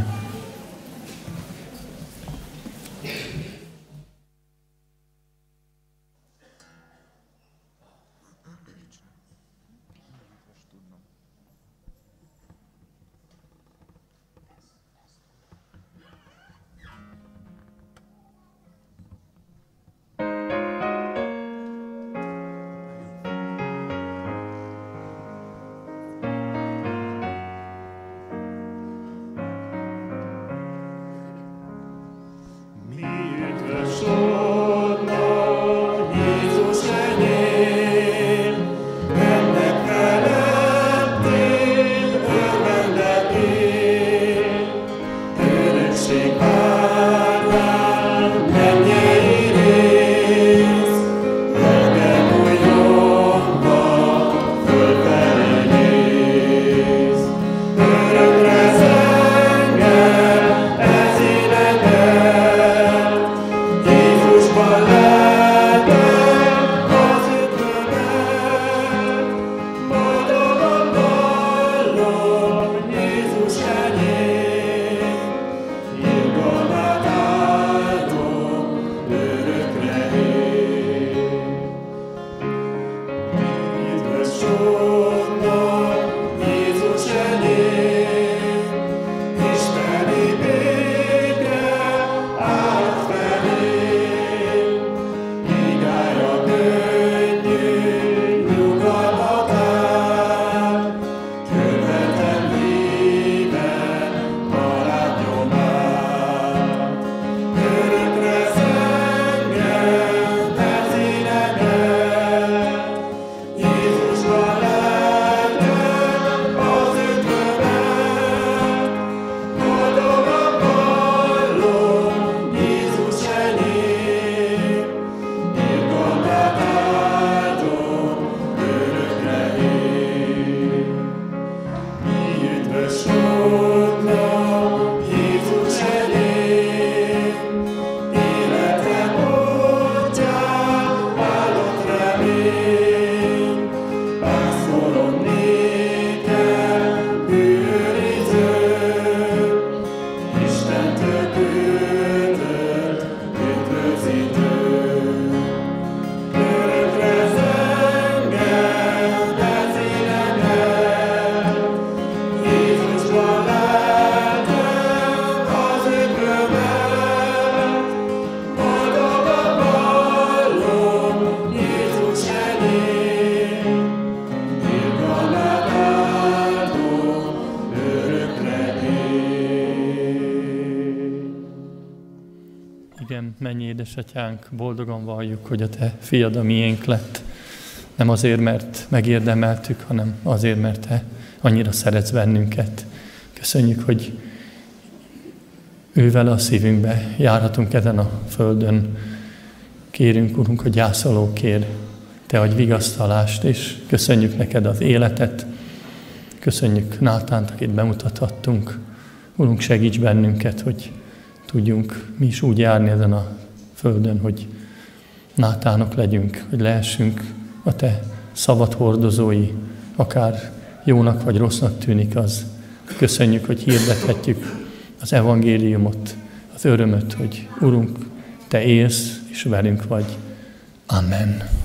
Édesatyánk, boldogan valljuk, hogy a te fiad a miénk lett. Nem azért, mert megérdemeltük, hanem azért, mert Te annyira szeretsz bennünket. Köszönjük, hogy ővel a szívünkbe járhatunk ezen a földön. Kérünk, Urunk, hogy kér, Te adj vigasztalást, és köszönjük neked az életet. Köszönjük Nátánt, akit bemutathattunk. Urunk, segíts bennünket, hogy tudjunk mi is úgy járni ezen a földön, hogy Nátánok legyünk, hogy lehessünk a Te szabad hordozói, akár jónak vagy rossznak tűnik az. Köszönjük, hogy hirdethetjük az evangéliumot, az örömöt, hogy Urunk, Te élsz és velünk vagy. Amen.